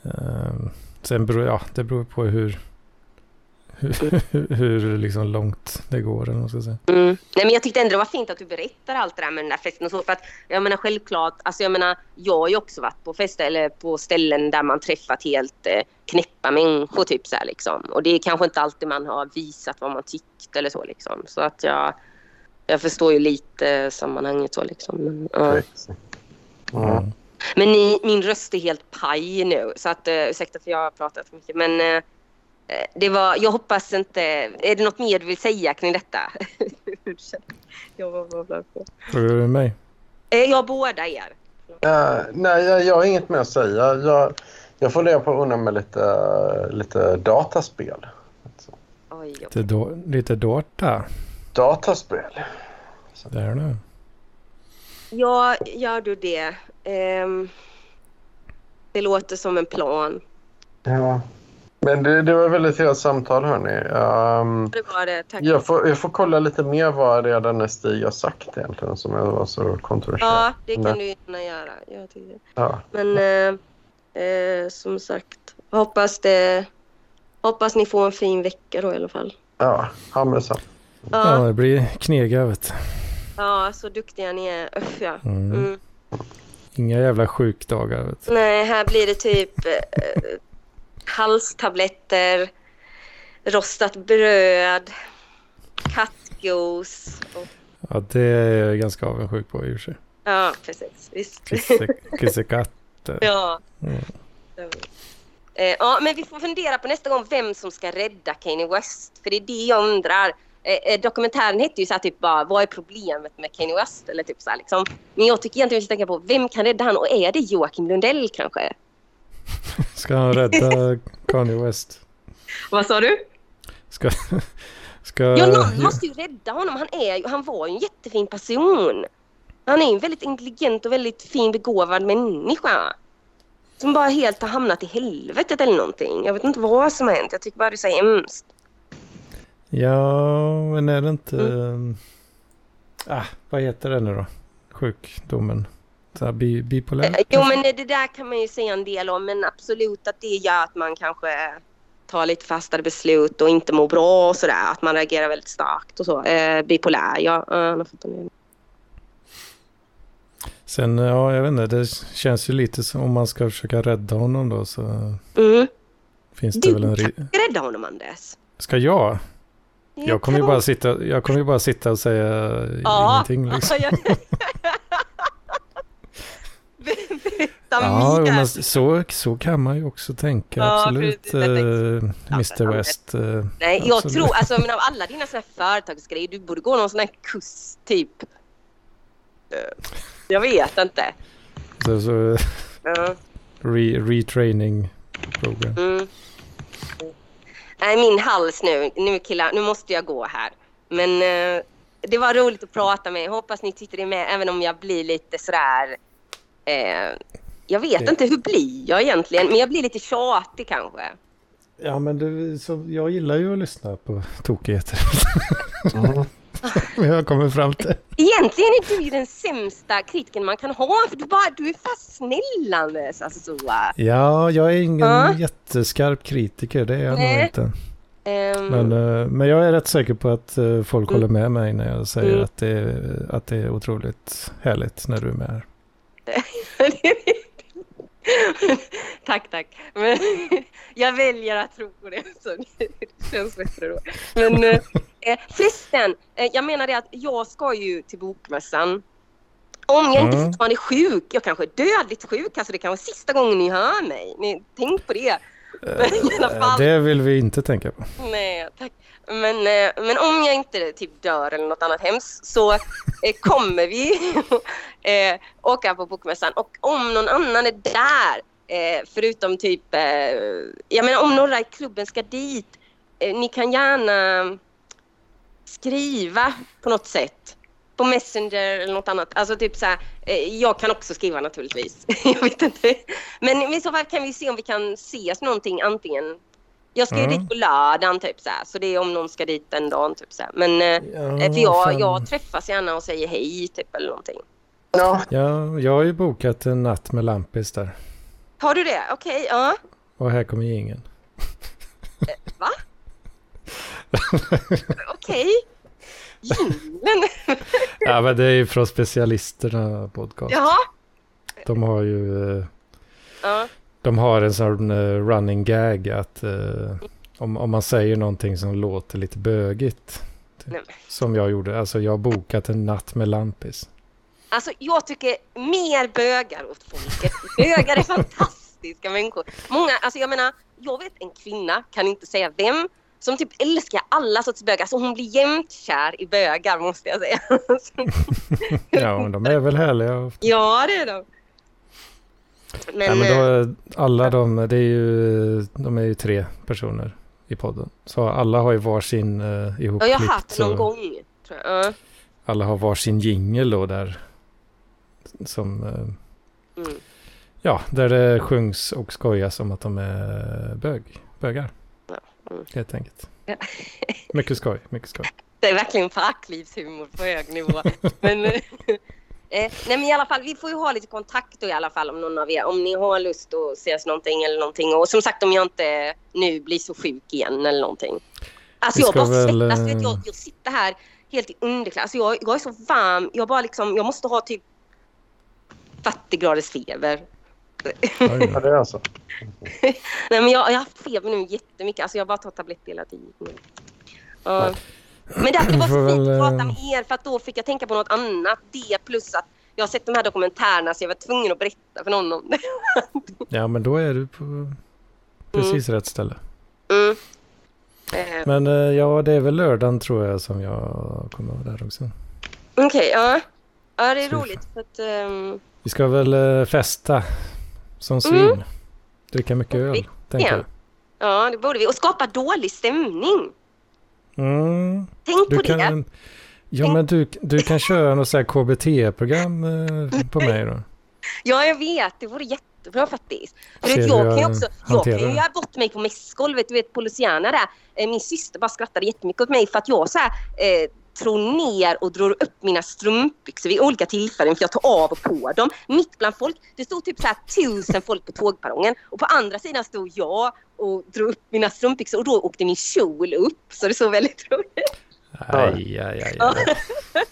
Ehm, sen beror ja, det beror på hur, hur, hur liksom långt det går. Eller vad man ska säga. Mm. Nej, men jag tyckte ändå det var fint att du berättar allt det där med den där festen och så. För att jag menar självklart, alltså jag menar jag har ju också varit på fester eller på ställen där man träffat helt eh, knäppa människor typ så här liksom. Och det är kanske inte alltid man har visat vad man tyckt eller så liksom. Så att jag, jag förstår ju lite sammanhanget så liksom. Men, ja. Mm. men ni, min röst är helt paj nu så att uh, ursäkta för jag har pratat för mycket. Men eh, det var, jag hoppas inte, är det något mer du vill säga kring detta? jag var bara på. Frågar du mig? Eh, Jag båda er. Eh, nej, jag, jag har inget mer att säga. Jag, jag funderar på att unna mig lite, lite dataspel. Alltså, Oj, oj. Lite, då, lite dårta. dataspel. Där nu. Ja, gör du det? Ehm, det låter som en plan. Ja. Men det, det var ett väldigt trevligt samtal hörni. Um, Det var det, tack. jag, får, jag får kolla lite mer vad det är denne Stig har sagt egentligen som var så kontroversiellt. Ja, det kan du gärna göra. Jag tycker. Ja. Men eh, eh, som sagt, hoppas det... Hoppas ni får en fin vecka då i alla fall. Ja, ha med. Ja, Ja, det blir knega vet du. ja så duktiga ni är. Uff ja. Mm. Mm. Inga jävla sjukdagar vet du. Nej, här blir det typ eh, halstabletter, rostat bröd, kattgos. Och, Ja, det är jag ganska avundsjuk på i och för sig. ja, precis. Visst. Kisse, kissekatter. ja. Mm. Eh, ja, men vi får fundera på nästa gång vem som ska rädda Kanye West. För det är det jag undrar. Eh, eh, dokumentären hette ju så här typ bara, vad är problemet med Kanye West? Eller typ så här, liksom. Men jag tycker egentligen vi ska tänka på, vem kan rädda han? Och är det Joakim Lundell kanske? Ska han rädda Kanye West? Vad sa du? Ska... Ska... Ja, någon måste ju rädda honom. Han, är, han var ju en jättefin person. Han är ju en väldigt intelligent och väldigt fin begåvad människa. Som bara helt har hamnat i helvetet eller någonting. Jag vet inte vad som har hänt. Jag tycker bara det är så hemskt. Ja, men är det inte... Mm. Ah, vad heter det nu då? Sjukdomen? Så bi, bipolär? Eh, Jo men det där kan man ju säga en del om. Men absolut att det gör att man kanske tar lite fastare beslut och inte mår bra och sådär. Att man reagerar väldigt starkt och så. Eh, bipolär, ja. en- Sen, ja, jag vet inte. Det känns ju lite som om man ska försöka rädda honom då så mm. finns det Du väl en... kan ri- rädda honom Anders. Ska jag? Jag kommer ju bara sitta, jag kommer ju bara sitta och säga Ja. ingenting liksom. Ja, men så, så kan man ju också tänka. Ja, absolut. är- eh, Mr West. eh, Nej, jag absolut. tror, alltså men av alla dina såna här företagsgrejer, du borde gå någon sån här kurs typ. Eh, Jag vet inte. Så, så, Ja, re, retraining program. mm. Nej, min hals nu. Nu killar, nu måste jag gå här. Men eh, det var roligt att prata med er. Hoppas ni tyckte det med, även om jag blir lite sådär... Eh, jag vet Det- inte, hur blir jag egentligen? Men jag blir lite tjatig kanske. Ja, men du, så, jag gillar ju att lyssna på tokigheter. Mm. Men jag kommer fram till. Egentligen är du ju den sämsta kritiken man kan ha för du, bara, du är fast snällandes. Alltså så. Ja, jag är ingen Ja. jätteskarp kritiker. Det är jag nog Nej. inte. Ehm, Men, eh, men jag är rätt säker på att eh, folk Mm. håller med mig när jag säger Mm. att, det, är- att det är otroligt härligt när du är med här. tack, tack. Men jag väljer att tro på det. Så det känns bättre då. Men eh, eh, förresten, eh, jag menar det att jag ska ju till bokmässan. Om jag inte Mm. fortfarande är sjuk, jag kanske är dödligt sjuk, alltså det kanske är sista gången ni hör mig. Ni, tänk på det. Men i alla Eh, fall. Det vill vi inte tänka på. Nej, tack. Men, eh, men om jag inte typ dör eller något annat hemskt så eh, kommer vi eh, åka på bokmässan. Och om någon annan är där, eh, förutom typ... Eh, jag menar om några i klubben ska dit, eh, ni kan gärna skriva på något sätt. På Messenger eller något annat. Alltså typ så här, eh, jag kan också skriva naturligtvis. jag vet inte. Men i så fall kan vi se om vi kan ses någonting antingen jag ska ju Mm. dit på lördagen typ så här, så det är om någon ska dit den dagen typ så här. Men eh, Ja, för jag, jag träffas gärna och säger hej typ eller någonting. Ja, Ja, jag har ju bokat en natt med Lampis där. Har du det? Okej, ja. Och här kommer ingen. Va? Okej. Jingeln. Ja, men det är ju från specialisterna podcast. Jaha. De har ju... Ja. De har en sån eh, running gag att eh, om, om man säger någonting som låter lite bögigt. Nej. Som jag gjorde. Alltså jag har bokat en natt med Lampis. Alltså jag tycker mer bögar åt folket. Bögar är fantastiska människor. Många, alltså jag menar, jag vet en kvinna, kan inte säga vem, som typ älskar alla sorts bögar. Alltså hon blir jämt kär i bögar måste jag säga. Ja, men de är väl härliga. ja, det är de. Men, Nej, men eh, då, alla de, det är ju, de är ju tre personer i podden. Så alla har ju varsin uh, ja, ihopklippt. jag har haft någon så gång. Tror jag. Ja. Alla har varsin jingel då där. Som, eh, Mm. ja, där det sjungs och skojas om att de är bög. bögar. Mm. Helt enkelt. Ja. Mycket skoj, mycket skoj. Det är verkligen parklivshumor på hög nivå. men, eh, nej men i alla fall, vi får ju ha lite kontakt då i alla fall om någon av er, om ni har lust att ses någonting eller någonting. Och som sagt om jag inte nu blir så sjuk igen eller någonting. Alltså jag bara väl, svettas, vet, eh, jag, jag sitter här helt i underkläder. Alltså jag, jag är så varm, jag bara liksom, jag måste ha typ 40 graders feber. Ja, det är alltså. Nej men jag, jag har haft feber nu jättemycket, alltså jag bara tar tabletter hela tiden. Ja. Men det, var så fint väl, att prata eh, med er för att då fick jag tänka på något annat. Det plus att jag har sett de här dokumentärerna så jag var tvungen att berätta för någon om det. Ja, men då är du på precis rätt ställe. Mm. Eh, Men eh, ja, det är väl lördagen tror jag som jag kommer vara där också. Okej, ja. Ja, det är Så vi roligt för att... ehm, Vi ska väl festa som svin. Mm. Dricka mycket öl, tänker jag. ja, det borde vi. Och skapa dålig stämning. Mm. Tänk Du på det. kan, ja, men du, du kan köra något så KBT-program eh, på mig då. Ja, jag vet. Det vore jättebra faktiskt. För vet, jag kan ju också... Jag kan ju det. göra bort mig på mässgolvet. Du vet, på Luciana där. Eh, Min syster bara skrattade jättemycket åt mig för att jag så här, eh, tror ner och drar upp mina strumpbyxor vid olika tillfällen för jag tar av och på dem. Mitt bland folk. Det stod typ så här tusen folk på tågperrongen och på andra sidan stod jag och drog upp mina strumpbyxor och då åkte min kjol upp. Så det såg väldigt roligt ut. Aj, aj, aj, aj.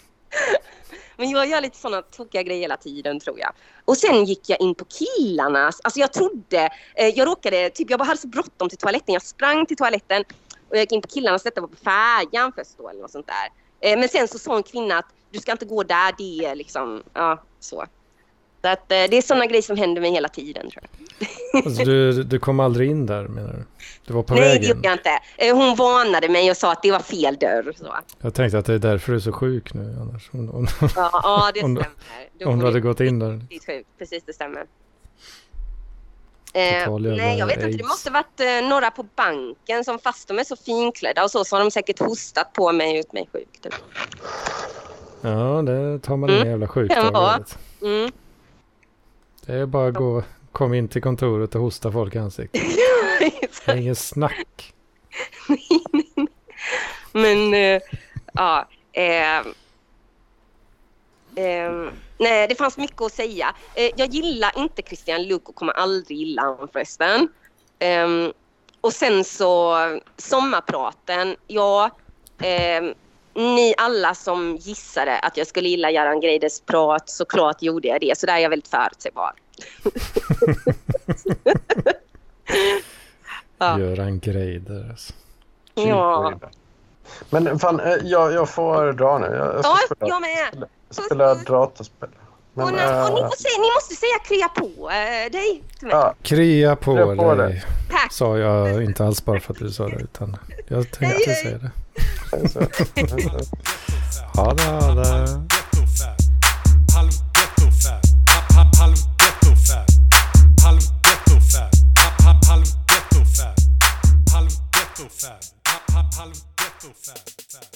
Men jag gör lite sådana tokiga grejer hela tiden tror jag. Och sen gick jag in på killarnas. Alltså jag trodde, eh, jag råkade, typ jag bara hade så bråttom till toaletten. Jag sprang till toaletten och jag gick in på killarnas. Detta var på färjan först då eller något sånt där. Eh, men sen så sa en kvinna att du ska inte gå där, det är liksom, ja så. Så att eh, det är sådana grejer som händer mig hela tiden tror jag. Alltså, du, du kom aldrig in där menar du? Du var på Nej det vägen? gjorde jag inte. Eh, hon varnade mig och sa att det var fel dörr. Så. Jag tänkte att det är därför du är så sjuk nu annars. Om, om, Ja, ja det Om stämmer. Då om du hade gått in där. Precis, det stämmer. Eh, nej, jag vet inte. Det aids. måste varit eh, några på banken som fast de är så finklädda och så, så har de säkert hostat på mig och gjort mig sjuk. Typ. Ja, det tar man Mm. inga jävla vet. Mm. Det är bara att gå, kom in till kontoret och hosta folk i ansiktet. Det är ingen snack. Men eh, ja. Eh, nej, det fanns mycket att säga. Eh, jag gillar inte Christian Luuk och kommer aldrig gilla honom förresten. Eh, och sen så sommarpraten. Ja, eh, ni alla som gissade att jag skulle gilla Göran Greiders prat, såklart gjorde jag det. Så där är jag väldigt förutsägbar. Ja. Göran Greider. Alltså. Ja, Men fan, eh, jag, jag får dra nu. Jag, ja jag med. Spelar datorspel. Men, och, äh... och ni, måste, ni, måste, säga krya på äh, dig till. Ja. Krya på, på dig. Tack. Sa jag inte alls bara för att du sa det utan jag tänkte säga det. ha det, ha det. Halv ghetto fab, halv ghetto fab.